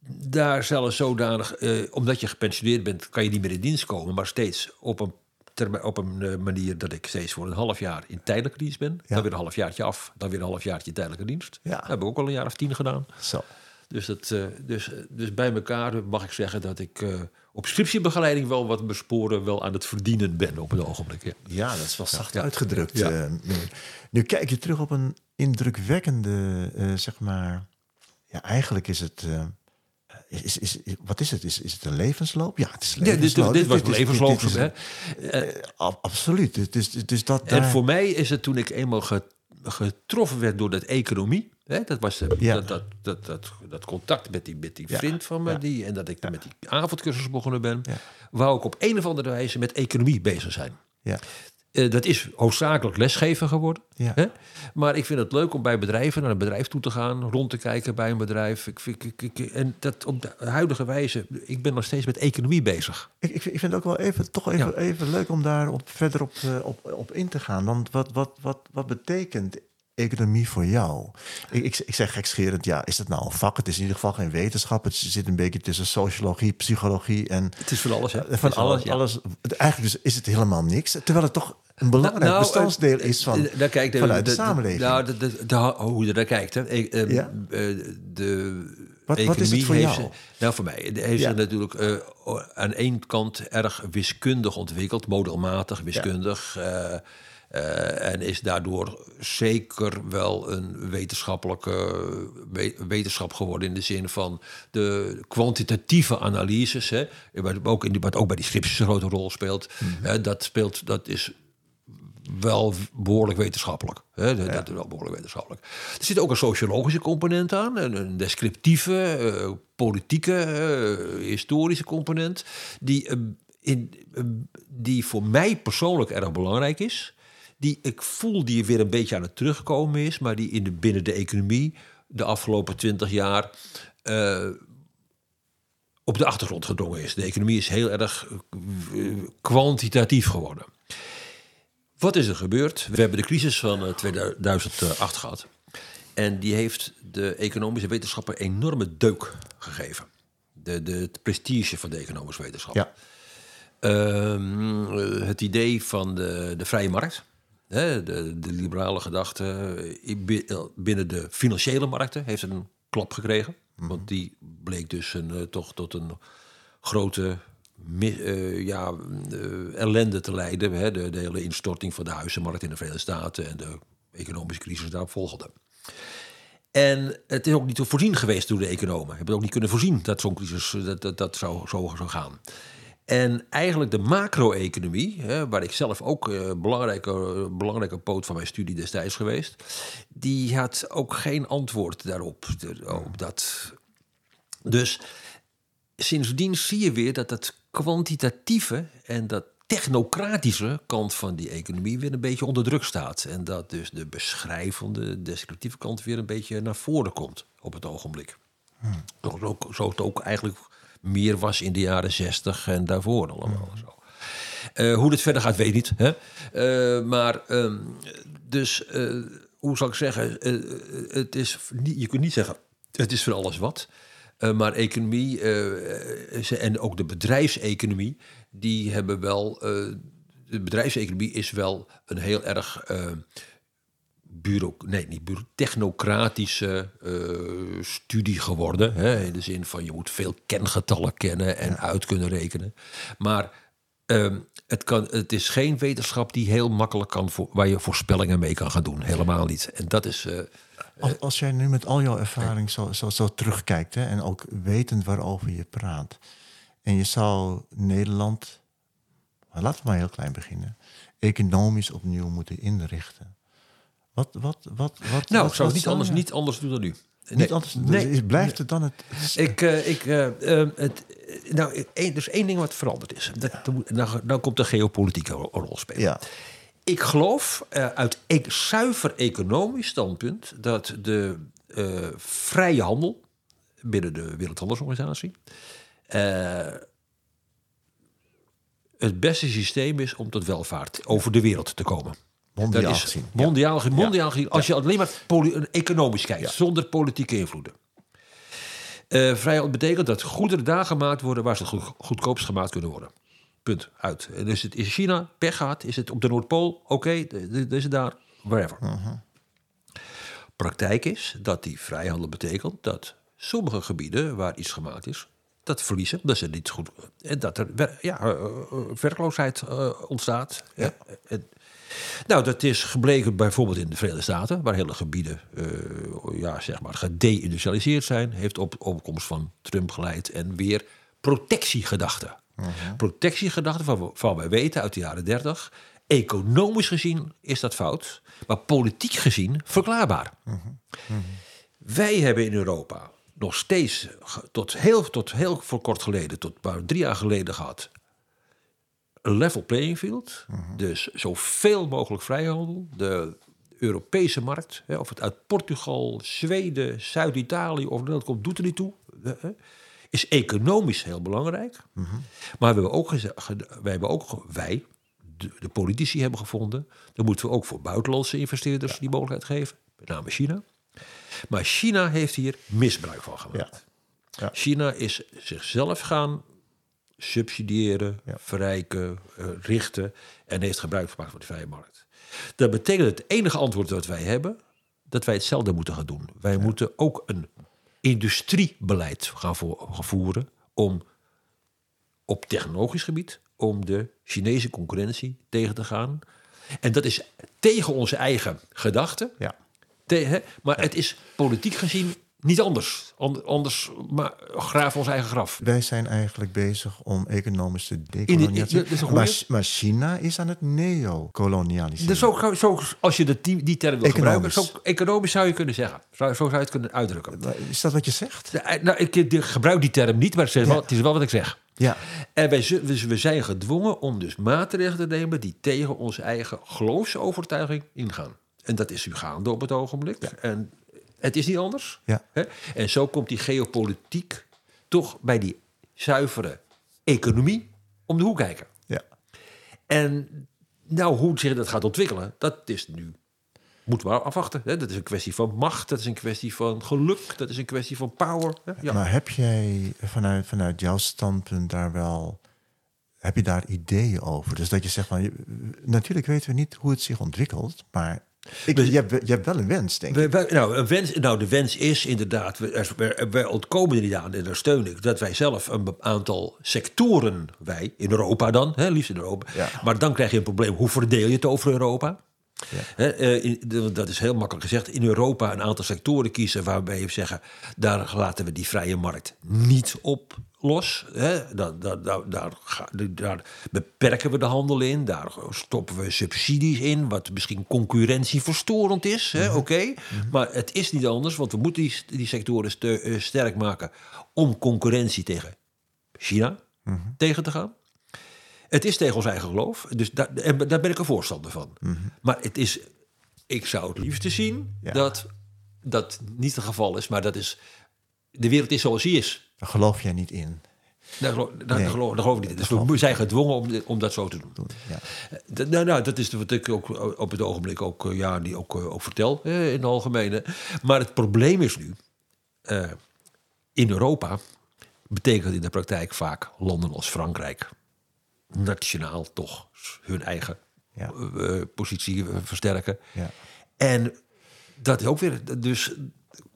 daar zelfs zodanig, uh, omdat je gepensioneerd bent, kan je niet meer in dienst komen, maar steeds op een, op een uh, manier dat ik steeds voor een half jaar in tijdelijke dienst ben. Ja. Dan weer een halfjaartje af, dan weer een halfjaartje tijdelijke dienst. Ja. Dat heb ik ook al een jaar of tien gedaan. Zo. Dus, dat, dus, dus bij elkaar mag ik zeggen dat ik op scriptiebegeleiding wel wat besporen wel aan het verdienen ben op het ogenblik. Ja, ja dat is wel zacht ja. uitgedrukt. Ja. nu kijk je terug op een indrukwekkende, uh, zeg maar. Ja, eigenlijk is het. Uh, is, is, is, wat is het? Is, is het een levensloop? Ja, het is een levensloop. Ja, dit, dit, dit was een levensloop. Dit, hè? Absoluut. Dus, dus dat en voor mij is het toen ik eenmaal getroffen werd door dat economie. Hè, dat was ja. dat, dat, dat, dat, dat, contact met die, met die ja. vriend van me. Ja. Die, en dat ik met die avondcursus begonnen ben. Wou ik op een of andere wijze met economie bezig zijn. Ja. Uh, dat is hoofdzakelijk lesgeven geworden. Ja. Hè? Maar ik vind het leuk om bij bedrijven naar een bedrijf toe te gaan, rond te kijken bij een bedrijf. Ik, ik, ik, en dat op de huidige wijze, ik ben nog steeds met economie bezig. Ik, ik vind het ook wel even, toch even, ja. even leuk om daar op, verder op, uh, op, op in te gaan. Want wat, wat, wat, wat betekent economie voor jou? Ik, ik, ik zeg gekscherend, ja, is het nou een vak? Het is in ieder geval geen wetenschap. Het zit een beetje tussen sociologie, psychologie en... Het is van alles, hè? Van alles, ja. alles. Eigenlijk dus is het helemaal niks. Terwijl het toch een belangrijk nou, bestandsdeel is van, daar kijkt, de, vanuit de, de, samenleving. Nou, de, de, de, hoe je daar kijkt. Hè. E, um, ja. de wat, wat is het voor heeft jou? Ze, nou, voor mij heeft ja. ze natuurlijk uh, aan één kant erg wiskundig ontwikkeld, modelmatig wiskundig. Uh, uh, en is daardoor zeker wel een wetenschappelijke we, wetenschap geworden in de zin van de kwantitatieve analyses, hè, wat, ook in die, wat ook bij die scripties een grote rol speelt. Mm -hmm. uh, dat speelt, dat is wel behoorlijk wetenschappelijk. Hè? Dat, ja. dat is wel behoorlijk wetenschappelijk. Er zit ook een sociologische component aan, een, een descriptieve, uh, politieke, historische component, die, in, die voor mij persoonlijk erg belangrijk is die ik voel die weer een beetje aan het terugkomen is, maar die in de, binnen de economie de afgelopen twintig jaar uh, op de achtergrond gedrongen is. De economie is heel erg uh, kwantitatief geworden. Wat is er gebeurd? We hebben de crisis van uh, 2008 gehad. En die heeft de economische wetenschappen een enorme deuk gegeven. De, de, het prestige van de economische wetenschap. Ja. Uh, het idee van de, de vrije markt de, de liberale gedachte eh, binnen de financiële markten heeft een klap gekregen. Mhm. Want die bleek dus een, eh, toch tot een grote uh, ja, ellende te leiden. Hè, de, de, hele instorting van de huizenmarkt in de Verenigde Staten en de economische crisis daarop volgde. En het is ook niet te voorzien geweest door de economen. Hebben ook niet kunnen voorzien dat zo'n crisis dat, dat, dat zou, zo zou gaan. En eigenlijk de macro-economie, waar ik zelf ook een uh, belangrijke, belangrijke poot van mijn studie destijds geweest, die had ook geen antwoord daarop. Op dat. Dus sindsdien zie je weer dat dat kwantitatieve en dat technocratische kant van die economie weer een beetje onder druk staat. En dat dus de beschrijvende, descriptieve kant weer een beetje naar voren komt op het ogenblik. Hmm. Zo, zo het ook eigenlijk meer was in de jaren zestig en daarvoor allemaal. Zo. Uh, hoe dit verder gaat, weet ik niet. Hè? Uh, maar um, dus, uh, hoe zal ik zeggen, het is, je kunt niet zeggen, het is voor alles wat. maar economie en ook de bedrijfseconomie, die hebben wel. de bedrijfseconomie is wel een heel erg bureau, nee, niet bureau, technocratische uh, studie geworden. Hè, in de zin van je moet veel kengetallen kennen en uit kunnen rekenen. Maar uh, het, kan, het is geen wetenschap die heel makkelijk kan, voor, waar je voorspellingen mee kan gaan doen. Helemaal niet. En dat is. Uh, als, als, jij nu met al jouw ervaring zo, zo, zo terugkijkt hè, en ook wetend waarover je praat. En je zou Nederland, laten we maar heel klein beginnen, economisch opnieuw moeten inrichten. Wat, wat, wat, wat, nou, ik zou het niet anders, niet anders doen dan nu. Niet anders, nee. blijft het dan het... Ik, uh, ik, uh, het, nou, één, dus één ding wat veranderd is. Dat, nou, nou komt de geopolitieke rol spelen. Ja. Ik geloof uh, uit e zuiver economisch standpunt... dat de vrije handel binnen de Wereldhandelsorganisatie... het beste systeem is om tot welvaart over de wereld te komen. Mondiaal dat is gezien. Mondiaal, ja. mondiaal gezien. Als je alleen maar economisch kijkt, zonder politieke invloeden. Uh, vrijheid betekent dat goederen daar gemaakt worden waar ze goed, goedkoopst gemaakt kunnen worden. Punt. Uit. Dus het is China, pech gehad. Is het op de Noordpool? Oké, okay, is het daar, wherever. Uh Praktijk is dat die vrijhandel betekent dat sommige gebieden waar iets gemaakt is, dat verliezen, dat ze niet goed. En dat er ja, uh, werkloosheid uh, ontstaat. Ja. Nou, dat is gebleken bijvoorbeeld in de Verenigde Staten, waar hele gebieden uh, ja, zeg maar gedeindustrialiseerd zijn, heeft op opkomst van Trump geleid en weer protectiegedachten. Uh Protectiegedachten van, van wij weten uit de jaren 30. Economisch gezien is dat fout, maar politiek gezien verklaarbaar. Wij hebben in Europa nog steeds tot heel, tot heel voor kort geleden, tot maar drie jaar geleden gehad, level playing field. Mhm. Dus zoveel mogelijk vrijhandel. De Europese markt, hè, of het uit Portugal, Zweden, Zuid-Italië of dat komt, doet er niet toe. Hè, is economisch heel belangrijk. Mhm. Maar we hebben ook, wij, hebben ook wij, de, politici, hebben gevonden. dan moeten we ook voor buitenlandse investeerders die mogelijkheid geven. Met name China. Maar China heeft hier misbruik van gemaakt. Ja. China is zichzelf gaan subsidiëren, verrijken, uh, richten en heeft gebruik gemaakt van de vrije markt. Dat betekent het enige antwoord dat wij hebben, dat wij hetzelfde moeten gaan doen. Wij moeten ook een industriebeleid gaan, voeren om op technologisch gebied om de Chinese concurrentie tegen te gaan. En dat is tegen onze eigen gedachten. Ja. Maar het is politiek gezien niet anders. Anders maar graven ons eigen graf. Wij zijn eigenlijk bezig om economisch te dekolonialiseren. Maar, maar, China is aan het neocolonialiseren. Dus zo, zo, als je de, die, die term wil gebruiken, zo economisch zou je kunnen zeggen. Zo, zo zou je het kunnen uitdrukken. Is dat wat je zegt? Eh, nou, ik, gebruik die term niet, maar het is, wel, het is wel wat ik zeg. Ja. En wij, we zijn gedwongen om dus maatregelen te nemen die tegen onze eigen geloofsovertuiging ingaan. En dat is u gaande op het ogenblik. En het is niet anders. Ja. Hè? En zo komt die geopolitiek toch bij die zuivere economie om de hoek kijken. Ja. En nou, hoe zich dat gaat ontwikkelen, dat is nu. Moeten we afwachten. Hè? Dat is een kwestie van macht, dat is een kwestie van geluk, dat is een kwestie van power. Hè? Ja. Maar heb jij vanuit, vanuit jouw standpunt daar wel Heb je daar ideeën over? Dus dat je zegt van, natuurlijk weten we niet hoe het zich ontwikkelt, maar ik, je, hebt, je, hebt, wel een wens, denk ik. nou, een wens, nou, de wens is inderdaad, wij ontkomen er niet aan, en daar steun ik, dat wij zelf een aantal sectoren, wij, in Europa dan, hè, liefst in Europa. Maar dan krijg je een probleem, hoe verdeel je het over Europa? Ja. Eh, dat is heel makkelijk gezegd. In Europa een aantal sectoren kiezen waarbij je zeggen: daar laten we die vrije markt niet op los. Daar, daar, daar, daar, beperken we de handel in. Daar stoppen we subsidies in, wat misschien concurrentieverstorend is. Mhm. Oké, mhm. maar het is niet anders, want we moeten die, die sectoren eh, sterk maken om concurrentie tegen China mhm. tegen te gaan. Het is tegen ons eigen geloof, dus daar, daar ben ik een voorstander van. Maar het is, ik zou het liefst zien dat dat niet het geval is, maar dat is, de wereld is zoals die is. Daar geloof jij niet in. Daar geloof, daar, nee. geloof, daar geloof ik niet in. Dus we zijn gedwongen om, om dat zo te doen. Ja. Eh, nou, nou, dat is wat ik ook op het ogenblik ook, eh, ja, die ook, eh, ook vertel in het algemene. Maar het probleem is nu, in Europa betekent in de praktijk vaak landen als Frankrijk, nationaal toch hun eigen ja. uh, positie eh, versterken. Ja. En dat is ook weer, dus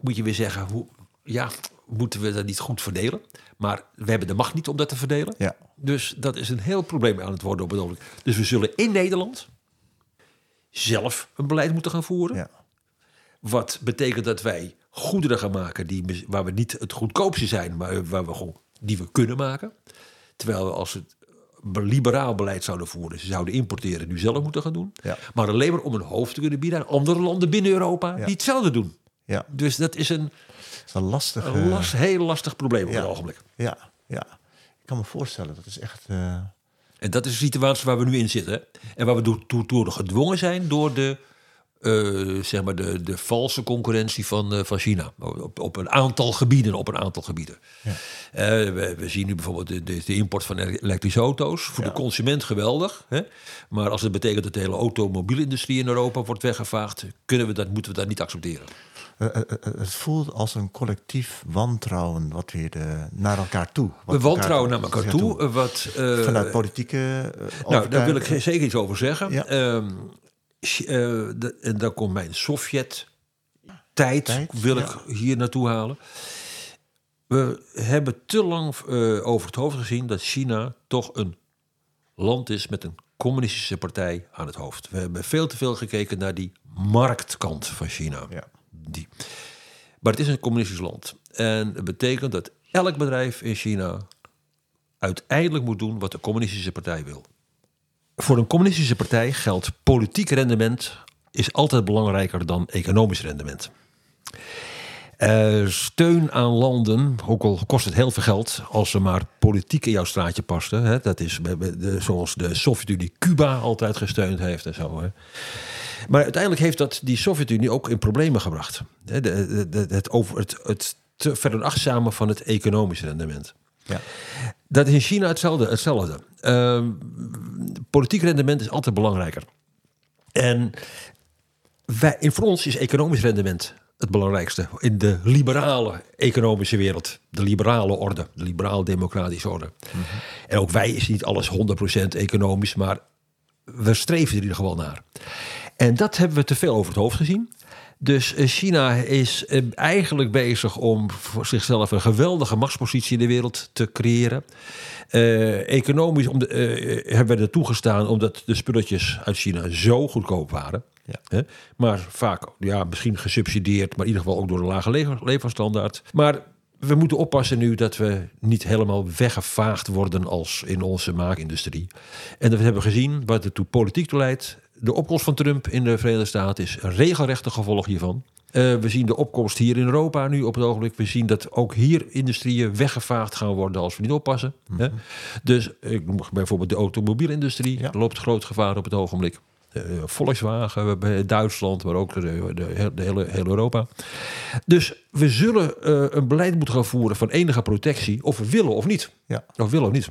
moet je weer zeggen, hoe, ja, moeten we dat niet goed verdelen? Maar we hebben de macht niet om dat te verdelen. Ja. Dus dat is een heel probleem aan het worden op het ogenblik. Dus we zullen in Nederland zelf een beleid moeten gaan voeren. Ja. Wat betekent dat wij goederen gaan maken die, waar we niet het goedkoopste zijn, maar waar we gewoon die we kunnen maken. Terwijl we als het liberaal beleid zouden voeren. Ze zouden importeren, nu zelf moeten gaan doen. Ja. Maar alleen maar om een hoofd te kunnen bieden aan andere landen binnen Europa die hetzelfde doen. Ja. Dus dat is een, is een lastig, een last, heel lastig probleem op het ogenblik. Ja, ja, ik kan me voorstellen. Dat is echt. Uh... En dat is de situatie waar we nu in zitten. En waar we door, door gedwongen zijn door de uh, zeg maar de, de valse concurrentie van, uh, van China. Op, op een aantal gebieden. Op een aantal gebieden. Ja. Uh, we, we, zien nu bijvoorbeeld de, de, de import van elektrische auto's. Voor de consument geweldig. Hè? Maar als het betekent dat de hele automobielindustrie in Europa wordt weggevaagd, kunnen we dat, moeten we dat niet accepteren. Het voelt als een collectief wantrouwen wat weer de, naar elkaar toe. We wantrouwen naar elkaar toe. Wat, Vanuit politieke. nou, daar wil ik zeker iets over zeggen. Ja. Ehm, uh, en dan komt mijn Sovjet-tijd, wil ik hier naartoe halen. We hebben te lang over het hoofd gezien dat China toch een land is met een communistische partij aan het hoofd. We hebben veel te veel gekeken naar die marktkant van China. Ja. Maar het is een communistisch land. En het betekent dat elk bedrijf in China uiteindelijk moet doen wat de communistische partij wil. Voor een communistische partij geldt politiek rendement is altijd belangrijker dan economisch rendement. Uh, steun aan landen, ook al kost het heel veel geld, als ze maar politiek in jouw straatje pasten. Hè, dat is zoals de Sovjet-Unie Cuba altijd gesteund heeft en zo. Hè. Maar uiteindelijk heeft dat die Sovjet-Unie ook in problemen gebracht. De, de, het, over, het, het te van het economisch rendement. Ja. Dat is in China hetzelfde. hetzelfde. Uh, politiek rendement is altijd belangrijker. En wij, in voor ons is economisch rendement het belangrijkste. In de liberale economische wereld. De liberale orde. De liberaal-democratische orde. Mhm. En ook wij is niet alles 100% economisch. Maar we streven er in ieder geval naar. En dat hebben we te veel over het hoofd gezien. Dus eh, China is eh, eigenlijk bezig om voor zichzelf een geweldige machtspositie in de wereld te creëren. Uh, economisch om de, uh, hebben we er toegestaan omdat de spulletjes uit China zo goedkoop waren. Ja. Maar vaak, ja, misschien gesubsidieerd, maar in ieder geval ook door een lage levensstandaard. Maar we moeten oppassen nu dat we niet helemaal weggevaagd worden als in onze maakindustrie. En we hebben gezien wat het toe politiek toe leidt de opkomst van Trump in de Verenigde Staten is een regelrechte gevolg hiervan. Uh, we zien de opkomst hier in Europa nu op het ogenblik. We zien dat ook hier industrieën weggevaagd gaan worden als we niet oppassen. Mm -hmm. Dus ik noem bijvoorbeeld de automobielindustrie. Ja. loopt groot gevaar op het ogenblik. Uh, Volkswagen, bij Duitsland, maar ook de, de, de hele, hele, Europa. Dus we zullen uh, een beleid moeten gaan voeren van enige protectie, of we willen of niet. Ja. Of willen of niet.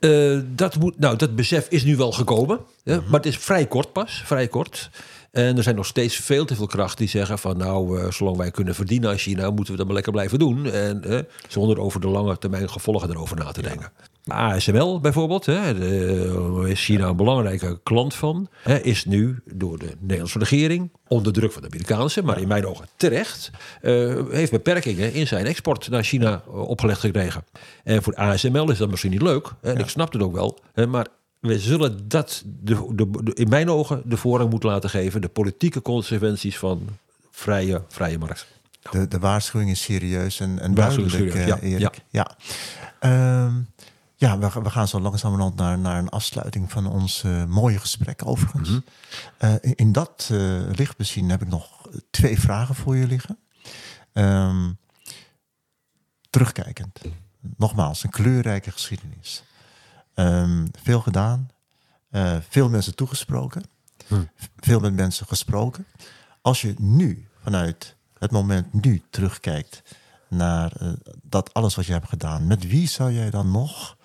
Uh, dat, moet, nou, dat besef is nu wel gekomen, mm -hmm. maar het is vrij kort pas, vrij kort. En er zijn nog steeds veel te veel krachten die zeggen van nou, uh, zolang wij kunnen verdienen als China, moeten we dat maar lekker blijven doen. En uh, zonder over de lange termijn gevolgen erover na te denken. ASML bijvoorbeeld, hè, de, is China een belangrijke klant van, hè, is nu door de Nederlandse regering onder druk van de Amerikaanse, maar in mijn ogen terecht, uh, heeft beperkingen in zijn export naar China opgelegd gekregen. En voor ASML is dat misschien niet leuk, en ik snap het ook wel, hè, maar we zullen dat de, de, in mijn ogen de voorrang moeten laten geven, de politieke consequenties van vrije, vrije markt. De, de waarschuwing is serieus en, en duidelijk, serieus, ja, Erik. Ja. Ja, um, ja we, we, gaan zo langzamerhand naar, naar een afsluiting van ons uh, mooie gesprek overigens. Mm -hmm. uh, in, dat uh, licht bezien heb ik nog twee vragen voor je liggen. Um, terugkijkend. Nogmaals, een kleurrijke geschiedenis. Um, veel gedaan. veel mensen toegesproken. Hm. Veel met mensen gesproken. Als je nu vanuit het moment nu terugkijkt naar uh, dat alles wat je hebt gedaan, met wie zou jij dan nog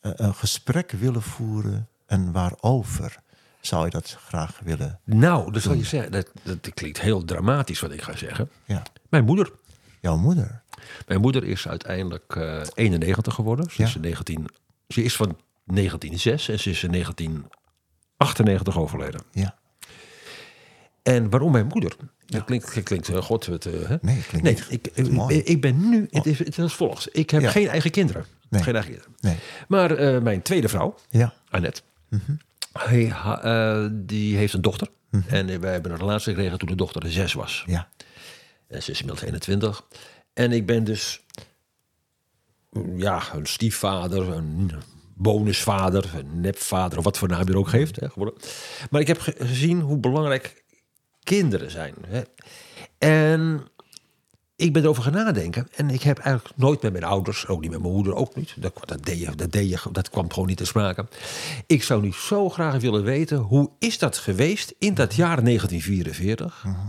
uh, een gesprek willen voeren en waarover zou je dat graag willen? Nou, dat zal je zeggen. Dat, dat, klinkt heel dramatisch wat ik ga zeggen. Ja. Mijn moeder. Jouw moeder? Mijn moeder is uiteindelijk uh, 91 geworden. Ze, ja. is 19, ze is van 1906 en ze is in 1998 overleden. Ja. En waarom mijn moeder? Dat klinkt, klinkt uh, god. Het, uh, nee, klinkt nee, ik, ik, ik, ben nu, het is, het is als volgt. Ik heb ja. geen eigen kinderen. Nee. Geen eigen kinderen. Nee. Maar uh, mijn tweede vrouw, ja. Annette, mm -hmm. hij, die heeft een dochter. Mm -hmm. En wij hebben een relatie gekregen toen de dochter zes was. Ja. En ze is inmiddels 21. En ik ben dus ja, een stiefvader, een bonusvader, een nepvader, of wat voor naam je er ook geeft. Hè, geworden. Maar ik heb gezien hoe belangrijk kinderen zijn. Hè. En ik ben erover gaan nadenken. En ik heb eigenlijk nooit met mijn ouders, ook niet met mijn moeder, ook niet. Dat, dat, deed je, dat, deed je, dat kwam gewoon niet te sprake. Ik zou nu zo graag willen weten, hoe is dat geweest in dat jaar 1944? Uh -huh.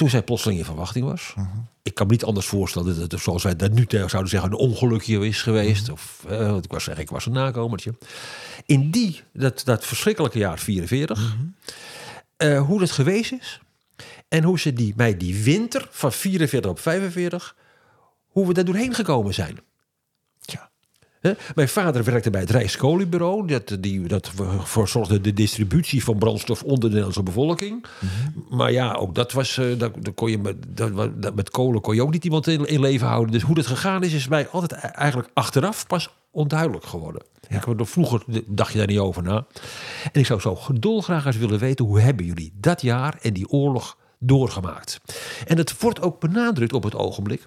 Toen zij plotseling in verwachting was. Uh -huh. Ik kan me niet anders voorstellen dat het, zoals wij dat nu zouden zeggen, een ongelukje is geweest. Uh -huh. Of eh, ik was zeggen, ik was een nakomertje. In die, dat, dat verschrikkelijke jaar 44 uh, hoe dat geweest is. En hoe ze die, bij die winter van 44 op 45, hoe we daar doorheen gekomen zijn. He? Mijn vader werkte bij het Rijkskolenbureau. Dat, die, dat voor zorgde de distributie van brandstof onder de Nederlandse bevolking. -hmm. Maar ja, ook dat was. Uh, dat, dat kon je met, dat, met kolen kon je ook niet iemand in, in, leven houden. Dus hoe dat gegaan is, is mij altijd eigenlijk achteraf pas onduidelijk geworden. Ja. Ik, vroeger dacht je daar niet over na. En ik zou zo dolgraag eens willen weten... hoe hebben jullie dat jaar en die oorlog doorgemaakt? En het wordt ook benadrukt op het ogenblik.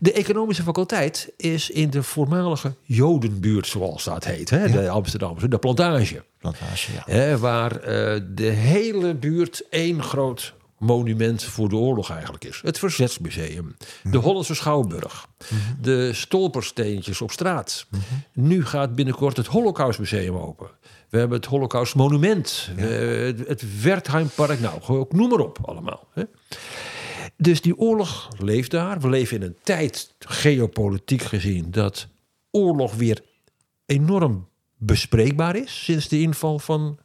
De economische faculteit is in de voormalige Jodenbuurt, zoals dat heet. Hè? Ja. De Amsterdamse, de plantage. Plantage, ja. Hè, waar uh, de hele buurt één groot monument voor de oorlog eigenlijk is. Het Verzetsmuseum, de Hollandse Schouwburg, mm -hmm. de stolpersteentjes op straat. Mm -hmm. Nu gaat binnenkort het Holocaustmuseum open. We hebben het Holocaust Monument, ja. uh, het Wertheimpark, nou, noem maar op allemaal. Hè. Dus die oorlog leeft daar. We leven in een tijd, geopolitiek gezien, dat oorlog weer enorm bespreekbaar is sinds de inval van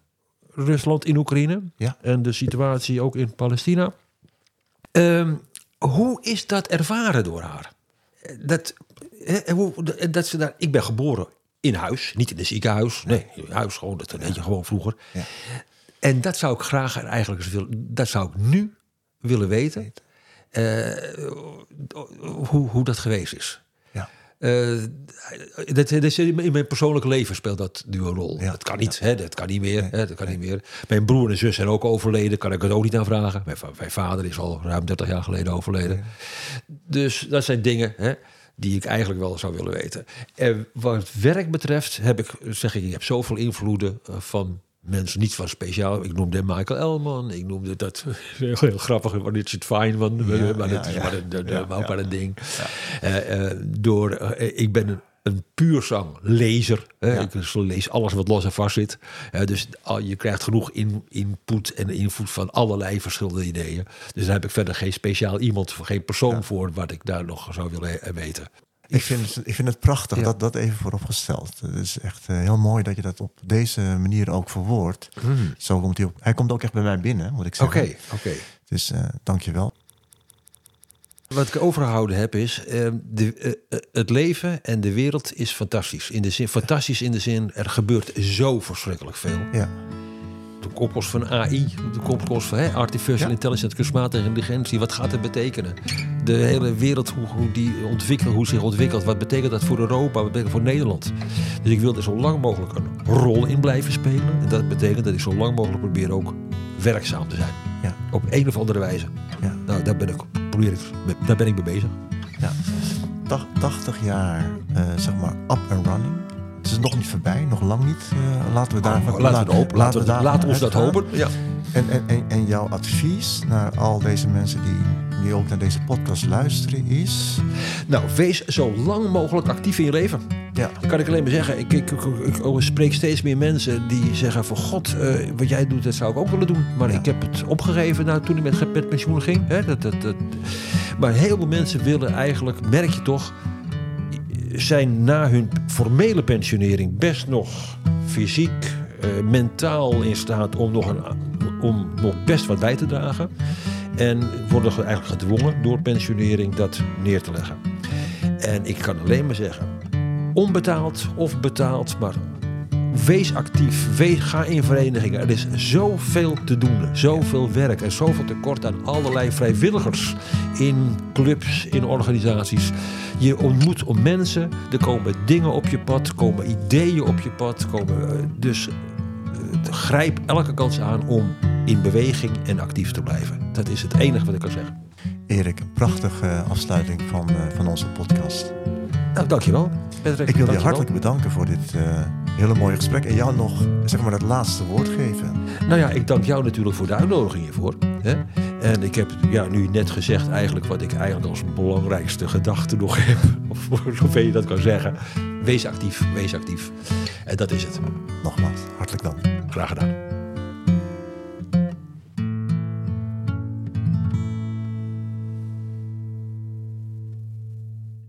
Rusland in Oekraïne ja. en de situatie ook in Palestina. Um, hoe is dat ervaren door haar? Dat, he, dat ze daar, ik ben geboren in huis, niet in een ziekenhuis. Nee, in huis gewoon, dat deed je gewoon vroeger. Ja. En dat zou ik graag eigenlijk willen, dat zou ik nu willen weten. Uh, hoe, hoe dat geweest is. Uh, dat, dat, in mijn persoonlijke leven speelt dat nu een rol. Ja, dat kan niet, ja. hè, dat kan niet meer. Nee, hè, dat kan nee. niet meer. Mijn broer en zus zijn ook overleden, kan ik het ook niet aan vragen. Mijn, mijn vader is al ruim 30 jaar geleden overleden. Nee. Dus dat zijn dingen hè, die ik eigenlijk wel zou willen weten. En wat werk betreft heb ik, zeg ik, ik heb zoveel invloeden uh, van mensen niet van speciaal. Ik noemde Michael Elman. Ik noemde dat <laughs> heel, heel grappig. Maar Richard ja, maar dat ja, is ja. maar een, maar een ding. Uh, uh, door, uh, ik ben een, een puur zanglezer. Ik lees alles wat los en vast zit. dus je krijgt genoeg in, input en input van allerlei verschillende ideeën. Dus daar heb ik verder geen speciaal iemand, geen persoon voor wat ik daar nog zou willen weten. Ik vind, het, ik vind het prachtig ja. dat dat even vooropgesteld. Het is echt uh, heel mooi dat je dat op deze manier ook verwoordt. Mm. Zo komt hij op. Hij komt ook echt bij mij binnen, moet ik zeggen. Oké, okay, oké. Okay. Dus uh, dank je wel. Wat ik overgehouden heb is, uh, de, uh, het leven en de wereld is fantastisch. In de zin, fantastisch in de zin, er gebeurt zo verschrikkelijk veel. Ja. De komkomst van AI, de komkomst van hè, artificial ja. intelligence, kunstmatige intelligentie. Wat gaat het betekenen? De hele wereld, hoe, hoe, die ontwikkelt, hoe zich ontwikkelt. Wat betekent dat voor Europa? Wat betekent dat voor Nederland? Dus ik wil er zo lang mogelijk een rol in blijven spelen. En dat betekent dat ik zo lang mogelijk probeer ook werkzaam te zijn. Ja. Op een of andere wijze. Ja. Nou, daar ben ik, probeer ik, daar ben ik mee bezig. Ja. 80 jaar, uh, zeg maar, up and running. Het is nog niet voorbij, nog lang niet. Uh, laten we daar oh, laten, we hopen. Laten, we, laten ons dat hopen. Ja. En, en, en, en, jouw advies naar al deze mensen die, die ook naar deze podcast luisteren is? Nou, wees zo lang mogelijk actief in je leven. Ja. Kan ik alleen maar zeggen, ik, ik, ik, ik spreek steeds meer mensen die zeggen van god, uh, wat jij doet, dat zou ik ook willen doen. Maar ja. ik heb het opgegeven nou, toen ik met, met pensioen ging. Hè, dat, dat, dat. Maar heel veel mensen willen eigenlijk, merk je toch, zijn na hun formele pensionering best nog fysiek, uh, mentaal in staat om nog, een, om nog best wat bij te dragen. En worden eigenlijk gedwongen door pensionering dat neer te leggen. En ik kan alleen maar zeggen, onbetaald of betaald, maar wees actief, wees, ga in verenigingen. Er is zoveel te doen, zoveel werk en zoveel tekort aan allerlei vrijwilligers in clubs, in organisaties. Je ontmoet om mensen, er komen dingen op je pad, komen ideeën op je pad, komen dus grijp elke kans aan om in beweging en actief te blijven. Dat is het enige wat ik kan zeggen. Erik, een prachtige afsluiting van, van onze podcast. Nou, dankjewel. Patrick, ik wil je hartelijk bedanken voor dit uh, hele mooie gesprek. En jou nog zeg maar, het laatste woord geven. Nou ja, ik dank jou natuurlijk voor de uitnodiging hiervoor. Hè? En ik heb ja, nu net gezegd eigenlijk wat ik eigenlijk als belangrijkste gedachte nog <laughs> heb. Of zover je dat kan zeggen. Wees actief, wees actief. En dat is het. Nogmaals, hartelijk dank. Graag gedaan.